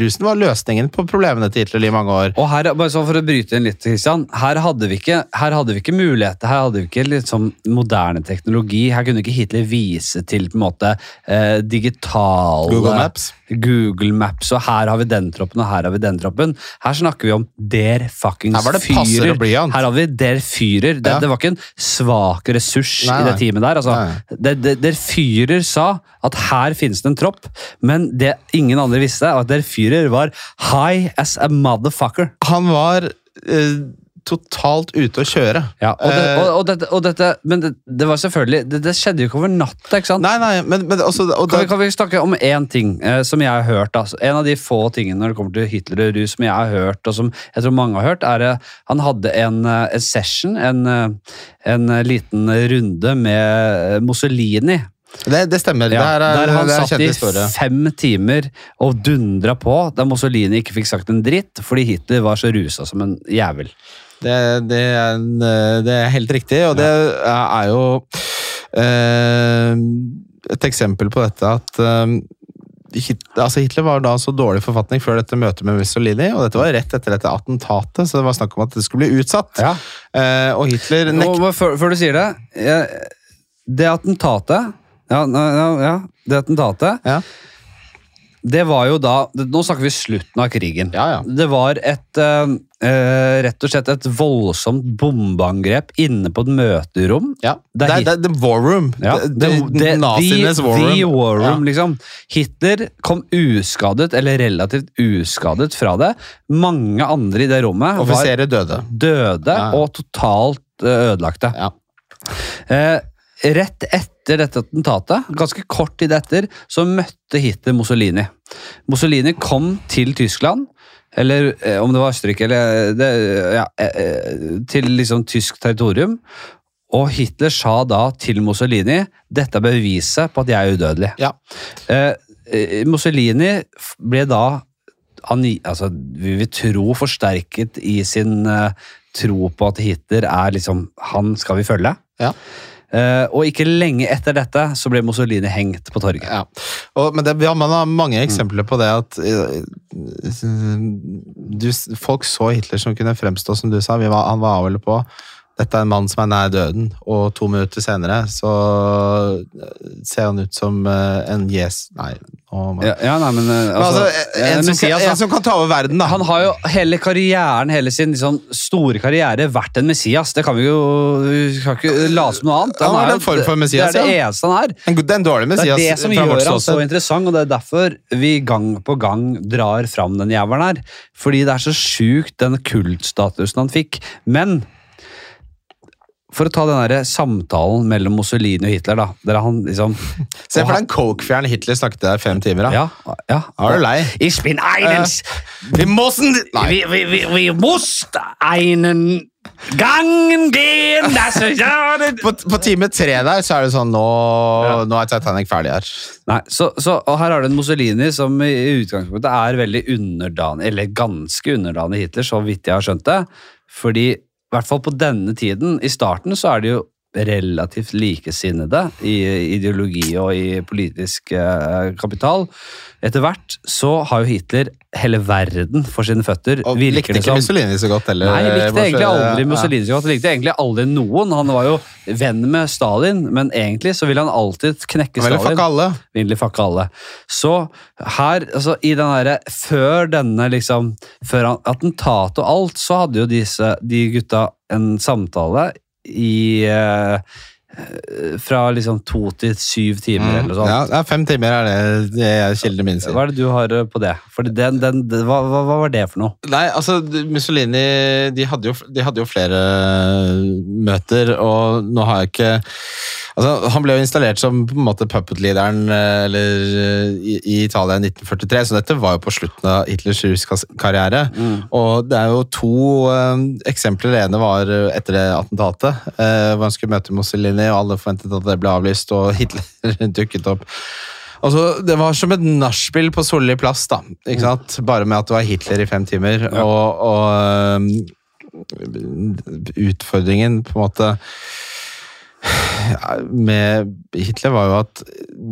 rusen var løsningen på problemene til Hitler i mange år. Og her, bare så for å bryte inn litt, Christian. Her hadde vi ikke, her hadde vi ikke muligheter, her hadde vi ikke sånn moderne teknologi. Her kunne ikke Hitler vise til på en måte eh, digitale Google Maps. Google Maps, og her har vi den troppen, og her har vi den troppen. Her snakker vi om der fuckings Her var det fyrer. Her har vi der fyrer. Det, Ja. det var ikke en svak ressurs Nei, i det teamet der. Altså, der, der fyrer sa at her finnes det en tropp, men det ingen andre visste, at der fyrer var high as a motherfucker. Han var eh, totalt ute å kjøre. Ja, og, det, Eh, og, og, dette, og dette, men det, det var selvfølgelig det, det skjedde jo ikke over natta. ikke sant? Nei, nei, men, men også og Kan vi, kan vi snakke om én ting eh, som jeg har hørt? Altså, en av de få tingene når det kommer til Hitler og rus som jeg har hørt, og som jeg tror mange har hørt, er at han hadde en, eh, en session, en, eh, en eh, liten runde med eh, Mussolini. det, det stemmer. Ja, det er, der han det satt i historie. fem timer og dundra på, da Mussolini ikke fikk sagt en dritt fordi Hitler var så rusa som en jævel. Det, det, er en, eh, det er helt riktig, og det er jo eh, et eksempel på dette at eh, Hit, altså Hitler var da så dårlig forfatning før dette møtet med Mussolini, og dette var rett etter dette attentatet, så det var snakk om at det skulle bli utsatt. Ja. Eh, og Hitler Og, før, før du sier det Det attentatet ja, ja, ja, det attentatet Ja. Det var jo da Nå snakker vi slutten av krigen. Ja, ja. Det var et eh, rett og slett et voldsomt bombeangrep inne på et møterom. Ja. Det er the war room. Nazienes war room. the war room, liksom. Hitler kom uskadet, eller relativt uskadet fra det. Mange andre i det rommet Offiserer døde. døde og totalt eh, ødelagte. Ja. Eh, rett etter dette attentatet, ganske kort tid etter, så møtte Hitler Mussolini. Mussolini kom til Tyskland, eller eh, om det var Østerrike, eller det, ja, eh, eh, til liksom tysk territorium, Og Hitler sa da til Mussolini dette er beviset på at jeg er udødelig. Ja. Eh, eh, Mussolini ble da han, altså, vi vil tro forsterket i sin eh, tro på at Hitler er liksom Han skal vi følge. Ja. Eh, og ikke lenge etter dette så ble Mussolini hengt på torget. Ja. Og, men det, har, man har mange eksempler på det at eh, du, folk så Hitler som kunne fremstå, som du sa. Vi var, han var vel på dette er en mann som er nær døden, og to minutter senere så eh, ser han ut som eh, en yes... Nei, oh Ja, ja, nei, men, altså, Men altså, altså, en, som, Messias, en som kan ta over verden, da. Han har jo hele karrieren, hele sin liksom, store karriere, vært en Messias. Det kan vi jo vi kan ikke late som noe annet. Han er er en form for Messias, Det er det eneste han er. en, den det er Det er det som gjør ham han så interessant, og det er derfor vi gang på gang drar fram den jævelen her. Fordi det er så sjukt, den kultstatusen han fikk. Men for å ta den der samtalen mellom Mussolini og Hitler, da. Der han liksom Se for deg en coke-fjern Hitler snakket der fem timer. da. Ja, ja. Er du lei? Ich bin einen Vi måssen Vi, vi, vi, vi must einen gangen gehen, På, på time tre der så er det sånn Nå, Ja. nå er Titanic ferdig her. Nei, så, så, og her har du en Mussolini som i utgangspunktet er veldig underdanig, eller ganske underdanig Hitler, så vidt jeg har skjønt det. Fordi, i hvert fall på denne tiden, i starten så er det jo relativt likesinnede i ideologi og i politisk eh, kapital. Etter hvert så har jo Hitler hele verden for sine føtter. Og likte ikke som. Mussolini så godt heller. Nei, jeg likte egentlig aldri ja. Mussolini så godt. Jeg likte egentlig aldri noen. Han var jo venn med Stalin, men egentlig så ville han alltid knekke Han ville Stalin. fucke alle. Ville fucke alle. Så her, altså i den derre Før denne liksom Før attentatet og alt, så hadde jo disse, de gutta en samtale i eh, Fra liksom to til syv timer, eller noe sånt. Mm. Ja, fem timer er det, det er kildene mine sier. Hva er det du har eh, på det? Den, den, det- hva, hva, hva var det for noe? Nei, altså Mussolini de hadde, jo, de hadde jo flere møter, og nå har jeg ikke Altså, Han ble jo installert som på en måte puppet-leaderen eh, eh, i, i Italia i 1943, så dette var jo på slutten av Hitlers ruskarriere. karriere. Og det er jo to eh, eksempler. Det ene var etter det attentatet, eh, hvor han skulle møte Mussolini, og alle forventet at det ble avlyst, og Hitler dukket opp. Altså, Det var som et nachspiel på Solli plass, da. ikke sant? Bare med at det var Hitler i fem timer. Ja. Og, og um, utfordringen på en måte med Hitler var jo at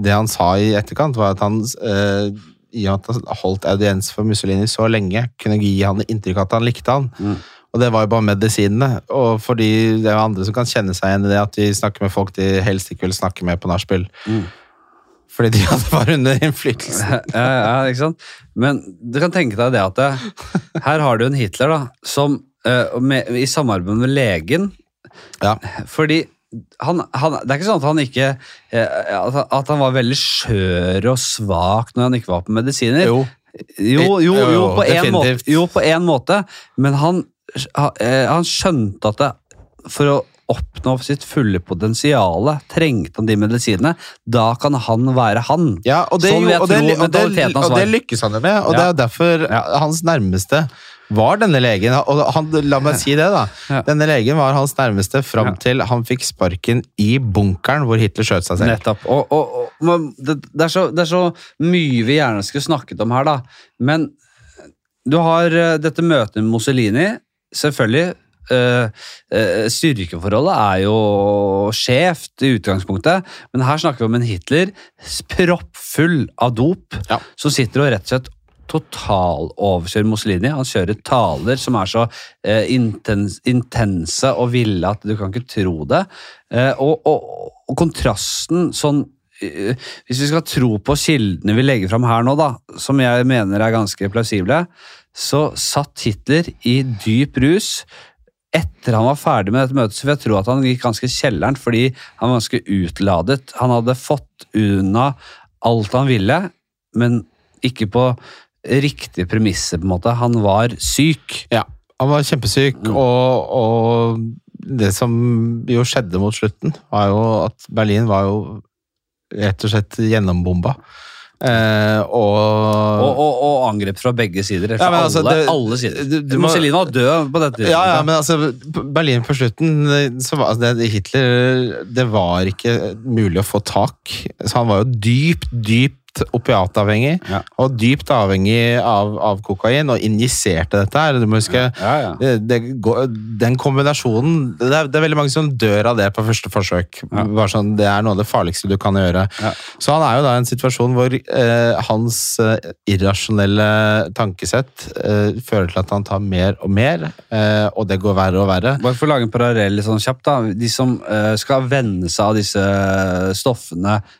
det han sa i etterkant, var at han øh, i og med at han holdt audiens for Mussolini så lenge, kunne gi han inntrykk av at han likte han. Mm. Og det var jo bare medisinene. Og fordi det er andre som kan kjenne seg igjen i det at de snakker med folk de helst ikke vil snakke med på nachspiel. Mm. Fordi de hadde var under innflytelse. ja, ja, ikke sant? Men du kan tenke deg det at det, her har du en Hitler da, som eh, med, i samarbeid med legen Ja. Fordi han, han, det er ikke sånn at han ikke eh, at han- var veldig skjør og svak når han ikke var på medisiner. Jo. jo, jo, Jo, jo, jo, på en måte, jo, på en måte. Men han, eh, han skjønte at det, for å oppnå sitt fulle potensial trengte han de medisinene. Da kan han være han. Ja, og det, Sånn jeg og det, og det, og det lykkes han jo med, og Ja. det er derfor Ja. hans nærmeste var denne legen. Og han, la meg si det, da. Ja. Denne legen var hans nærmeste fram Ja. til han fikk sparken i bunkeren hvor Hitler skjøt seg selv. Nettopp. Og, og, og, det, det, er så, det er så mye vi gjerne skulle snakket om her, da. Men du har eh, dette møtet med Mussolini. Selvfølgelig. eh, eh, styrkeforholdet er jo skjevt i utgangspunktet, men her snakker vi om en Hitler proppfull av dop, Ja. som sitter og rett og slett totaloverkjører Mussolini. Han kjører taler som er så eh, intens, intense og ville at du kan ikke tro det. Eh, og, og, og kontrasten sånn eh, Hvis vi skal tro på kildene vi legger fram her nå, da, som jeg mener er ganske plausible, så satt Hitler i dyp rus. Etter han var ferdig med dette møtet, så vil jeg tro at han gikk ganske kjelleren fordi han var ganske utladet. Han hadde fått unna alt han ville, men ikke på riktige premisset, på en måte. Han var syk. Ja, han var kjempesyk, Mm. og, og det som jo skjedde mot slutten, var jo at Berlin var jo rett og slett gjennombomba Eh, og, Og, og, og angrep fra begge sider. Fra Ja, men altså, alle, det- alle sider. du- du Mussolini var død på dette Ja, ja, men altså, Berlin på slutten så var altså, det, Hitler Det var ikke mulig å få tak. Så han var jo dypt, dypt opiatavhengig. Ja. Og dypt avhengig av, av kokain, og injiserte dette her. Du må huske Ja, det, det, går- den kombinasjonen det er, det er veldig mange som dør av det på første forsøk. Sånn, det er noe av det farligste du kan gjøre. Så han er jo da i en situasjon hvor eh, hans eh, irrasjonelle tankesett eh, fører til at han tar mer og mer, eh, og det går verre og verre. Bare for å lage en parallell sånn kjapt, da. De som eh, skal venne seg av disse stoffene eh,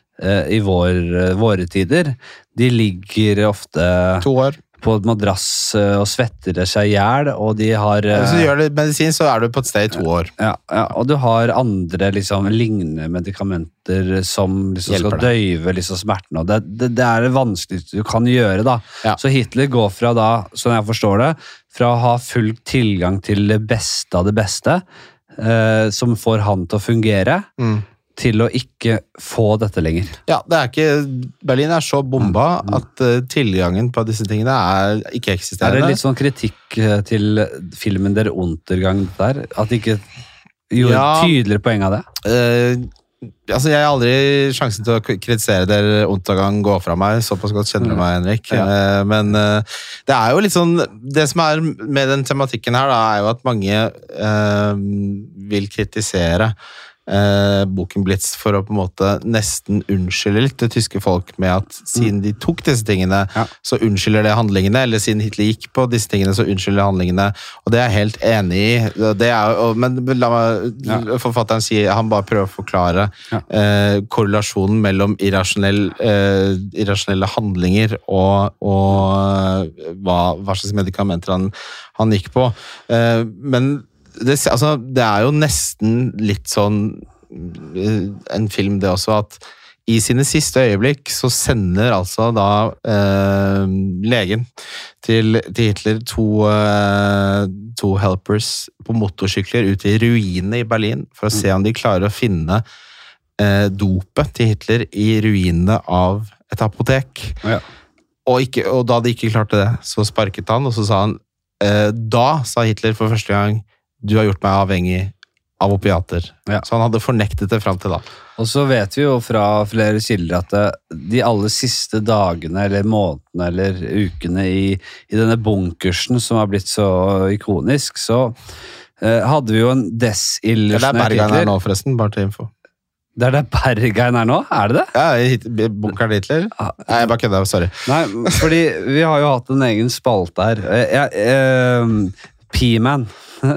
i vår, våre tider, de ligger ofte To år. på et madrass eh, og svetter seg i hjel, og de har eh, Hvis du gjør det medisin, så er du på et sted i to år. ja, ja, og du har andre liksom, lignende medikamenter som liksom, skal døyve liksom, smertene. Det, det, det er det vanskeligste du kan gjøre. da. Ja. Så Hitler går fra, da, sånn jeg forstår det, fra å ha full tilgang til det beste av det beste, eh, som får han til å fungere, Mm. Til å ikke få dette lenger. Ja, det er ikke, Berlin er så bomba at eh, tilgangen på disse tingene er Er ikke-eksisterende. det litt sånn kritikk eh, til filmen Der Untergang der? At de ikke gjorde Ja. tydeligere poeng av det? Uh, altså, Jeg har aldri sjansen til å kritisere 'Der Untergang gå fra meg. Såpass godt kjenner du meg, Henrik. Ja. Uh, men uh, det er jo litt sånn Det som er med den tematikken her, da, er jo at mange vil kritisere eh, boken Blitz for å på en måte nesten unnskylde litt det tyske folk med at siden de tok disse tingene, Ja. så unnskylder det handlingene, eller siden Hitler gikk på disse tingene, så unnskylder det handlingene. Og det er jeg helt enig i. Det er, og, men la meg, Ja. forfatteren si han bare prøver å forklare Ja. eh, korrelasjonen mellom irrasjonell, eh, irrasjonelle handlinger og, og eh, hva, hva slags medikamenter han, han gikk på. Eh, men det, altså, det er jo nesten litt sånn eh, en film, det også, at i sine siste øyeblikk så sender altså da eh, legen til, til Hitler to, eh, to helpers på motorsykler ut i ruinene i Berlin for å se om de klarer å finne eh, dopet til Hitler i ruinene av et apotek. Ja. Og, ikke, og da de ikke klarte det, så sparket han, og så sa han eh, Da sa Hitler for første gang du har gjort meg avhengig av opiater. Ja. Så han hadde fornektet det fram til da. Og så vet vi jo fra flere kilder at det, de aller siste dagene eller månedene eller ukene i, i denne bunkersen som har blitt så ikonisk, så eh, hadde vi jo en Det er desillusjonert Bergheim er Hitler. nå, forresten. Bare til info. Det er der Bergein er nå? Er det det? Ja, Bunkeren Hitler? Ah, Nei, jeg bare kødda. Sorry. Nei, fordi vi har jo hatt en egen spalte her. Jeg, Jeg, eh, P-man.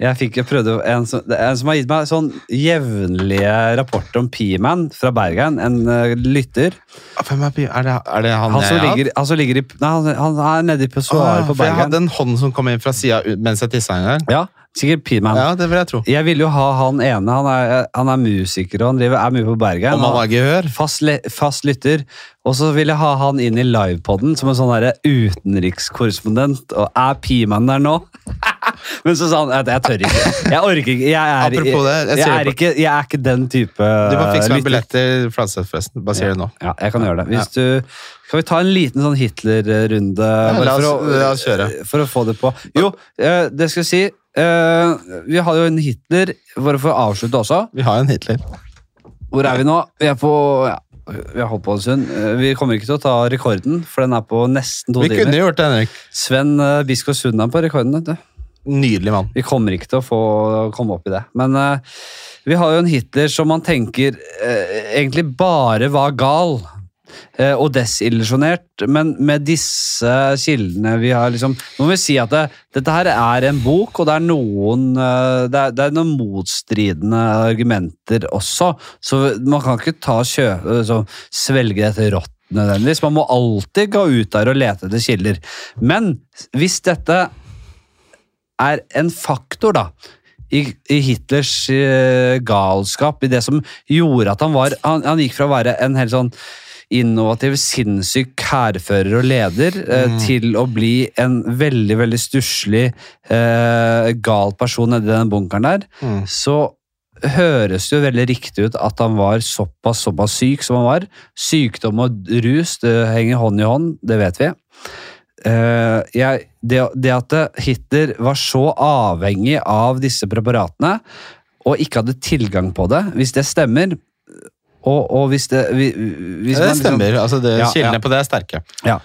Jeg fikk jeg prøvde en som, en som har gitt meg sånn jevnlige rapporter om P-man fra Bergen, en uh, lytter. Hvem er, er, det, er det han, Han som ligger, han som ligger i Nei, han, han er nede i pissoaret Åh, på Bergen. jeg hadde en hånd som kom inn fra sida mens jeg tissa en gang. Ja, sikkert P-man. Ja, det vil jeg tro. Jeg ville jo ha han ene. Han er, han er musiker og han driver, er mye på Bergen. Om han har gehør? fast, fast lytter. Og så vil jeg ha han inn i livepoden som en sånn der utenrikskorrespondent. Og er P-man der nå? Men så sa han at jeg tør ikke. Jeg orker ikke. Jeg er, Apropos det, jeg jeg, er ikke, jeg er ikke den type Du må fikse meg billett til Fladseth, forresten. Bare sier det nå. Ja, jeg kan gjøre det. Hvis du, skal vi ta en liten sånn Hitler-runde? Ja, la oss- for å- la oss kjøre. For å få det på. Jo, eh, det skal jeg si. Eh, Vi har jo en Hitler, bare for å avslutte også. Vi har en Hitler. Hvor er vi nå? Vi er på ja, vi har holdt på en stund. Eh, Vi kommer ikke til å ta rekorden, for den er på nesten to Vi kunne gjort det, Henrik. Sven uh, Biskår Sund er på rekorden. vet du. Nydelig mann. Vi kommer ikke til å få komme opp i det. Men uh, vi har jo en Hitler som man tenker uh, egentlig bare var gal. Eh, og desillusjonert, men med disse kildene vi har liksom Nå må vi si at det, dette her er en bok, og det er noen eh, det er, det er noen motstridende argumenter også, så man kan ikke ta kjø, så svelge dette rått nødvendigvis. Man må alltid gå ut der og lete etter kilder. Men hvis dette er en faktor, da. I, i Hitlers eh, galskap, i det som gjorde at han var Han, han gikk fra å være en helt sånn innovativ, sinnssyk hærfører og leder, mm. til å bli en veldig, veldig stusslig, eh, gal person nedi den bunkeren der. Mm. Så høres det jo veldig riktig ut at han var såpass, såpass syk som han var. Sykdom og rus det henger hånd i hånd, det vet vi. Uh, jeg, det, det at Hitler var så avhengig av disse preparatene, og ikke hadde tilgang på det, hvis det stemmer og, og hvis det hvis Ja, det liksom- stemmer. altså det, Ja, Kildene ja. på det er sterke. Ja.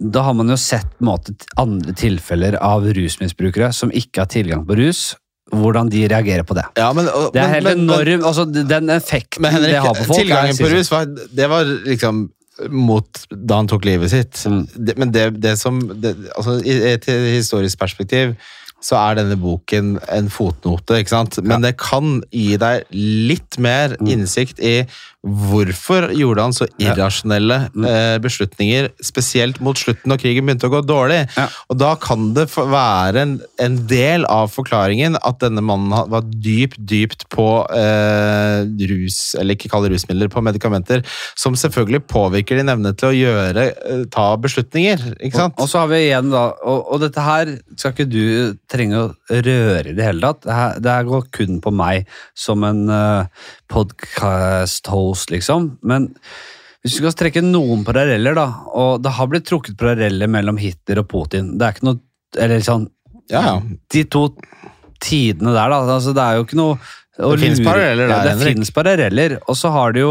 Da har man jo sett måte, andre tilfeller av rusmisbrukere som ikke har tilgang på rus, hvordan de reagerer på det. Ja, men, og, Det er helt men- men- enorm, altså Den effekten Henrik, det har på folk tilgangen er på rus var, det var liksom mot da han tok livet sitt. Mm. Det, men det, det som det, altså, I et historisk perspektiv så er denne boken en fotnote, ikke sant? Men det kan gi deg litt mer Mm. innsikt i hvorfor gjorde han så irrasjonelle Mm. eh, beslutninger, spesielt mot slutten når krigen begynte å gå dårlig. Ja. Og da kan det være en, en del av forklaringen at denne mannen var dypt, dypt på eh, rus, eller ikke kalle rusmidler, på medikamenter, som selvfølgelig påvirker din evne til å gjøre, eh, ta beslutninger, ikke sant? Og, og så har vi igjen da, og, og dette her skal ikke du trenge å røre i det hele tatt. Det her, det her går kun på meg som en uh, podcast-host, liksom. Men hvis du skal trekke noen paralleller, da, og det har blitt trukket paralleller mellom Hitler og Putin. Det er ikke noe Eller sånn ja, ja. De to tidene der, da. Altså, det er jo ikke noe å Det finnes paralleller der, Ja, det Henrik. finnes paralleller. Og så har du jo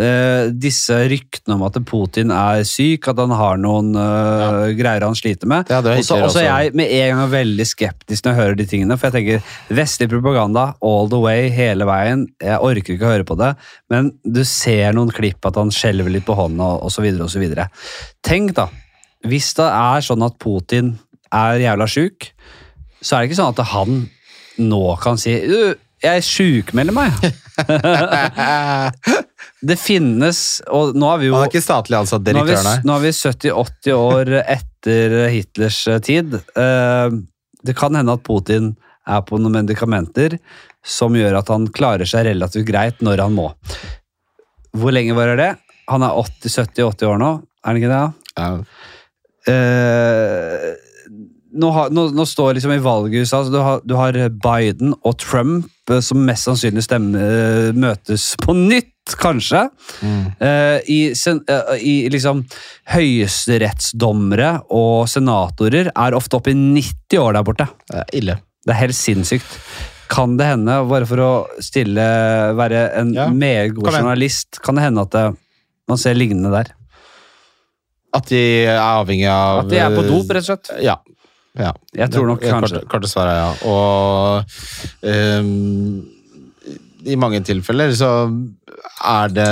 eh, disse ryktene om at Putin er syk, at han har noen eh, greier han sliter med. Ja, Og så og er jeg med en gang veldig skeptisk når jeg hører de tingene, for jeg tenker vestlig propaganda all the way, hele veien. Jeg orker ikke å høre på det, men du ser noen klipp at han skjelver litt på hånda og så videre og så videre. Tenk da, hvis det er sånn at Putin er jævla sjuk, så er det ikke sånn at han nå kan si «Du, jeg sjukmelder meg. det finnes, og nå er vi jo Han er ikke statlig ansatt direktør, nei. nå er vi 70-80 år etter Hitlers eh, tid. Eh, Det kan hende at Putin er på noen medikamenter som gjør at han klarer seg relativt greit når han må. Hvor lenge varer det? Han er 80-70-80 år nå, er han ikke det? Ja. Eh, nå, har, nå, nå står liksom i valget i USA, du har, du har Biden og Trump eh, som mest sannsynlig stemme, eh, møtes på nytt, kanskje. Mm. Uh, i, sen, eh, I liksom høyesterettsdommere og senatorer er ofte oppe i 90 år der borte. Det er ille. Det er helt sinnssykt. Kan det hende, bare for å stille, være en Ja, meget god kom journalist, kan det hende at det, man ser lignende der? At de er avhengig av At de er på dop, rett og slett? Ja. Ja. Jeg tror nok kanskje korte svaret er ja. Og um, i mange tilfeller så er det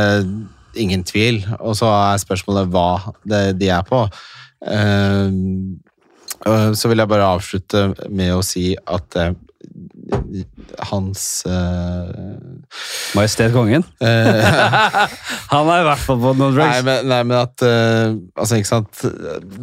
ingen tvil, og så er spørsmålet hva det, de er på. Um, så vil jeg bare avslutte med å si at eh, hans uh, Majestet Kongen? eh, Han er i hvert fall på noen Nei, drugs. men, nei, men at uh, Altså, ikke sant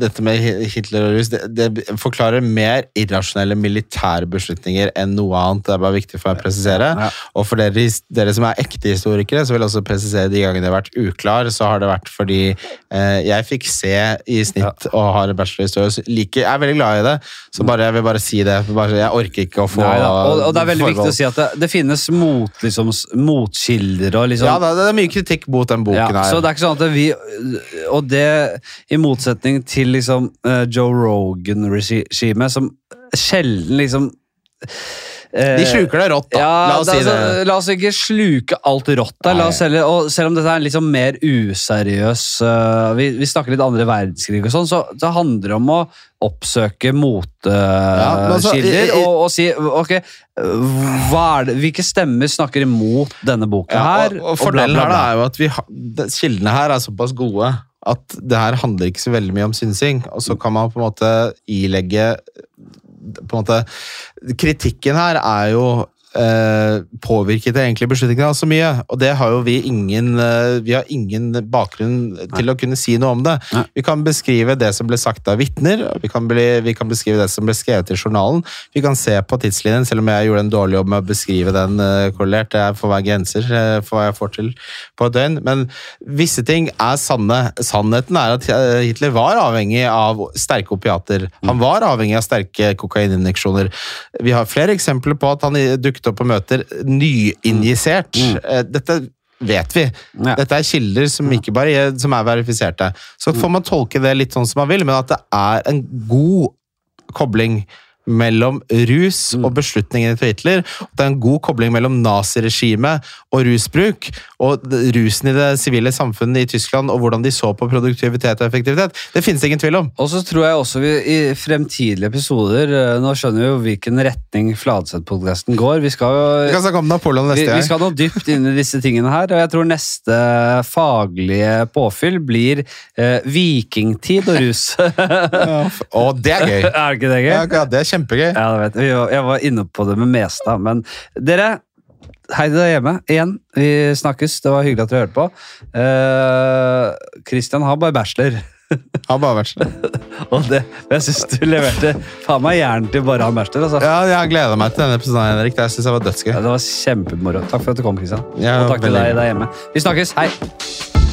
Dette med Hitler og rus, det, det forklarer mer irrasjonelle militære beslutninger enn noe annet. Det er bare viktig for meg å presisere. Ja. Og for dere, dere som er ekte historikere, så vil jeg også presisere de gangene jeg har vært uklar, så har det vært fordi uh, jeg fikk se i snitt og har en bachelor i historie. Like, jeg er veldig glad i det, så bare, jeg vil bare si det. Bare, jeg orker ikke å få Nei, og, og det er veldig viktig forbehold. å si at det, det finnes mot, liksom, motkilder og liksom Ja, det er mye kritikk mot den boken Ja, her. så det er ikke sånn at vi Og det i motsetning til liksom eh, Joe Rogan-regimet, som sjelden liksom De sluker det rått, da. Ja, La oss si altså, det. La oss ikke sluke alt rått der. Heller, og selv om dette er en liksom mer useriøs uh, vi, vi snakker litt andre verdenskrig og sånn, så, så handler det om å oppsøke motekilder uh, altså, i- og, og si ok, det, hvilke stemmer snakker imot denne boka Ja, her? og, og Fordelen her er jo at vi kildene her er såpass gode at det her handler ikke så veldig mye om synsing. Og så kan man på en måte ilegge på en måte, Kritikken her er jo eh, påvirket egentlig beslutningene så mye. Og det har jo vi ingen eh, Vi har ingen bakgrunn til å kunne si noe om det. Nei. Vi kan beskrive det som ble sagt av vitner, vi, kan vi kan beskrive det som ble skrevet i journalen. Vi kan se på tidslinjen, selv om jeg gjorde en dårlig jobb med å beskrive den eh, korrelert. Det for hver grenser for hva jeg får til på et døgn. Men visse ting er sanne. Sannheten er at Hitler var avhengig av sterke opiater. Han var avhengig av sterke kokaininjeksjoner. Vi har flere eksempler på at han dukket dukke opp på møter nyinjisert. Mm. Dette vet vi. Ja. Dette er kilder som ikke bare er, som er verifiserte. Så får man tolke det litt sånn som man vil, men at det er en god kobling mellom rus og beslutningene til Hitler. Det er en god kobling mellom naziregimet og rusbruk, og rusen i det sivile samfunnet i Tyskland, og hvordan de så på produktivitet og effektivitet. Det finnes det ingen tvil om. Og så tror jeg også vi i fremtidige episoder eh, Nå skjønner vi jo hvilken retning Fladseth-podkasten går. Vi skal jo Vi kan snakke om Napoleon neste vi vi skal nå dypt inn i disse tingene her, og jeg tror neste faglige påfyll blir eh, vikingtid og rus. ja, Og det er gøy! er det ikke det gøy? Ja, det er kjempegøy. Ja, jeg vet. Jeg var inne på det med Mestad, men dere Hei til deg hjemme igjen. Vi snakkes. Det var hyggelig at dere hørte på. Kristian, Christian har bare bachelor. Har bare sånn. Og det, jeg syns du leverte faen meg jern til bare han bachelor. Altså. Ja, jeg gleda meg til denne episoden, Henrik. Det syns jeg var dødsgøy. Ja, det var kjempemoro. Takk for at du kom, Christian. Ja, og takk til deg der hjemme. Vi snakkes. Hei!